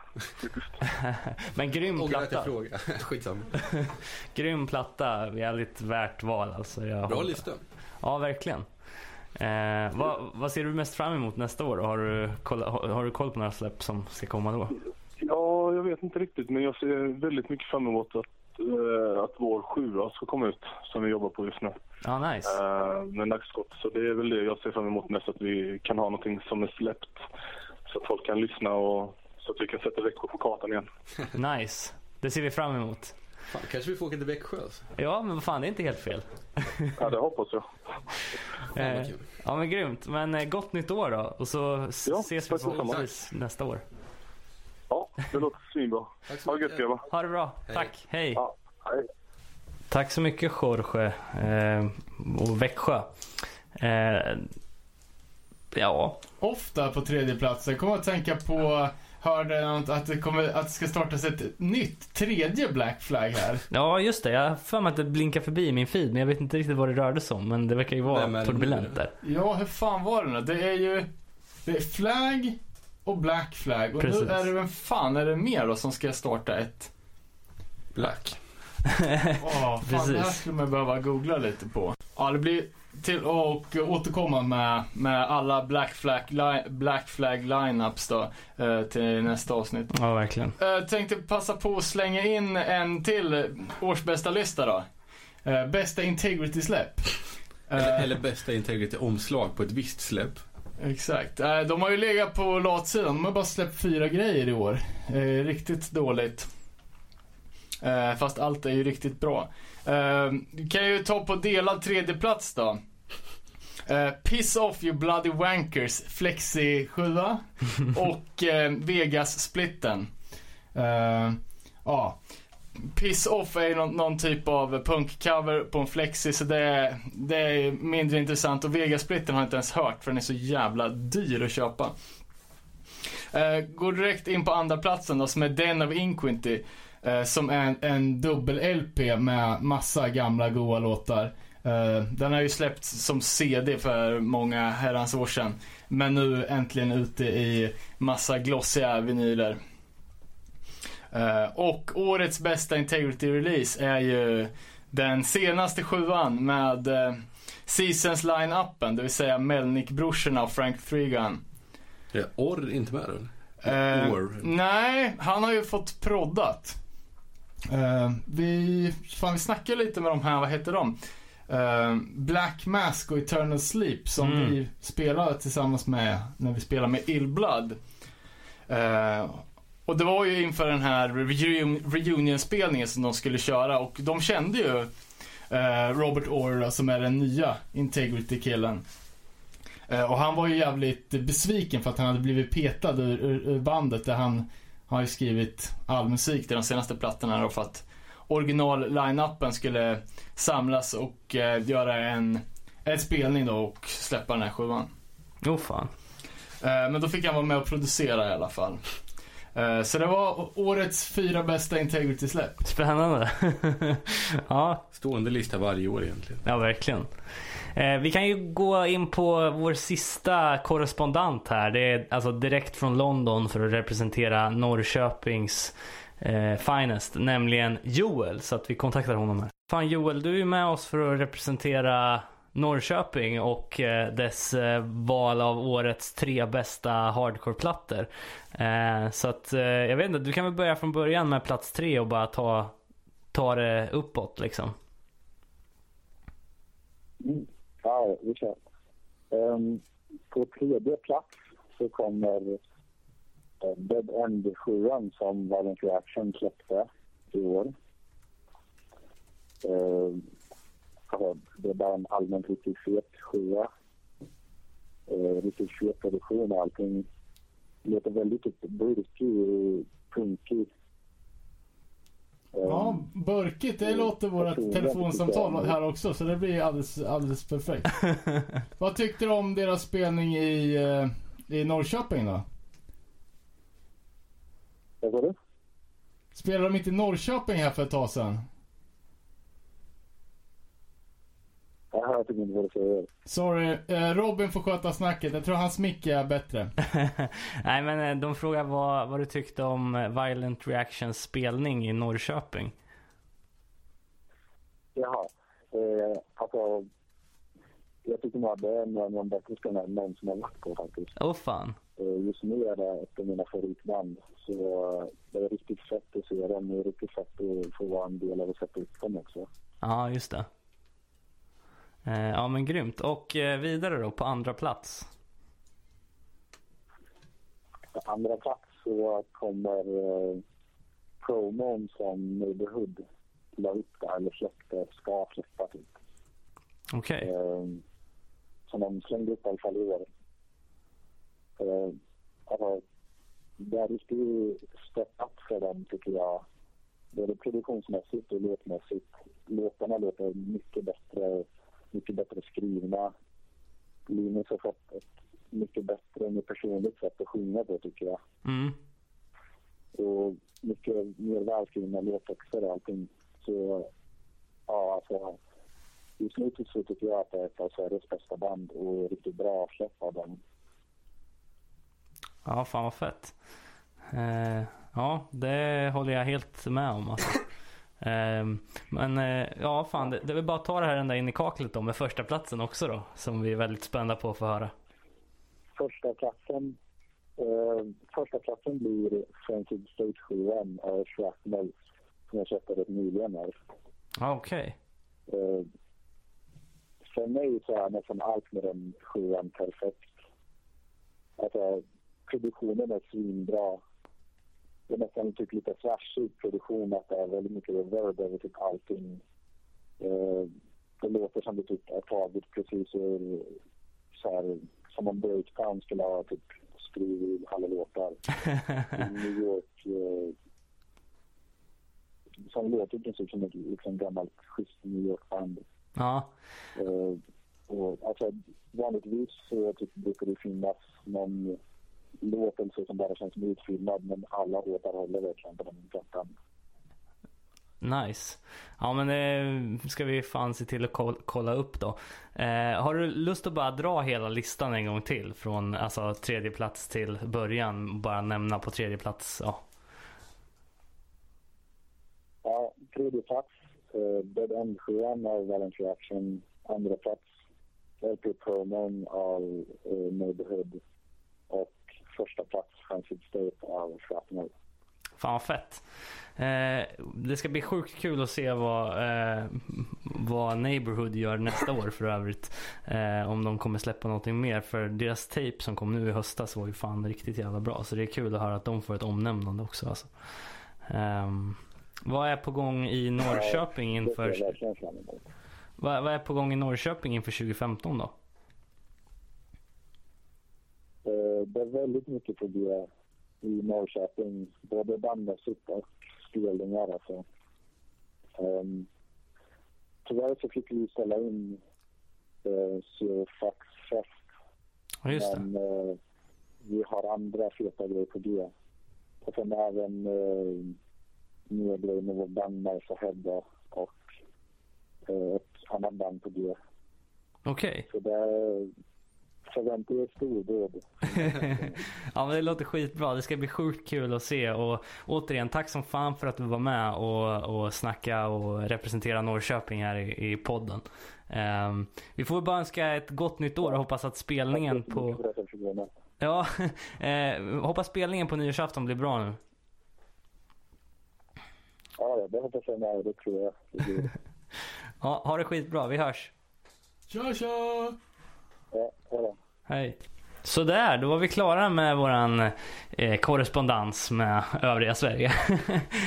Men grym att platta. jag frågade. Skitsamma. Grym platta. Jävligt värt val alltså. Jag Bra lista. Ja, verkligen. Eh, vad, vad ser du mest fram emot nästa år? Har du, koll, har, har du koll på några släpp som ska komma då? Ja, jag vet inte riktigt men jag ser väldigt mycket fram emot att, eh, att vår sjua ska komma ut som vi jobbar på just nu. Ja, nice. Eh, med nackskott. Så det är väl det jag ser fram emot mest att vi kan ha någonting som är släppt. Så att folk kan lyssna och så att vi kan sätta Växjö på kartan igen. Nice. Det ser vi fram emot. Fan, kanske vi får åka till Växjö alltså. Ja, men vad fan, det är inte helt fel. Ja, det hoppas jag. Eh, ja, men grymt. Men eh, gott nytt år då. Och så Ja, ses vi förhoppningsvis nästa år. Ja, det låter svinbra. Ha det gött grabbar. Ha det bra. Tack. Hej. Ja, hej. Tack så mycket Jorge eh, och Växjö. Eh, ja, Ofta på tredje plats. Jag kommer att tänka på, hörde något att det, kommer, att det ska startas ett nytt tredje Black Flag här. ja, just det. Jag har för mig att det blinkar förbi i min feed, men jag vet inte riktigt vad det rörde sig om. Men det verkar ju vara turbulent där. Ja, hur fan var det nu? Det är ju det är Flag och Black Flag. Och Precis. nu är det vem fan är det mer då som ska starta ett? Black. Åh, fan det här skulle man behöva googla lite på. Ja, det blir till och återkomma med, med alla Black Flag, li, Black Flag lineups då eh, till nästa avsnitt. Ja, verkligen. Jag tänkte passa på att slänga in en till årsbästa lista då. Eh, bästa Integrity-släpp. Eller, Eh, eller bästa Integrity-omslag på ett visst släpp. Exakt. Eh, De har ju legat på latsidan. De har bara släppt fyra grejer i år. Eh, Riktigt dåligt. Eh, Fast allt är ju riktigt bra. Du kan ju ta på delad tredje plats då. Piss off you bloody wankers, Flexi 7 och Vegas-splitten. Ja. Piss off är ju någon, någon typ av punkcover på en flexi så det är, det är mindre intressant och Vegasplitten har jag inte ens hört för den är så jävla dyr att köpa. Uh, går direkt in på andra platsen då som är Den of Inquinty. Uh, som är en, en dubbel-LP med massa gamla goa låtar. Uh, den har ju släppts som CD för många herrans år sedan. Men nu äntligen ute i massa glossiga vinyler. Eh, och årets bästa Integrity Release är ju den senaste sjuan med uh, Seasons line-upen, det vill säga Melnick-brorsorna och Frank Threegun. Är Orr inte med eller? Eh, Or. nej, han har ju fått proddat. Eh, vi, fan, vi snackade lite med de här, vad heter de? Eh, Black Mask och Eternal Sleep som Mm. vi spelade tillsammans med när vi spelade med Illblood. Eh, och det var ju inför den här reun- reunion-spelningen som de skulle köra och de kände ju eh, Robert Orr som är den nya Integrity-killen. Eh, och han var ju jävligt besviken för att han hade blivit petad ur, ur, ur bandet där han har ju skrivit all musik till de senaste plattorna då för att original-line-upen skulle samlas och eh, göra en, en spelning då och släppa den här sjuan. Jo fan. Eh, men då fick han vara med och producera i alla fall. Eh, så det var årets fyra bästa Integrity-släpp. Spännande. ja. Stående lista varje år egentligen. Ja, verkligen. Eh, vi kan ju gå in på vår sista korrespondent här. Det är alltså direkt från London för att representera Norrköpings eh, finest, nämligen Joel. Så att vi kontaktar honom här. Fan Joel, du är med oss för att representera Norrköping och eh, dess eh, val av årets tre bästa hardcore-plattor. Eh, så att jag vet inte, du kan väl börja från början med plats tre och bara ta, ta det uppåt liksom. Mm. Ja, vi kör. Ehm, på tredje plats så kommer Dead End 7 som Violent Reaction släppte i år. Ehm, alltså, det är bara en allmänt riktigt fet sjua. Uh, riktigt fet produktion och allting. Låter väldigt typ burkig och punkig. Ja, burkigt. Det låter vårt telefonsamtal här också, så det blir alldeles, alldeles perfekt. Vad tyckte du om deras spelning i, eh, i Norrköping då? Vad sa du? Spelade de inte i Norrköping här för ett tag sedan? Jag typ inte vad du säger. Sorry, eh, Robin får sköta snacket. Jag tror hans mick är bättre. Nej men eh, de frågar vad, vad du tyckte om eh, Violent Reactions spelning i Norrköping. Jaha. Eh, alltså, jag tycker nog att det är en av de bättre spelarna jag någonsin har varit på faktiskt. Åh fan. Eh, just nu är det ett av mina favoritband. Så det är riktigt fett att se dem. Det är riktigt fett att få vara en del av att sätta upp dem också. Ja, just det. Eh, ja men grymt. Och eh, vidare då på andra plats. På andra plats så kommer eh, promon som Neighborhood la upp där, eller släppte, ska släppa typ. Okej. Eh, som de slängde upp i alla fall i år. Eh, alltså, det är riktigt step up för dem tycker jag. Både produktionsmässigt och låtmässigt. Låtarna låter mycket bättre, mycket bättre skrivna. Linus har fått ett mycket bättre och mer personligt sätt att sjunga på tycker jag. Mm. Och mycket mer välskrivna låttexter och allting. Så ja, alltså just nu så tycker jag att det är ett av Sveriges bästa band och riktigt bra släpp av dem. Ja, fan vad fett. Eh, ja, det håller jag helt med om alltså. Eh, men eh, ja, fan det, det är väl bara att ta det här ända in i kaklet då med första platsen också då. Som vi är väldigt spända på att få höra. Första platsen, eh, första platsen blir Stage 7 av Shrapnel som jag köpte rätt nyligen här. Okej. Eh, för mig så är nästan allt med den sjuan perfekt. Alltså, produktionen är svinbra. Det är nästan typ lite flashig produktion, att det är väldigt mycket reverb över typ allting. Eh, det låter som det typ är taget precis ur, så här, som om Breakdown skulle ha typ skrivit alla låtar. I New York. Eh, som låter i princip som ett liksom, gammalt schysst New York-band. Ja. Eh, och, alltså, vanligtvis så typ, brukar det finnas någon låt eller så som bara känns som utfyllnad men alla låtar håller verkligen på den plattan. Nice. Ja men det ska vi fan se till att koll- kolla upp då. Eh, har du lust att bara dra hela listan en gång till? Från alltså, tredje plats till början. Bara nämna på tredje plats. Ja. Ja, tredje plats. Eh, Dead End 7 av Violent Reaction. Andra plats. LP Promon av eh, Neighborhood. Och första plats State av Shrapnel. Fan vad fett. Eh, det ska bli sjukt kul att se vad, eh, vad Neighborhood gör nästa år för övrigt. Eh, om de kommer släppa någonting mer. För deras tape som kom nu i höstas var ju fan riktigt jävla bra. Så det är kul att höra att de får ett omnämnande också. Alltså. Ehm, vad är på gång i Norrköping inför... Vad, vad är på gång i Norrköping inför 2015 då? Eh, Det är väldigt mycket på G i Norrköping, både bandmässigt och spelningar. Alltså. Um, tyvärr så fick vi ställa in uh, Fax Fest. Ja, just det. Men eh, vi har andra feta grejer på G. Och sen även uh, nya grejer med vår band Marsa Hedda och uh, ett annat band på G. Okej. Så det är förvänta er stordåd. ja men det låter skitbra. Det ska bli sjukt kul att se. Och återigen, tack som fan för att du var med och, och snacka och representera Norrköping här i, i podden. Ehm, vi får bara önska ett gott nytt år och hoppas att spelningen på... Ja, eh, hoppas spelningen på nyårsafton blir bra nu. Ja, det hoppas jag med. Det tror jag. Det. Ja, ha det skitbra. Vi hörs. Tja tja! Hej. Sådär, då var vi klara med våran eh, korrespondens med övriga Sverige.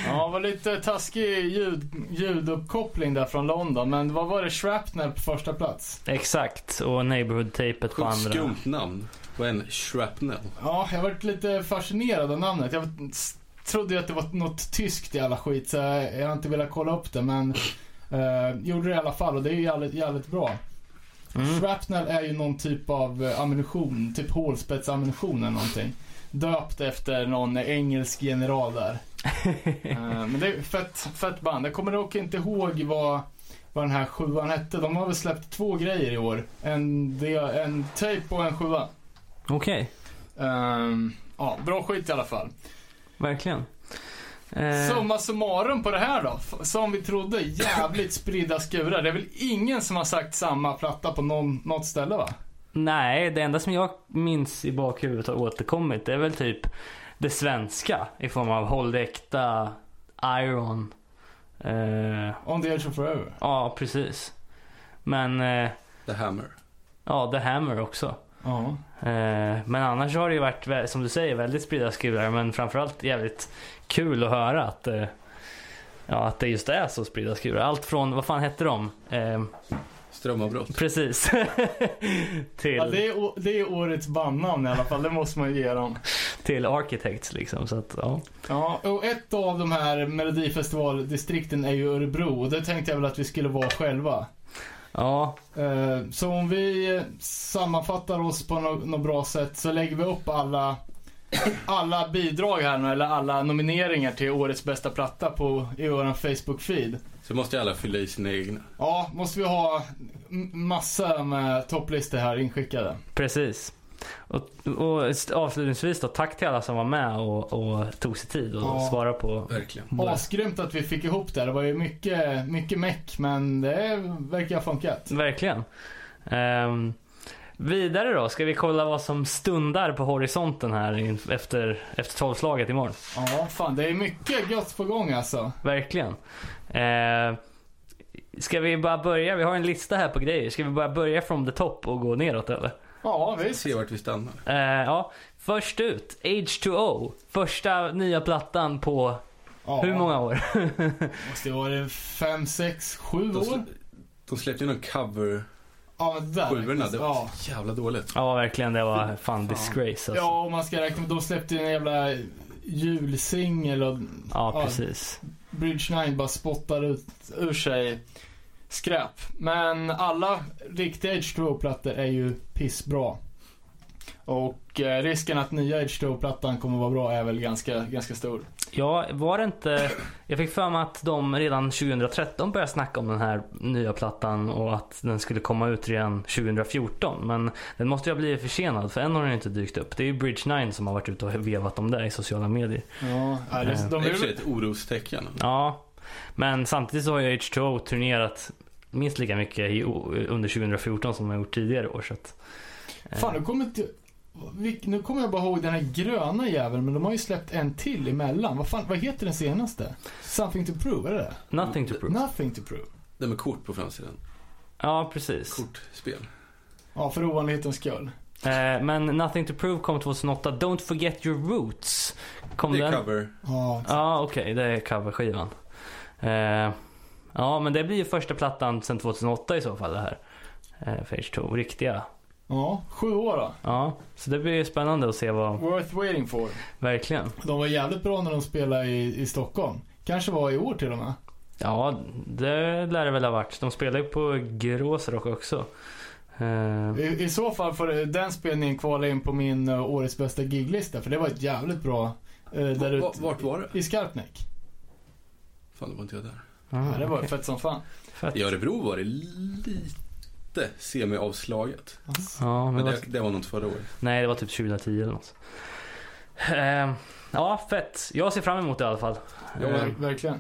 Ja, det var lite taskig ljud, ljuduppkoppling där från London. Men vad var det? Shrapnel på första plats? Exakt, och Neighborhood-tejpet på andra. skumt namn på en shrapnel. Ja, jag varit lite fascinerad av namnet. Jag trodde ju att det var något tyskt i alla skit, så jag, jag har inte velat kolla upp det. Men eh, gjorde det i alla fall och det är ju jävligt, jävligt bra. Mm. Shrapnel är ju någon typ av eh, ammunition, typ hålspetsammunition eller någonting. Döpt efter någon engelsk general där. Eh, men det är fett, fett band. Jag kommer dock inte ihåg vad, vad den här sjuan hette. De har väl släppt två grejer i år. En, en tape och en sjua. Okej, Ehm, ja, bra skit i alla fall. verkligen. Eh, Summa summarum på det här då. Som vi trodde, jävligt spridda skurar. Det är väl ingen som har sagt samma platta på någon, något ställe va? Nej, det enda som jag minns i bakhuvudet har återkommit det är väl typ det svenska i form av Håll äkta, Iron. Eh, On the edge of forever. ja, precis. Men, eh, The Hammer. ja, The Hammer också. Ja. Eh, men annars har det ju varit, som du säger, väldigt spridda skurar. Men framförallt jävligt kul att höra att, eh, ja, att det just är så spridda skurar. Allt från, vad fan hette de? Eh, Strömavbrott. precis. till, ja det, är, det är årets bandnamn i alla fall, det måste man ge dem. till Architects liksom. Så att, ja. Ja, och ett av de här melodifestivaldistrikten är ju Örebro och det tänkte jag väl att vi skulle vara själva. Ja, Eh, Så om vi eh, sammanfattar oss på något bra sätt så lägger vi upp alla, alla bidrag här nu, eller alla nomineringar till årets bästa platta på, i vår Facebook-feed. Så måste alla fylla i sina egna. Ja, måste vi ha massa med topplistor här inskickade. precis. Och, och avslutningsvis då, tack till alla som var med och, och tog sig tid och Ja. svara på Verkligen. Asgrymt att vi fick ihop det. Det var ju mycket, mycket meck, men det verkar ha funkat. Verkligen. Ehm, vidare då, ska vi kolla vad som stundar på horisonten här efter, efter tolvslaget imorgon? Ja, fan det är mycket gött på gång alltså. Verkligen. Uh, ska vi bara börja? Vi har en lista här på grejer. Ska vi bara börja from the top och gå neråt eller? Ja, visst. Se vart vi stannar. Eh, ja, först ut, H2O. Första nya plattan på Ja. hur många år? Måste det vara fem, sex, sju De, år? slä, de släppte ju någon cover Ja, men där. sjuorna. Det var ja. så jävla dåligt. ja, verkligen. Det var fan disgrace alltså. ja, om man ska räkna med, de släppte ju en jävla julsingel och Ja, precis. Bridge 9 bara spottar ut ur sig skräp. Men alla riktiga H2O-plattor är ju pissbra. Och eh, risken att nya H2O-plattan kommer vara bra är väl ganska, ganska stor. Ja, var det inte... Jag fick för mig att de redan 2013 började snacka om den här nya plattan och att den skulle komma ut redan 2014. Men den måste ju ha blivit försenad för än har den inte dykt upp. Det är ju Bridge 9 som har varit ute och vevat om det i sociala medier. Ja, ja, det, Eh. de Det är i är väl- ett orostecken. Ja, men samtidigt så har ju H2O turnerat minst lika mycket under 2014 som de har gjort tidigare år. Så att, Fan, nu kommer inte... Nu kommer jag bara ihåg den här gröna jäveln, men de har ju släppt en till emellan. Vad fan, vad heter den senaste? Something to prove, är det det? Nothing to prove. Nothing to prove. Det med kort på framsidan. Ja, precis. Kortspel. Ja, för ovanlighetens skull. Eh, men Nothing to prove kom 2008. Don't forget your roots. Kom Det är den? cover. Ja, Ja, okej. det är coverskivan. Eh, ja, men det blir ju första plattan sedan 2008 i så fall det här. Eh, för H2. Riktiga. Ja sju år då. Ja, så det blir ju spännande att se vad... Worth waiting for. Verkligen. De var jävligt bra när de spelade i, i Stockholm. Kanske var i år till och med. Ja, det lär det väl ha varit. De spelar ju på Gråsrock också. Eh, I, I så fall får den spelningen kvala in på min uh, årets bästa giglista, för det var ett jävligt bra uh, där Va- ute. Vart var det? I Skarpnäck. Fan, det var inte jag där. ah, Ja, det var okej. fett som fan. Fett. I Örebro var det lite semi-avslaget. Ja, men Men det det, var, det var nog inte förra året. nej, det var typ 2010 eller något. Eh, ja, fett. Jag ser fram emot det i alla fall. Ja, Eh, Ver- verkligen.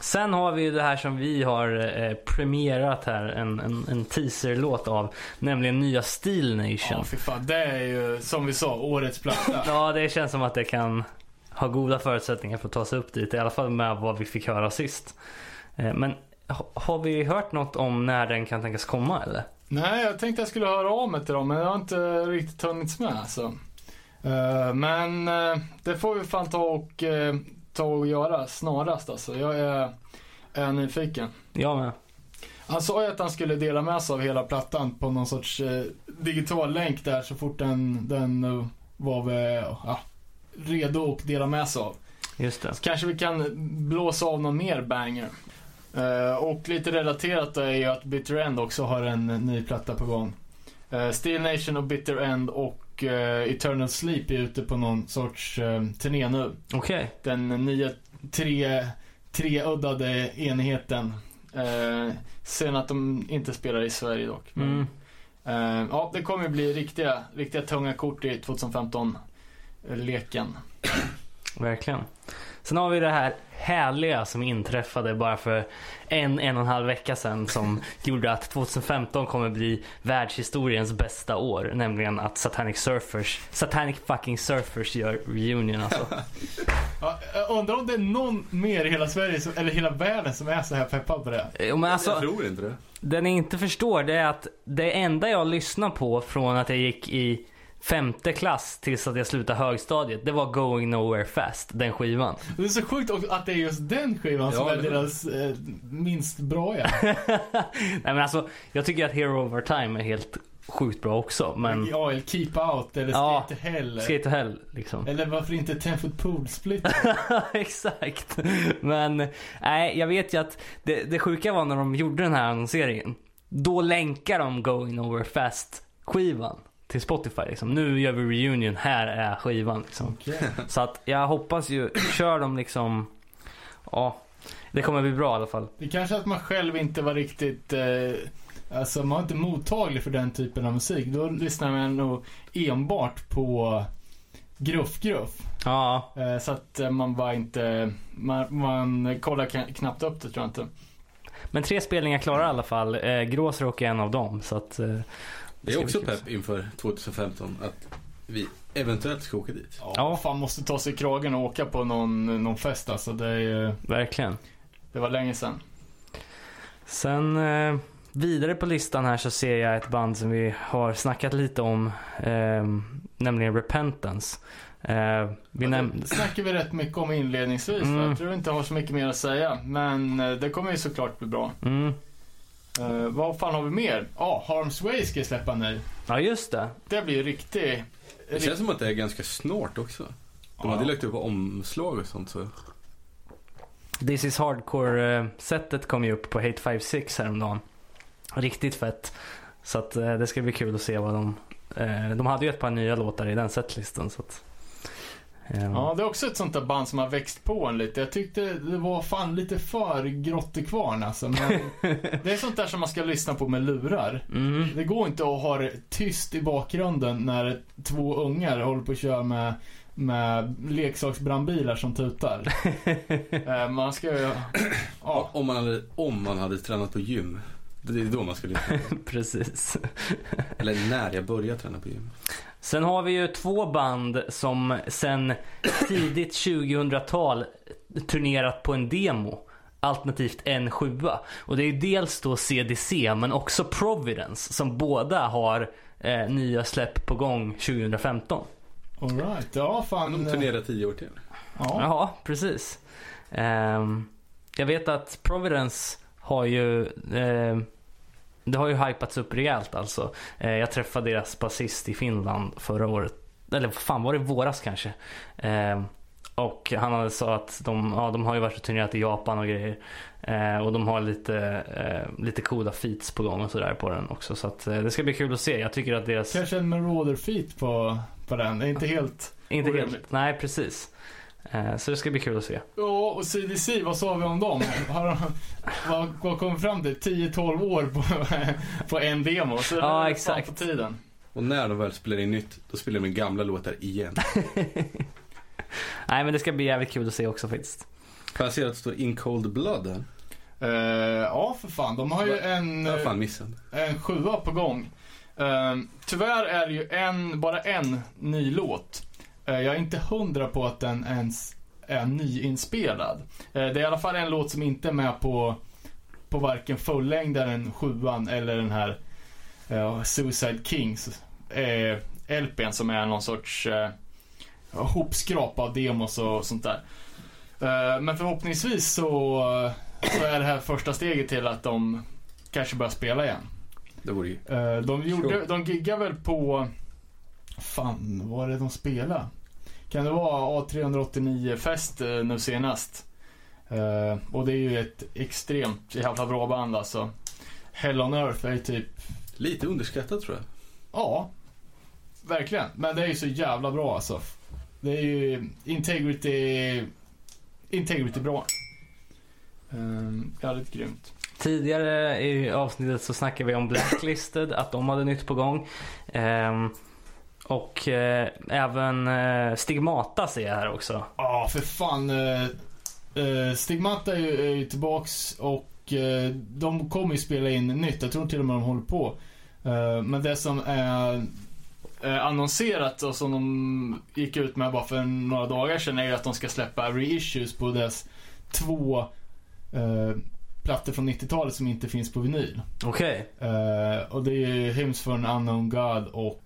Sen har vi ju det här som vi har eh, premierat här, en, en, en teaserlåt av, nämligen nya Steel Nation. Ja, fy fan. Det är ju, som vi sa, årets platta. Ja, det känns som att det kan ha goda förutsättningar för att ta sig upp dit. I alla fall med vad vi fick höra sist. Eh, Men har vi hört något om när den kan tänkas komma eller? Nej, jag tänkte jag skulle höra av mig till dem, men det har inte riktigt hunnits med alltså. Eh, men eh, det får vi fan ta och, eh, ta och göra snarast alltså. Jag är, är nyfiken. Jag med. Han sa ju att han skulle dela med sig av hela plattan på någon sorts digital länk där så fort den, den var väl, ja, redo att dela med sig av. Just det. Så kanske vi kan blåsa av någon mer banger. Eh, och lite relaterat är ju att Bitter End också har en ny platta på gång. Uh, Steel Nation och Bitter End och eh, Eternal Sleep är ute på någon sorts turné nu. Okej. Den nya tre, treuddade enheten. Sen att de inte spelar i Sverige dock. Men, Mm. eh, ja, det kommer bli riktiga, riktiga tunga kort i 2015-leken. Verkligen. Sen har vi det här härliga som inträffade bara för en, en och en halv vecka sedan som gjorde att 2015 kommer bli världshistoriens bästa år. Nämligen att Satanic Surfers, Satanic fucking Surfers gör reunion alltså. Ja, jag undrar om det är någon mer i hela Sverige, som, eller hela världen, som är så här peppad på det. Jo, men alltså, Jag tror inte det. Det ni inte förstår det är att det enda jag lyssnar på från att jag gick i femte klass tills att jag slutade högstadiet, det var Going Nowhere Fast, den skivan. Det är så sjukt också att det är just den skivan som Ja, är eller hur? deras eh, minst bra ja. Nej men alltså, jag tycker att Hero Over Time är helt sjukt bra också, men... Ja, eller Keep Out eller Ja, Skate to Hell. Skate to Hell liksom. Eller varför inte Ten Foot Pool Split? Exakt. Men nej, jag vet ju att det, det sjuka var när de gjorde den här annonseringen. Då länkar de Going Nowhere Fast skivan till Spotify. Liksom. Nu gör vi reunion, här är skivan. Liksom. Så att jag hoppas ju, kör de liksom, ja, det kommer bli bra i alla fall. Det kanske att man själv inte var riktigt, eh, alltså man var inte mottaglig för den typen av musik. Då lyssnar man nog enbart på gruff-gruff. Ja. Eh, så att eh, man var inte, man, man kollar kn- knappt upp det tror jag inte. Men tre spelningar klara i alla fall. Eh, Gråsrock är en av dem. Så att, Det är också pepp inför 2015 att vi eventuellt ska åka dit. Ja, fan måste ta sig i kragen och åka på någon, någon fest alltså. Det är ju- Verkligen. Det var länge sedan. Sen eh, vidare på listan här så ser jag ett band som vi har snackat lite om. Eh, nämligen Repentance. Eh, vi näm- Det snackade vi rätt mycket om inledningsvis. Mm. Jag tror inte jag har så mycket mer att säga. Men eh, det kommer ju såklart bli bra. mm. Eh, vad fan har vi mer? Ja, Harm's Way ska släppa nu. Ja, just det. Det blir ju riktigt... Det känns som att det är ganska snart också. De Ja. hade lagt upp omslag och sånt så. This is Hardcore-setet kom ju upp på Hate 56 häromdagen. Riktigt fett. Så att eh, det ska bli kul att se vad de... Eh, de hade ju ett par nya låtar i den setlistan så att... ehm, Ja, det är också ett sånt där band som har växt på en lite. Jag tyckte det var fan lite för grottekvarn alltså. Men det är sånt där som man ska lyssna på med lurar. Mm. Det går inte att ha det tyst i bakgrunden när två ungar håller på att köra med, med leksaksbrandbilar som tutar. Eh, man ska ju... Ja. Om, man hade, om man hade tränat på gym. Det är då man ska lyssna. Precis. Eller när jag började träna på gym. Sen har vi ju två band som sen tidigt 2000-tal turnerat på en demo. Alternativt en sjua. Och det är dels då CDC men också Providence som båda har eh, nya släpp på gång 2015. Alright, ja fan. De turnerar tio år till. Ja. Ja, precis. Ehm, jag vet att Providence har ju ehm, det har ju hypats upp rejält alltså. Eh, jag träffade deras basist i Finland förra året. Eller fan var det våras kanske? Ehm, och han hade sa att de, ja, de har ju varit och turnerat i Japan och grejer. Eh, och de har lite, eh, lite coola feats på gång och sådär på den också. Så att, eh, det ska bli kul att se. Jag tycker att deras... Kanske en Marauder feet på, på den. Det är inte helt Inte helt. Nej, precis. Eh, så det ska bli kul att se. Ja, och CDC, vad sa vi om dem? Har de, vad, vad kom fram till? 10-12 år på, på en demo. Så det Ja, exakt. på tiden. Och när de väl spelar in nytt, då spelar de gamla låtar igen. Nej men det ska bli jävligt kul att se också faktiskt. För jag ser att det står In Cold Blood här. Eh, ja, för fan. De har ju en, fan missat. en sjua på gång. Eh, tyvärr är det ju en, bara en ny låt. Eh, jag är inte hundra på att den ens är nyinspelad. Eh, det är i alla fall en låt som inte är med på, på varken fullängdaren, sjuan eller den här eh, Suicide Kings. Eh, LPn som är någon sorts eh, hopskrap av demos och sånt där. Eh, men förhoppningsvis så, så är det här första steget till att de kanske börjar spela igen. Det vore ju... De, gjorde, de giggar väl på... Fan, vad var det de spelade? Kan det vara A389-fest eh, nu senast? Eh, och det är ju ett extremt jävla bra band alltså. Hell on Earth är ju typ... Lite underskattat tror jag. Ja, verkligen. Men det är ju så jävla bra alltså. Det är ju Integrity... Integrity bra. Um, jävligt grymt. Tidigare i avsnittet så snackade vi om Blacklisted, att de hade nytt på gång. Ehm, och eh, även eh, Stigmata ser jag här också. Ja, för fan. eh, eh, Stigmata är ju, är ju tillbaks och eh, de kommer ju spela in nytt. Jag tror till och med de håller på. Eh, men det som är annonserat och som de gick ut med bara för några dagar sedan är ju att de ska släppa reissues på deras två eh, plattor från 90-talet som inte finns på vinyl. Okej. Eh, och det är ju Hymns for an unknown God och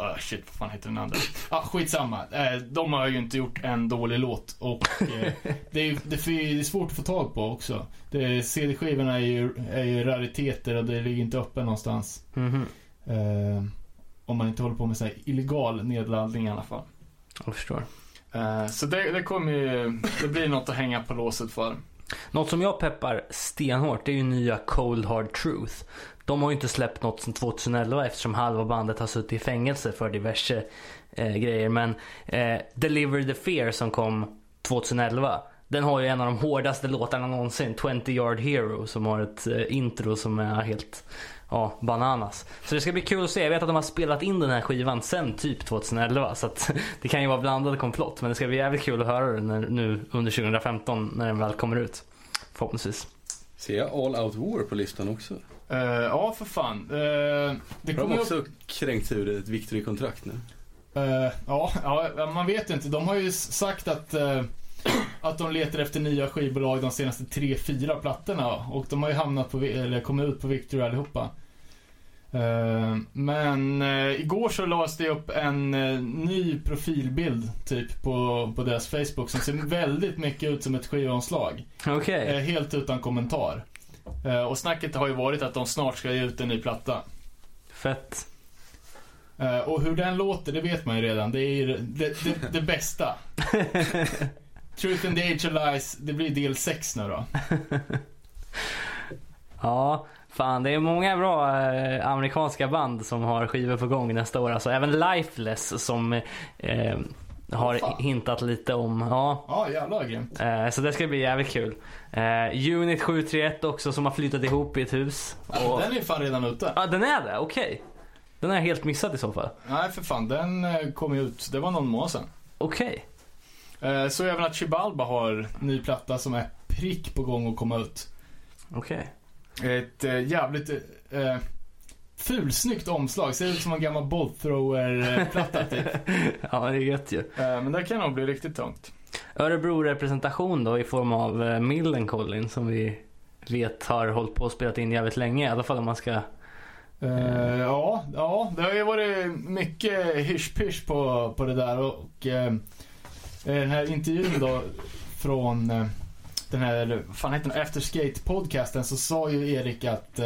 ah, shit, vad fan heter den andra? Ah, skitsamma. Eh, de har ju inte gjort en dålig låt och eh, det, är, det, är, svårt att få tag på också. CD-skivorna är ju, är ju rariteter och det ligger inte uppe någonstans. Mhm. Eh, om man inte håller på med så illegal nedladdning i alla fall. Jag förstår. Eh, så det, det kommer ju, det blir något att hänga på låset för. Något som jag peppar stenhårt det är ju nya Cold Hard Truth. De har ju inte släppt något sedan 2011 eftersom halva bandet har suttit i fängelse för diverse eh, grejer. Men eh, Deliver the Fear som kom 2011. Den har ju en av de hårdaste låtarna någonsin. 20 Yard Hero som har ett eh, intro som är helt ja, bananas. Så det ska bli kul att se. Jag vet att de har spelat in den här skivan sen typ 2011. Så att det kan ju vara blandade komplott. Men det ska bli jävligt kul att höra den när, nu under 2015 när den väl kommer ut. Förhoppningsvis. Ser jag All Out War på listan också? Eh, ja, för fan. Eh, det Har de också kränkt ur ett Victory-kontrakt nu? Eh, ja, ja, man vet inte. De har ju sagt att, eh, att de letar efter nya skivbolag de senaste tre, fyra plattorna. Och de har ju hamnat på, eller kommit ut på Victory allihopa. Eh, men igår så lades det upp en ny profilbild typ på, på deras Facebook som ser väldigt mycket ut som ett skivomslag. Okej. Eh, helt utan kommentar. Eh, och snacket har ju varit att de snart ska ge ut en ny platta. Fett. Eh, och hur den låter, det vet man ju redan. Det är ju det, det, det bästa. Truth and the Age of Lies, det blir del 6 nu då. Ja, fan det är många bra eh, amerikanska band som har skivor på gång nästa år. Alltså även Lifeless som eh, har fan. hintat lite om. Ja. Ja, jävlar grymt. Eh, så det ska bli jävligt kul. Eh, Unit 731 också som har flyttat ihop i ett hus. Och... Den är fan redan ute. Ja, den är det? Okej. Den har jag helt missat i så fall. Nej, för fan. Den eh, kom ju ut, det var någon månad sedan. Okej. Eh, så även att Chibalba har ny platta som är prick på gång att komma ut. Okej. Ett eh, jävligt eh, fulsnyggt omslag. Ser ut som en gammal bolt thrower-platta typ. Ja, det är gött ju. Eh, men det kan nog bli riktigt tungt. Örebro-representation då i form av eh, Millencolin som vi vet har hållit på och spelat in jävligt länge. I alla fall om man ska... Eh, ja, ja, det har ju varit mycket hysch på, på det där och eh, den här intervjun då från eh, den här, vad fan heter den, After Skate podcasten så sa ju Erik att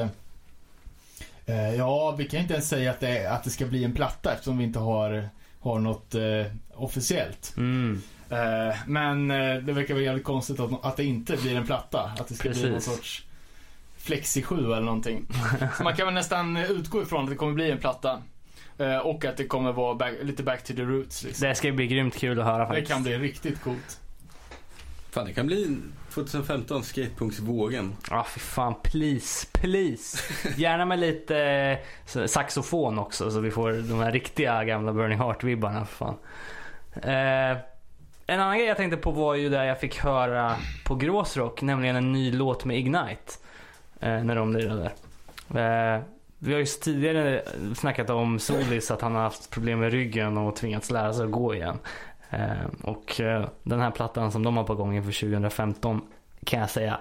ja, vi kan inte ens säga att det, att det ska bli en platta eftersom vi inte har, har något eh, officiellt. Mm. Eh, men eh, det verkar väl jävligt konstigt att, att det inte blir en platta. Att det ska bli någon Precis. sorts Flexi 7 eller någonting. Så man kan väl nästan utgå ifrån att det kommer bli en platta. Eh, och att det kommer vara back, lite back to the roots. Liksom. Det ska bli grymt kul att höra Det faktiskt. kan bli riktigt coolt. Fan, det kan bli 2015 Skatepunksvågen. Ja, för fan. Please, please. Gärna med lite eh, saxofon också så vi får de här riktiga gamla Burning Heart-vibbarna. för Fan. Eh, en annan grej jag tänkte på var ju där jag fick höra på Gråsrock, nämligen en ny låt med Ignite. Eh, när de lirade. Eh, vi har ju tidigare snackat om Solis, att han har haft problem med ryggen och tvingats lära sig att gå igen. Eh, och eh, den här plattan som de har på gång inför 2015 kan jag säga,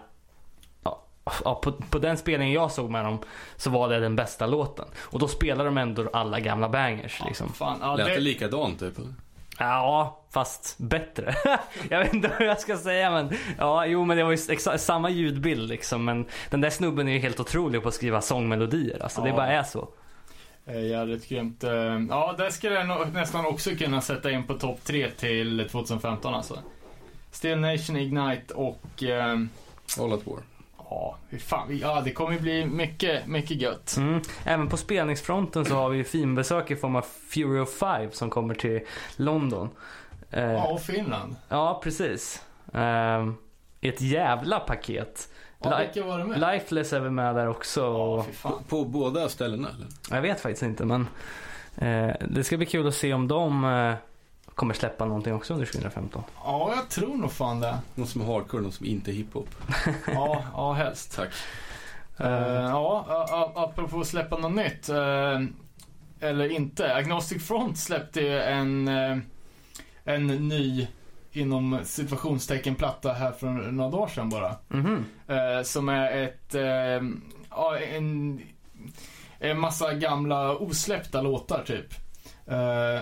ja, på, på den spelningen jag såg med dem så var det den bästa låten. Och då spelar de ändå alla gamla bangers liksom. Fan, ja, Lät det det, likadant typ? Ja, fast bättre. jag vet inte vad jag ska säga men ja, jo men det var ju exa- samma ljudbild liksom. Men den där snubben är ju helt otrolig på att skriva sångmelodier. Alltså det Ja. bara är så. Är jävligt grymt. Eh, Ja, det skulle jag nog nästan också kunna sätta in på topp tre till 2015 alltså. Still Nation Ignite och... Eh, All at War. ja, hur fan. Ja, det kommer ju bli mycket, mycket gött. Mm. Även på spelningsfronten så har vi ju finbesök i form av Fury of Five som kommer till London. Eh, Ja, och Finland. Ja, precis. Um, ett jävla paket. Ja, vilka var det med? Lifeless är väl med där också. och- På, på båda ställena eller? Jag vet faktiskt inte men eh, det ska bli kul att se om de eh, kommer släppa någonting också under 2015. Ja, jag tror nog fan det. Någon som är hardcore, någon som inte är hiphop. Ja, ja helst. Tack. Eh, ja, apropå att släppa något nytt. eh, eller inte. Agnostic Front släppte ju en, eh, en ny inom situationstecken platta här för några dagar sedan bara. Mhm. Eh, som är ett, eh, en, en massa gamla osläppta låtar typ. Eh,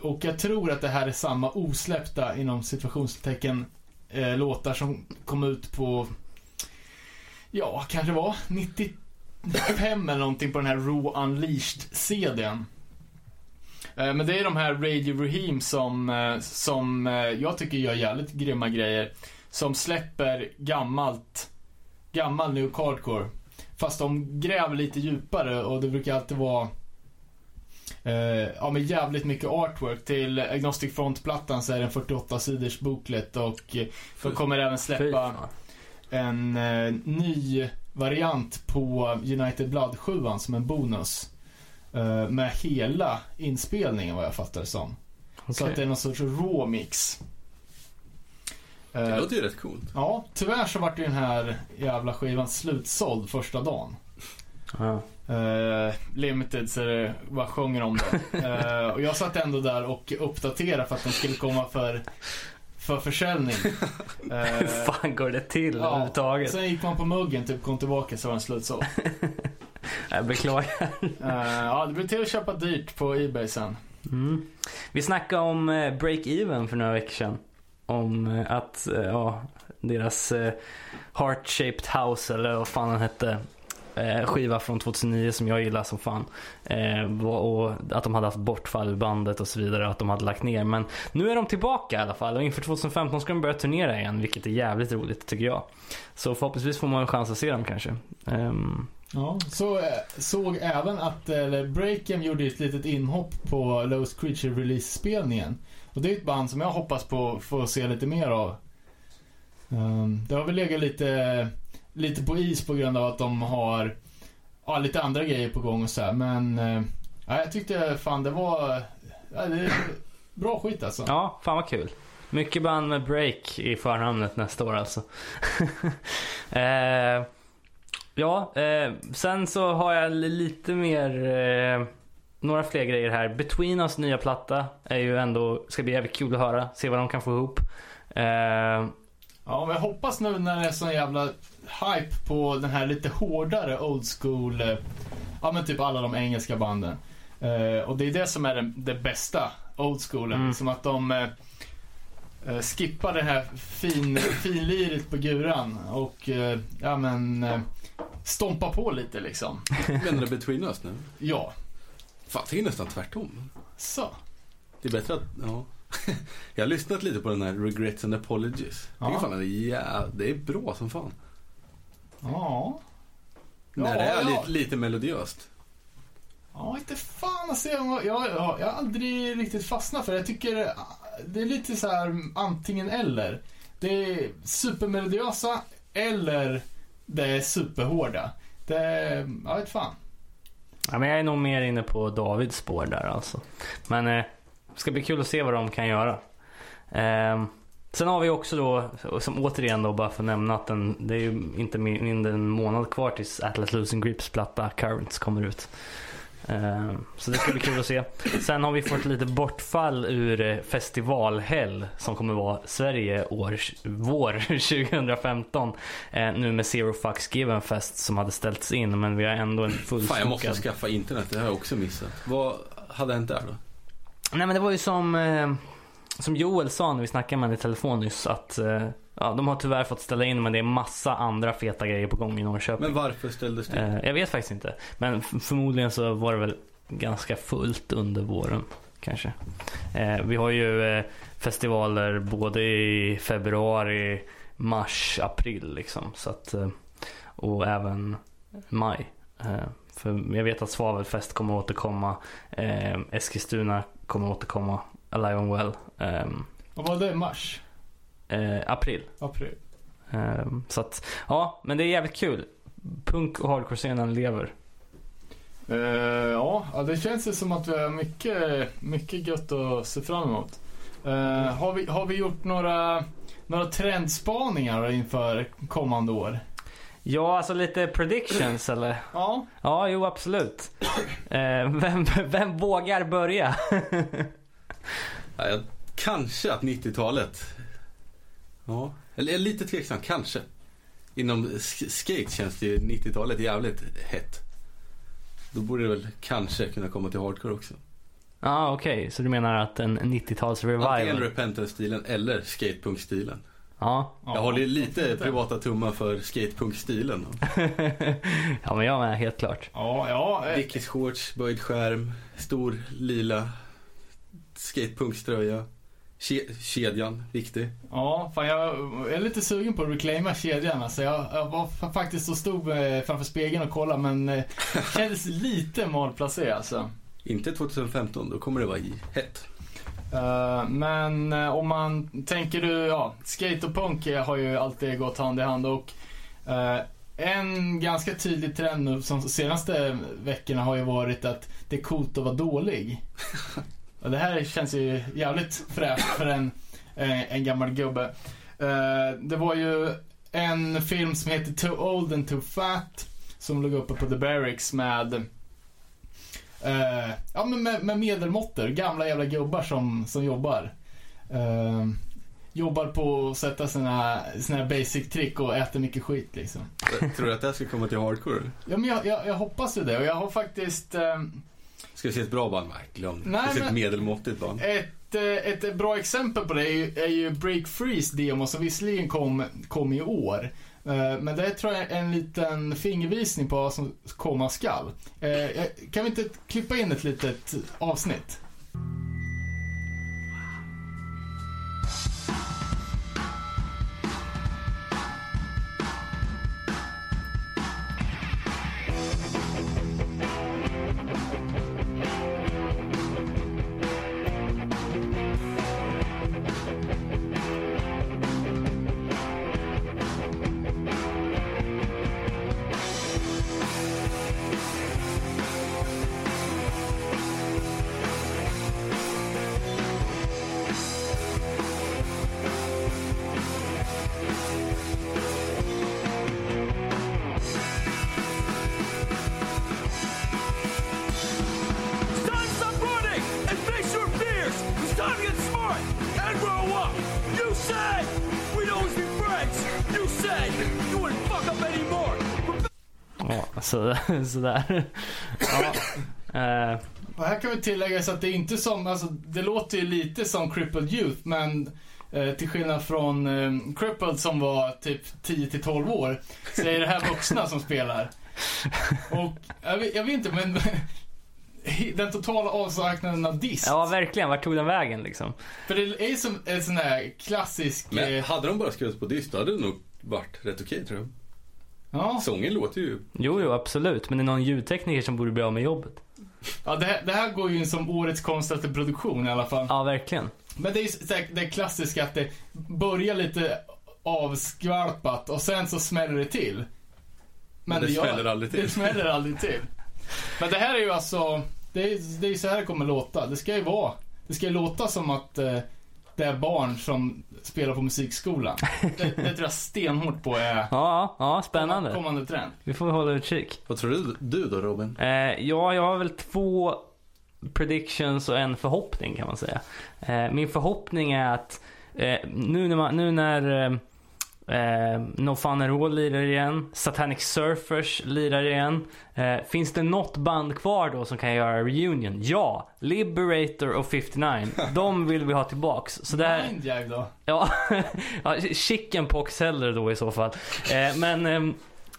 och jag tror att det här är samma osläppta inom situationstecken eh, låtar som kom ut på, ja, kanske var 95 eller någonting på den här Raw Unleashed CDn. Eh, Men det är de här Radio Raheem som, eh, som eh, jag tycker gör jävligt grymma grejer. Som släpper gammalt, gammal new hardcore. Fast de gräver lite djupare och det brukar alltid vara eh, ja, med jävligt mycket artwork. Till Agnostic Front-plattan så är det en 48 sidors booklet och eh, de kommer även släppa en eh, ny variant på United Blood 7 som en bonus. Eh, med hela inspelningen vad jag fattar det som. Så Okej. att det är någon sorts raw mix. Eh, Det låter ju rätt coolt. Ja, tyvärr så vart ju den här jävla skivan slutsåld första dagen. Ja. Eh, limited så det bara sjunger om det. Eh, och jag satt ändå där och uppdaterade för att den skulle komma för, för försäljning. Eh, Hur fan går det till ja, överhuvudtaget? Sen gick man på muggen, typ kom tillbaka så var den slutsåld. Jag beklagar. Eh, ja, det blir till att köpa dyrt på Ebay sen. Mm. Vi snackade om eh, Break-Even för några veckor sedan. Om eh, att ja, deras Heart-Shaped House, eller vad fan den hette, skiva från 2009 som jag gillar som fan. Och att de hade haft bortfall ur bandet och så vidare, att de hade lagt ner. Men nu är de tillbaka i alla fall och inför 2015 ska de börja turnera igen, vilket är jävligt roligt tycker jag. Så förhoppningsvis får man en chans att se dem kanske. Ja, så eh, såg även att eller Breakem gjorde ett litet inhopp på Lost Creature Release-spelningen. Och det är ett band som jag hoppas på att få se lite mer av. Um, det har väl legat lite, lite på is på grund av att de har ja, lite andra grejer på gång och så här. Men eh, ja, jag tyckte fan det var ja, det bra skit alltså. Ja, fan vad kul. Mycket band med break i förnamnet nästa år alltså. eh, ja, eh, sen så har jag lite mer, eh, några fler grejer här. Between Us nya platta är ju ändå, ska bli jävligt kul att höra, se vad de kan få ihop. Eh, Ja, men jag hoppas nu när det är sån jävla hype på den här lite hårdare old school, eh, ja men typ alla de engelska banden. Eh, och det är det som är det, det bästa, old schoolen. Mm. Som att de eh, skippar det här fin, finliret på guran och ja men stompa på lite liksom. Menar du Between Us nu? Ja. Fan, det är nästan tvärtom. Så. Det är bättre att, ja. Jag har lyssnat lite på den här Regrets and Apologies. Ja. fan att det är, det är bra som fan. Ja. När det är lite, lite melodiöst. Ja, inte fan alltså. Jag, jag, jag, har aldrig riktigt fastnat för det. Jag tycker det är lite så här antingen eller. Det är supermelodiösa eller det är superhårda. Det är, jag vet fan. ja, men jag är nog mer inne på Davids spår där alltså. Men eh, det ska bli kul att se vad de kan göra. Eh, sen har vi också då, som återigen då bara för att nämna att den, det är ju inte mindre än en månad kvar tills Atlas Losing Grips platta Currents kommer ut. Eh, Så det ska bli kul att se. Sen har vi fått lite bortfall ur eh, festivalhäll som kommer vara Sverige år, vår 2015. Eh, Nu med Zero Fucks Given Fest som hade ställts in men vi har ändå en Fan, jag måste skaffa internet. Det har jag också missat. Vad hade hänt där då? Nej men det var ju som, eh, som Joel sa när vi snackade med honom i telefon nyss att ja, de har tyvärr fått ställa in men det är massa andra feta grejer på gång i Norrköping. Men varför ställdes det? Eh, jag vet faktiskt inte. Men förmodligen så var det väl ganska fullt under våren kanske. Eh, vi har ju eh, festivaler både i februari, mars, april liksom. Så att, eh, och även maj. Eh, för jag vet att Svavelfest kommer återkomma. Eh, Eskilstuna kommer återkomma. Alive and Well. Eh, Vad var det? Mars? Eh, april. April? Eh, så att, ja, men det är jävligt kul. Punk och hardcore-scenen lever. Eh, ja, det känns ju som att vi har mycket, mycket gött att se fram emot. Eh, har, vi, har vi gjort några, några trendspaningar inför kommande år? Ja, alltså lite predictions eller? Ja. Ja, jo absolut. Eh, vem, vem vågar börja? Kanske att 90-talet. Ja, eller lite tveksam, kanske. Inom sk- skate känns det ju 90-talet jävligt hett. Då borde det väl kanske kunna komma till hardcore också. Ja, ah, okej. Så du menar att en 90-tals Antingen revival? repentance-stilen eller skatepunk-stilen. Ja. Jag håller ju lite privata tummar för skatepunk-stilen. ja, men jag med, helt klart. Ja, ja. eh, Dickies shorts, böjd skärm, stor lila skatepunkströja. Ke- kedjan, viktig. Ja, fan jag är lite sugen på att reclaima kedjan. Alltså jag, jag var fa- faktiskt och stod eh, framför spegeln och kollade men eh, kändes lite malplacerad alltså. Inte 2015, då kommer det vara i hett. Eh, men eh, om man tänker du, ja, skate och punk har ju alltid gått hand i hand och eh, en ganska tydlig trend nu som senaste veckorna har ju varit att det är coolt att vara dålig. Och det här känns ju jävligt fräscht för en, eh, en gammal gubbe. Eh, det var ju en film som heter Too Old and Too Fat som låg uppe på The Barracks med eh, ja, men med, med medelmåttor. Gamla jävla gubbar som, som jobbar. Eh, jobbar på att sätta sina, sina basic trick och äter mycket skit liksom. Tror du att det här ska komma till hardcore? Ja, men jag, jag, jag hoppas ju det och jag har faktiskt eh, Ska vi se ett bra band? Nej, glöm det. Nej, Vi ser ett medelmåttigt band. Ett, eh, ett bra exempel på det är ju, är ju Break Freeze demo som visserligen kom, kom i år. Eh, Men det tror jag är en liten fingervisning på vad som komma skall. Eh, Kan vi inte klippa in ett litet avsnitt? Så, sådär. Ja. Eh, Och här kan vi tillägga så att det är inte som, alltså det låter ju lite som Crippled Youth men eh, till skillnad från eh, Crippled som var typ 10 till 12 år så är det här vuxna som spelar. Och jag vet, jag vet inte men den totala avsaknaden av disk. ja, verkligen. Vart tog den vägen liksom? För det är ju som en sån här klassisk... Men eh, hade de bara skrivit på disk, då hade det nog varit rätt okej tror jag. Ja. Sången låter ju... Jo, jo, absolut. Men det är någon ljudtekniker som borde bli av med jobbet. Ja, det, här, det här går ju in som årets konstigaste produktion i alla fall. Ja, verkligen. Men det är ju det klassiska att det börjar lite avskvalpat och sen så smäller det till. Men det gör- smäller aldrig till. Det smäller aldrig till. Men det här är ju alltså, det är, det är ju så här det kommer låta. Det ska ju vara, det ska ju låta som att eh, det är barn som spelar på musikskolan. Det, det tror jag stenhårt på är Ja, ja, spännande. kommande trend. Vi får hålla utkik. Vad tror du, du då Robin? Eh, ja, jag har väl två predictions och en förhoppning kan man säga. Eh, min förhoppning är att eh, nu när, man, nu när eh, No Fun at All lirar igen, Satanic Surfers lirar igen. Eh, finns det något band kvar då som kan göra reunion? Ja! Liberator och 59. De vill vi ha tillbaks. Så det här, Mindjag då? Ja, ja chickenpox hellre då i så fall. Eh, men ehm,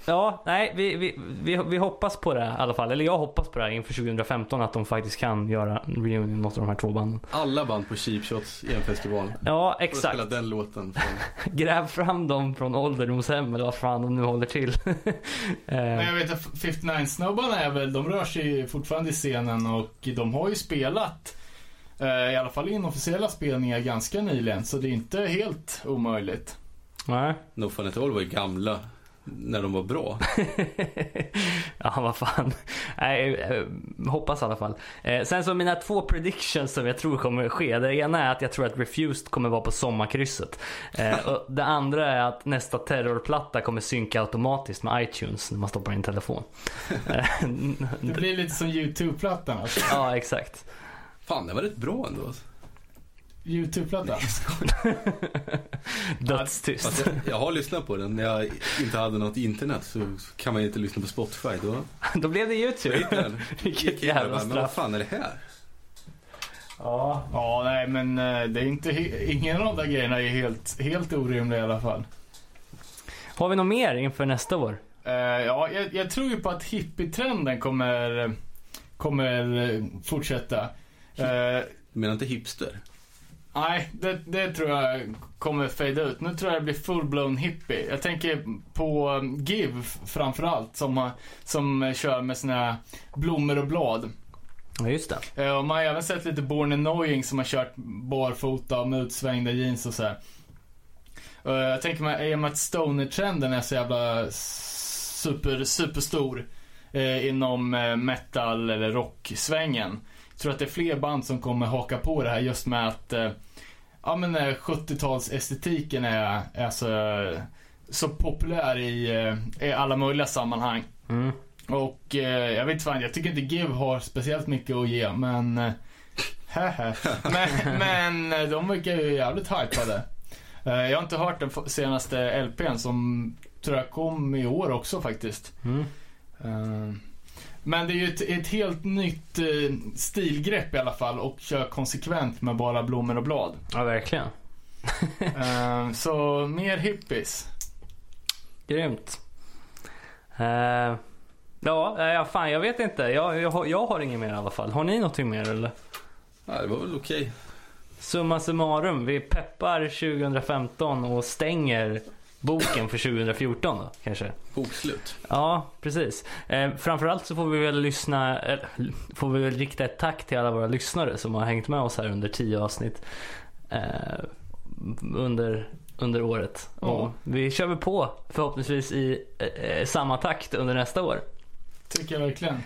ja, nej, vi, vi, vi, vi hoppas på det i alla fall. Eller jag hoppas på det här inför 2015 att de faktiskt kan göra en reunion något av de här två banden. Alla band på Cheap Shots i en festival. Ja, exakt. spela den låten. Från... Gräv fram dem från ålderdomshem eller vad fan de nu håller till. Men eh, jag vet att 59-snubbarna är väl, de rör sig fortfarande i scenen och de har ju spelat eh, i alla fall inofficiella spelningar ganska nyligen. Så det är inte helt omöjligt. nej. No Fun At All var ju gamla när de var bra. Ja, vad fan. Nej, eh, hoppas i alla fall. Eh, sen så mina två predictions som jag tror kommer ske. Det ena är att jag tror att Refused kommer vara på sommarkrysset. Eh, och det andra är att nästa terrorplatta kommer synka automatiskt med iTunes när man stoppar in telefon. Det blir lite som YouTube-plattan alltså. ja, exakt. Fan, det var rätt bra ändå. alltså. YouTube-platta. Dödstyst. Jag, jag har lyssnat på den när jag inte hade något internet så kan man ju inte lyssna på Spotify. Då Då blev det YouTube. Vilket jävla bara, Men vad straff. fan är det här? Ja. Ja, nej men eh, det är inte, ingen av de där grejerna är helt, helt orimliga i alla fall. Har vi något mer inför nästa år? Eh, ja, jag, jag tror ju på att hippietrenden kommer, kommer eh, fortsätta. Eh, Du menar inte hipster? Nej, det, det tror jag kommer fade ut. Nu tror jag det blir full-blown hippie. Jag tänker på um, Give framförallt som, som eh, kör med sina blommor och blad. Ja, just det. Eh, och man har även sett lite Born Annoying som har kört barfota med utsvängda jeans och så här. Eh, jag tänker mig, i och med att stoner-trenden är så jävla super, superstor eh, inom metal eller rock-svängen. Tror att det är fler band som kommer haka på det här just med att eh, ja men eh, 70-talsestetiken är, är så, så populär i, eh, i alla möjliga sammanhang. Mm. Och eh, jag vet inte fan, jag tycker inte Give har speciellt mycket att ge, men... Eh, men, men eh, de verkar ju jävligt hypade. Eh, jag har inte hört den senaste LPn som tror jag kom i år också faktiskt. Mm. Men det är ju ett, ett helt nytt eh, stilgrepp i alla fall och kör konsekvent med bara blommor och blad. Ja, verkligen. Eh, så mer hippies. Grymt. Eh, ja, eh, ja, fan jag vet inte. Jag, jag, har- jag har inget mer i alla fall. Har ni någonting mer eller? Ja, det var väl okej. Summa summarum, vi peppar 2015 och stänger boken för 2014 då kanske. Bokslut. Ja, precis. Eh, framförallt så får vi väl lyssna, eller, får vi väl rikta ett tack till alla våra lyssnare som har hängt med oss här under tio avsnitt. Eh, under, under året. Ja. Och vi kör väl på förhoppningsvis i eh, eh, samma takt under nästa år. Tycker jag verkligen.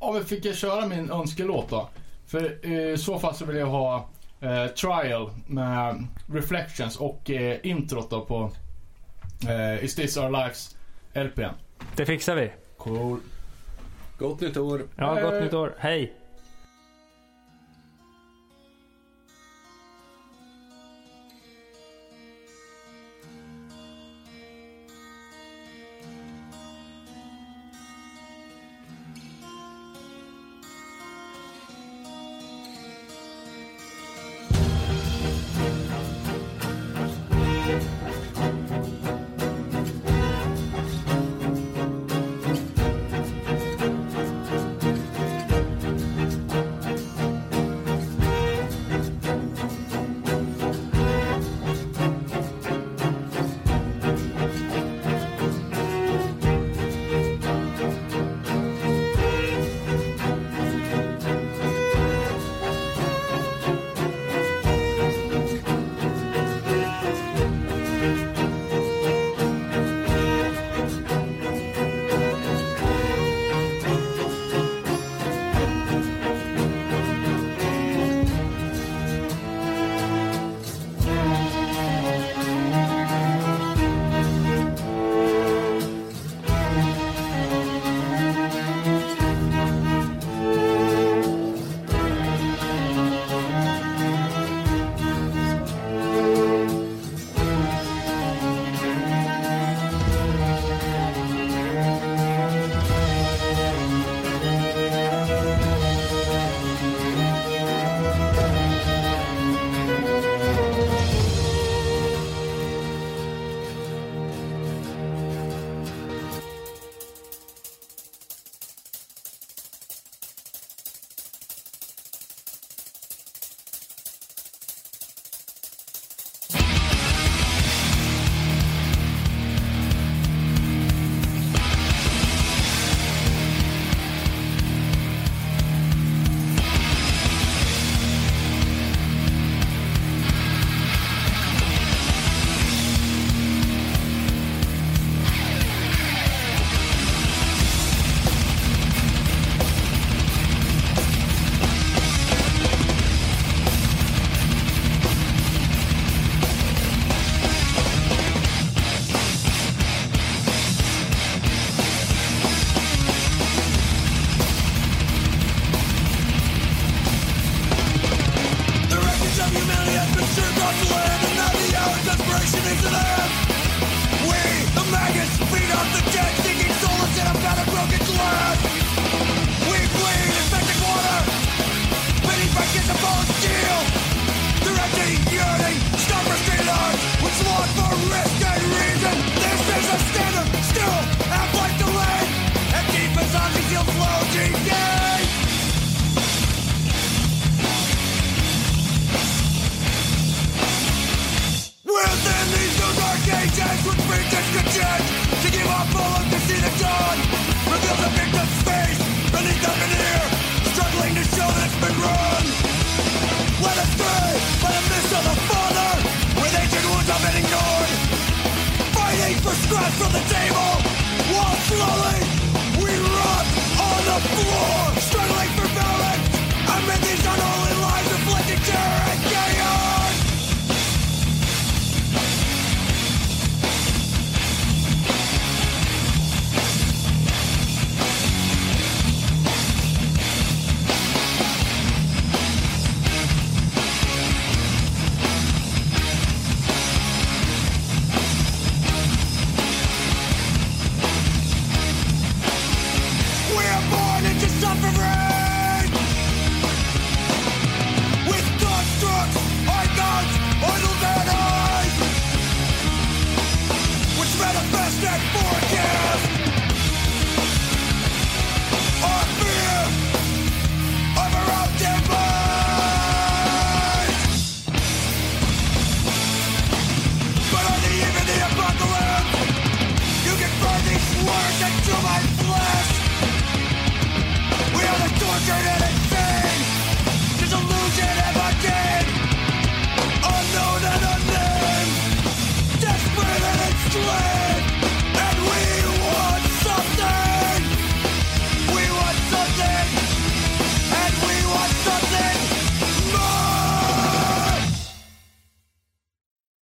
Ja, men fick jag köra min önskelåt då? För eh, i så fall så vill jag ha eh, Trial med Reflections och eh, introt då på eh, Is this our lives LPn. Det fixar vi. Cool. Gott nytt år. Ja, gott nytt år. Hej!